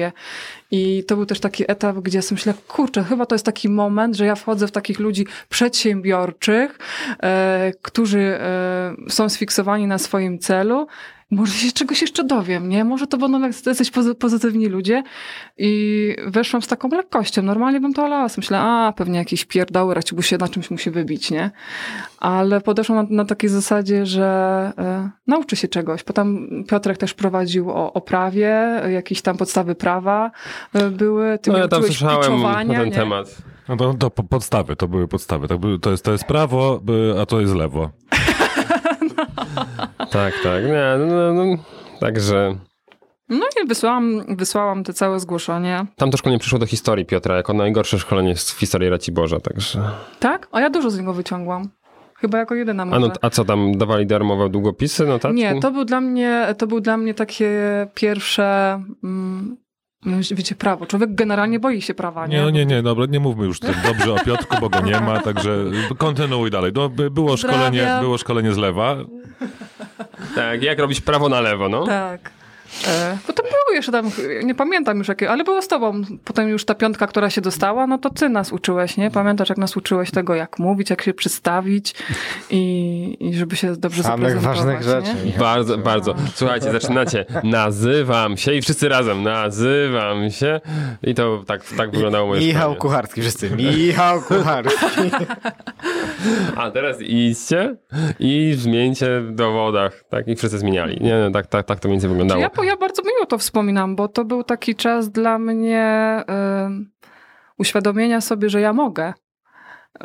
I to był też taki etap, gdzie sobie myślę, kurczę, chyba to jest taki moment, że ja wchodzę w takich ludzi przedsiębiorczych, e, którzy e, są sfiksowani na swoim celu. Może się czegoś jeszcze dowiem, nie? Może to będą jacyś pozy- pozytywni ludzie. I weszłam z taką lekkością. Normalnie bym to olała. Myślę, a pewnie jakiś pierdoły, bo się na czymś musi wybić, nie? Ale podeszłam na, na takiej zasadzie, że e, nauczy się czegoś. Potem Piotrek też prowadził o, o prawie, jakieś tam podstawy prawa e, były. Ty No ja tam słyszałem na ten nie? temat. No to, to po- podstawy, to były podstawy. Tak, by- to, jest, to jest prawo, a to jest lewo. Tak, tak. Nie, no, no, no. Także No i wysłałam, wysłałam te całe zgłoszenie. tam to szkolenie przyszło do historii Piotra, jako najgorsze szkolenie z historii Raciborza, także... Tak? A ja dużo z niego wyciągłam. Chyba jako jedyna może. A, no, a co tam, dawali darmowe długopisy, notatki? Nie, to był dla mnie, to był dla mnie takie pierwsze, mm, wiecie, prawo. Człowiek generalnie boi się prawa, nie? Nie, no nie, nie, dobra, nie mówmy już tak dobrze o Piotrku, bo go nie ma, także kontynuuj dalej. No, by- było, szkolenie, było szkolenie z lewa. Tak, jak robić prawo na lewo, no? Tak. E, potem były jeszcze tam, nie pamiętam już jakie, ale było z tobą. Potem już ta piątka, która się dostała, no to ty nas uczyłeś, nie? Pamiętasz, jak nas uczyłeś tego, jak mówić, jak się przedstawić i, i żeby się dobrze Samych zaprezentować, ważnych rzeczy. Nie? Bardzo, bardzo. Słuchajcie, zaczynacie. Nazywam się i wszyscy razem. Nazywam się. I to tak, tak wyglądało moje Michał. Kucharski, wszyscy. Michał Kucharski. A teraz idźcie i zmieńcie w dowodach. Tak, i wszyscy zmieniali. Nie, no, tak, tak, tak to mniej więcej wyglądało. Ja, ja bardzo miło to wspominam, bo to był taki czas dla mnie ym, uświadomienia sobie, że ja mogę.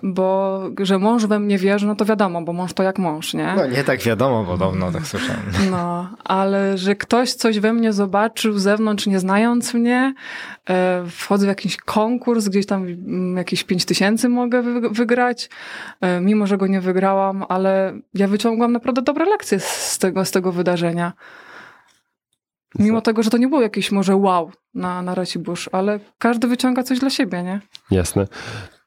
Bo, że mąż we mnie wierzy, no to wiadomo, bo mąż to jak mąż, nie? No nie tak wiadomo, podobno tak słyszałem. No, ale że ktoś coś we mnie zobaczył z zewnątrz, nie znając mnie, e, wchodzę w jakiś konkurs, gdzieś tam mm, jakieś pięć tysięcy mogę wy, wygrać, e, mimo że go nie wygrałam, ale ja wyciągłam naprawdę dobre lekcje z tego, z tego wydarzenia. Mimo tego, że to nie było jakieś może wow na, na Racibórz, ale każdy wyciąga coś dla siebie, nie? Jasne.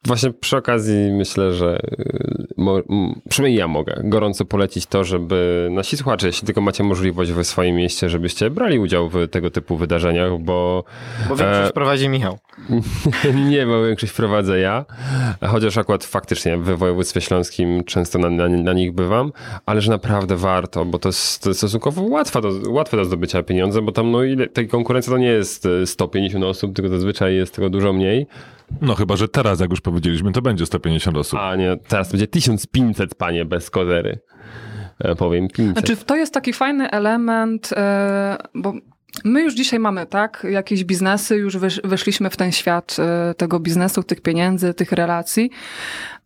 Właśnie przy okazji myślę, że y, mo, przynajmniej ja mogę gorąco polecić to, żeby nasi słuchacze, jeśli tylko macie możliwość w swoim mieście, żebyście brali udział w tego typu wydarzeniach, bo Bo większość E, prowadzi Michał. nie, bo większość prowadzę ja, chociaż akurat faktycznie w województwie śląskim często na, na, na nich bywam, ale że naprawdę warto, bo to jest, to jest stosunkowo łatwe do, łatwe do zdobycia pieniądze, bo tam no ile, tej konkurencji to nie jest e, 150 osób, tylko zazwyczaj jest tego dużo mniej. No chyba, że teraz, jak już powiedzieliśmy, to będzie 150 osób. A nie, teraz będzie 1500, panie, bez kozery. E, Powiem 500. Znaczy, to jest taki fajny element, e, bo my już dzisiaj mamy, tak, jakieś biznesy, już weszliśmy w ten świat e, tego biznesu, tych pieniędzy, tych relacji,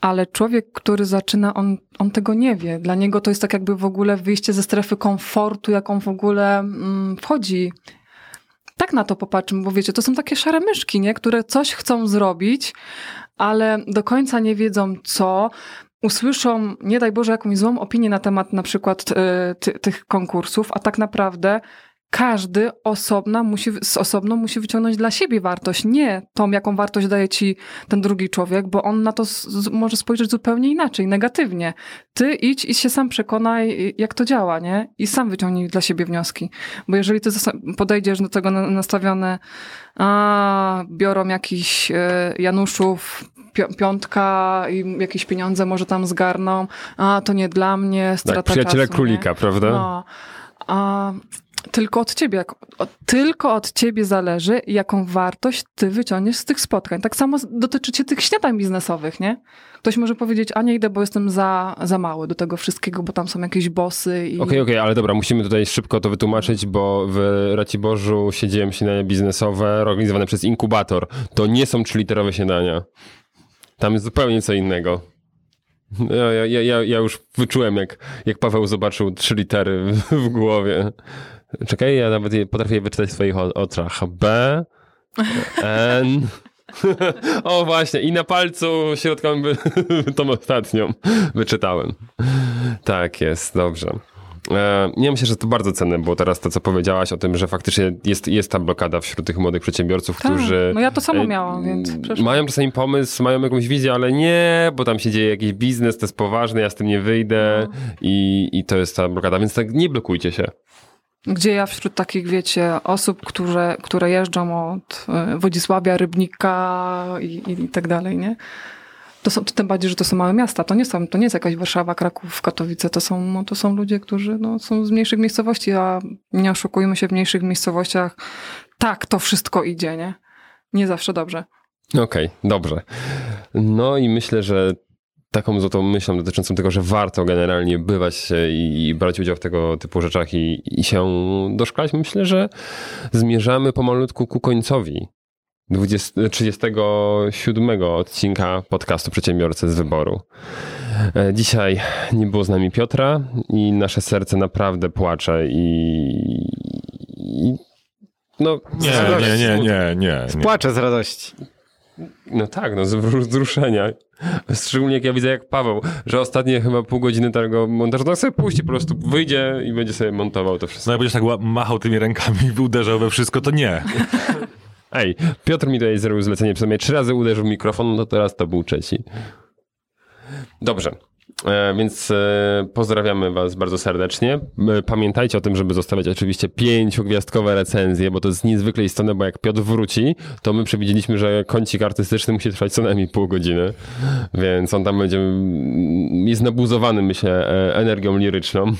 ale człowiek, który zaczyna, on, on tego nie wie. Dla niego to jest tak jakby w ogóle wyjście ze strefy komfortu, jaką w ogóle mm, wchodzi. Tak na to popatrzmy, bo wiecie, to są takie szare myszki, nie? które coś chcą zrobić, ale do końca nie wiedzą co. Usłyszą, nie daj Boże, jakąś złą opinię na temat na przykład e, ty, tych konkursów, a tak naprawdę każdy osobna musi, z osobną musi wyciągnąć dla siebie wartość, nie tą, jaką wartość daje ci ten drugi człowiek, bo on na to z, może spojrzeć zupełnie inaczej, negatywnie. Ty idź i się sam przekonaj, jak to działa, nie? I sam wyciągnij dla siebie wnioski. Bo jeżeli ty podejdziesz do tego na- nastawione, a biorą jakiś e, Januszów, pi- piątka i jakieś pieniądze może tam zgarną, a to nie dla mnie, strata tak, przyjaciele czasu, królika, nie? prawda? No, a tylko od ciebie, tylko od ciebie zależy, jaką wartość ty wyciągniesz z tych spotkań. Tak samo dotyczy cię tych śniadań biznesowych, nie? Ktoś może powiedzieć, a nie idę, bo jestem za, za mały do tego wszystkiego, bo tam są jakieś bossy i... Okej, okej, ale dobra, musimy tutaj szybko to wytłumaczyć, bo w Raciborzu siedziałem śniadania biznesowe organizowane przez inkubator. To nie są trzyliterowe śniadania. Tam jest zupełnie co innego. Ja, ja- ja, ja już wyczułem, jak, jak Paweł zobaczył trzy litery w, w głowie. Czekaj, ja nawet je, potrafię je wyczytać w swoich oczach. B, N... O właśnie, i na palcu środkowym by, tą ostatnią wyczytałem. Tak jest, dobrze. E, Nie myślę, że to bardzo cenne było teraz to, co powiedziałaś o tym, że faktycznie jest, jest ta blokada wśród tych młodych przedsiębiorców, Tak, którzy no ja to samo e, miałam, więc przeszło. mają czasami pomysł, mają jakąś wizję, ale nie, bo tam się dzieje jakiś biznes, to jest poważne, ja z tym nie wyjdę No. i, i to jest ta blokada, więc tak nie blokujcie się. Gdzie ja wśród takich, wiecie, osób, które, które jeżdżą od e, Wodzisławia, Rybnika i, i, tak dalej, nie? To są, tym bardziej, że to są małe miasta. To nie, są, to nie jest jakaś Warszawa, Kraków, Katowice. To są, no, to są ludzie, którzy no, są z mniejszych miejscowości, a nie oszukujmy się, w mniejszych miejscowościach tak to wszystko idzie, nie? Nie zawsze dobrze. Okej, dobrze. No i myślę, że taką złotą myślą dotyczącą tego, że warto generalnie bywać się i, i brać udział w tego typu rzeczach i, i się doszkalać, myślę, że zmierzamy pomalutku ku końcowi 20, 37 odcinka podcastu Przedsiębiorcy z Wyboru. E, Dzisiaj nie było z nami Piotra i nasze serce naprawdę płacze i, i no, Nie, nie, nie, nie, nie. nie. Płaczę z radości. No tak, no z wzruszenia. Szczególnie jak ja widzę jak Paweł, że ostatnie chyba pół godziny tego montażu, to sobie puści, po prostu wyjdzie i będzie sobie montował to wszystko. No jak będziesz tak machał tymi rękami i uderzał we wszystko, to nie. Ej, Piotr mi tutaj zrobił zlecenie, przynajmniej trzy razy uderzył w mikrofon, no to teraz to był trzeci. Dobrze. E, więc e, pozdrawiamy Was bardzo serdecznie. E, Pamiętajcie o tym, żeby zostawiać oczywiście pięciogwiazdkowe recenzje, bo to jest niezwykle istotne, bo jak Piotr wróci, to my przewidzieliśmy, że kącik artystyczny musi trwać co najmniej pół godziny, więc on tam będzie, mm, jest nabuzowany, myślę, energią liryczną.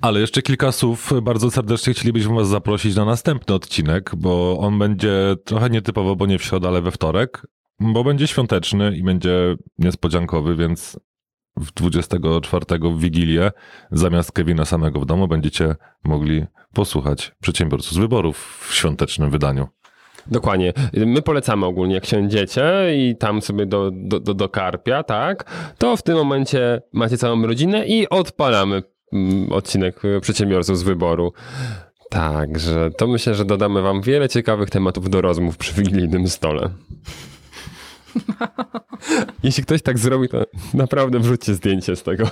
Ale jeszcze kilka słów. Bardzo serdecznie chcielibyśmy Was zaprosić na następny odcinek, bo on będzie trochę nietypowo, bo nie w środę, ale we wtorek, bo będzie świąteczny i będzie niespodziankowy, więc w 24 w Wigilię zamiast Kevina samego w domu będziecie mogli posłuchać przedsiębiorców z wyborów w świątecznym wydaniu. Dokładnie. My polecamy ogólnie, jak siądziecie i tam sobie do, do, do, do karpia, tak, to w tym momencie macie całą rodzinę i odpalamy mm, odcinek e, przedsiębiorców z wyboru. Także to myślę, że dodamy wam wiele ciekawych tematów do rozmów przy wigilijnym stole. Jeśli ktoś tak zrobi, to naprawdę wrzućcie zdjęcie z tego.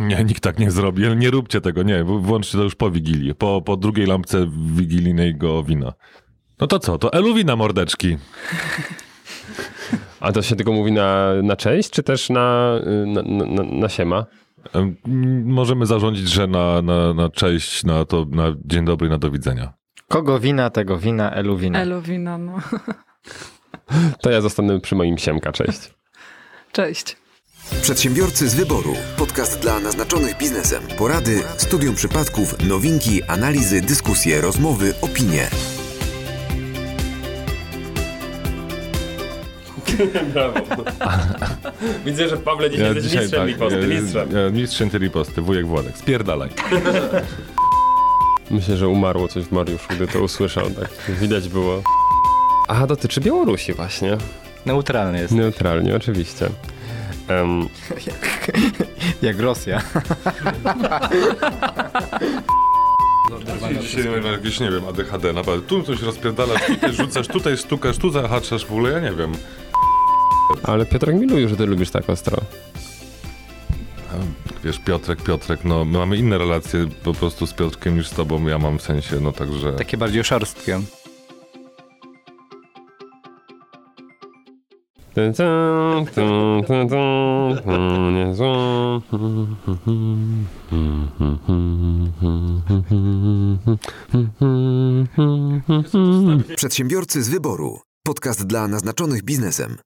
Nie, nikt tak nie zrobi, nie róbcie tego, nie, włączcie to już po Wigilii, po, po drugiej lampce wigilijnego wina. No to co, to Eluwina mordeczki. A to się tylko mówi na, na cześć, czy też na, na, na, na siema? Em, Możemy zarządzić, że na, na, na cześć, na to, na dzień dobry, na do widzenia. Kogo wina, tego wina, elu wina. Elowina, no. To ja zostanę przy moim siemka, cześć. Cześć. Przedsiębiorcy z wyboru. Podcast dla naznaczonych biznesem. Porady, studium przypadków, nowinki, analizy, dyskusje, rozmowy, opinie. Brawo. Widzę, że Pawle dzisiaj jesteś mistrzem riposty, ja- mistrzem. ja- mistrzem tej riposty, wujek Władek. Spierdalaj. Myślę, że umarło coś w Mariuszu, gdy to usłyszał, tak widać było. A dotyczy Białorusi właśnie. Neutralny jest. Neutralnie, oczywiście. Em, Jak Rosja. Dzisiaj jakieś, nie wiem, ADHD, naprawdę. Tu coś rozpierdalasz, tutaj rzucasz, tutaj stukasz, tu zahaczasz, w ogóle ja nie wiem. ale Piotrek miluje, że ty lubisz tak ostro. Wiesz, Piotrek, Piotrek, no my mamy inne relacje po prostu z Piotrkiem niż z tobą, ja mam w sensie, no także... Takie bardziej szorstkie. Przedsiębiorcy z wyboru. Podcast dla naznaczonych biznesem.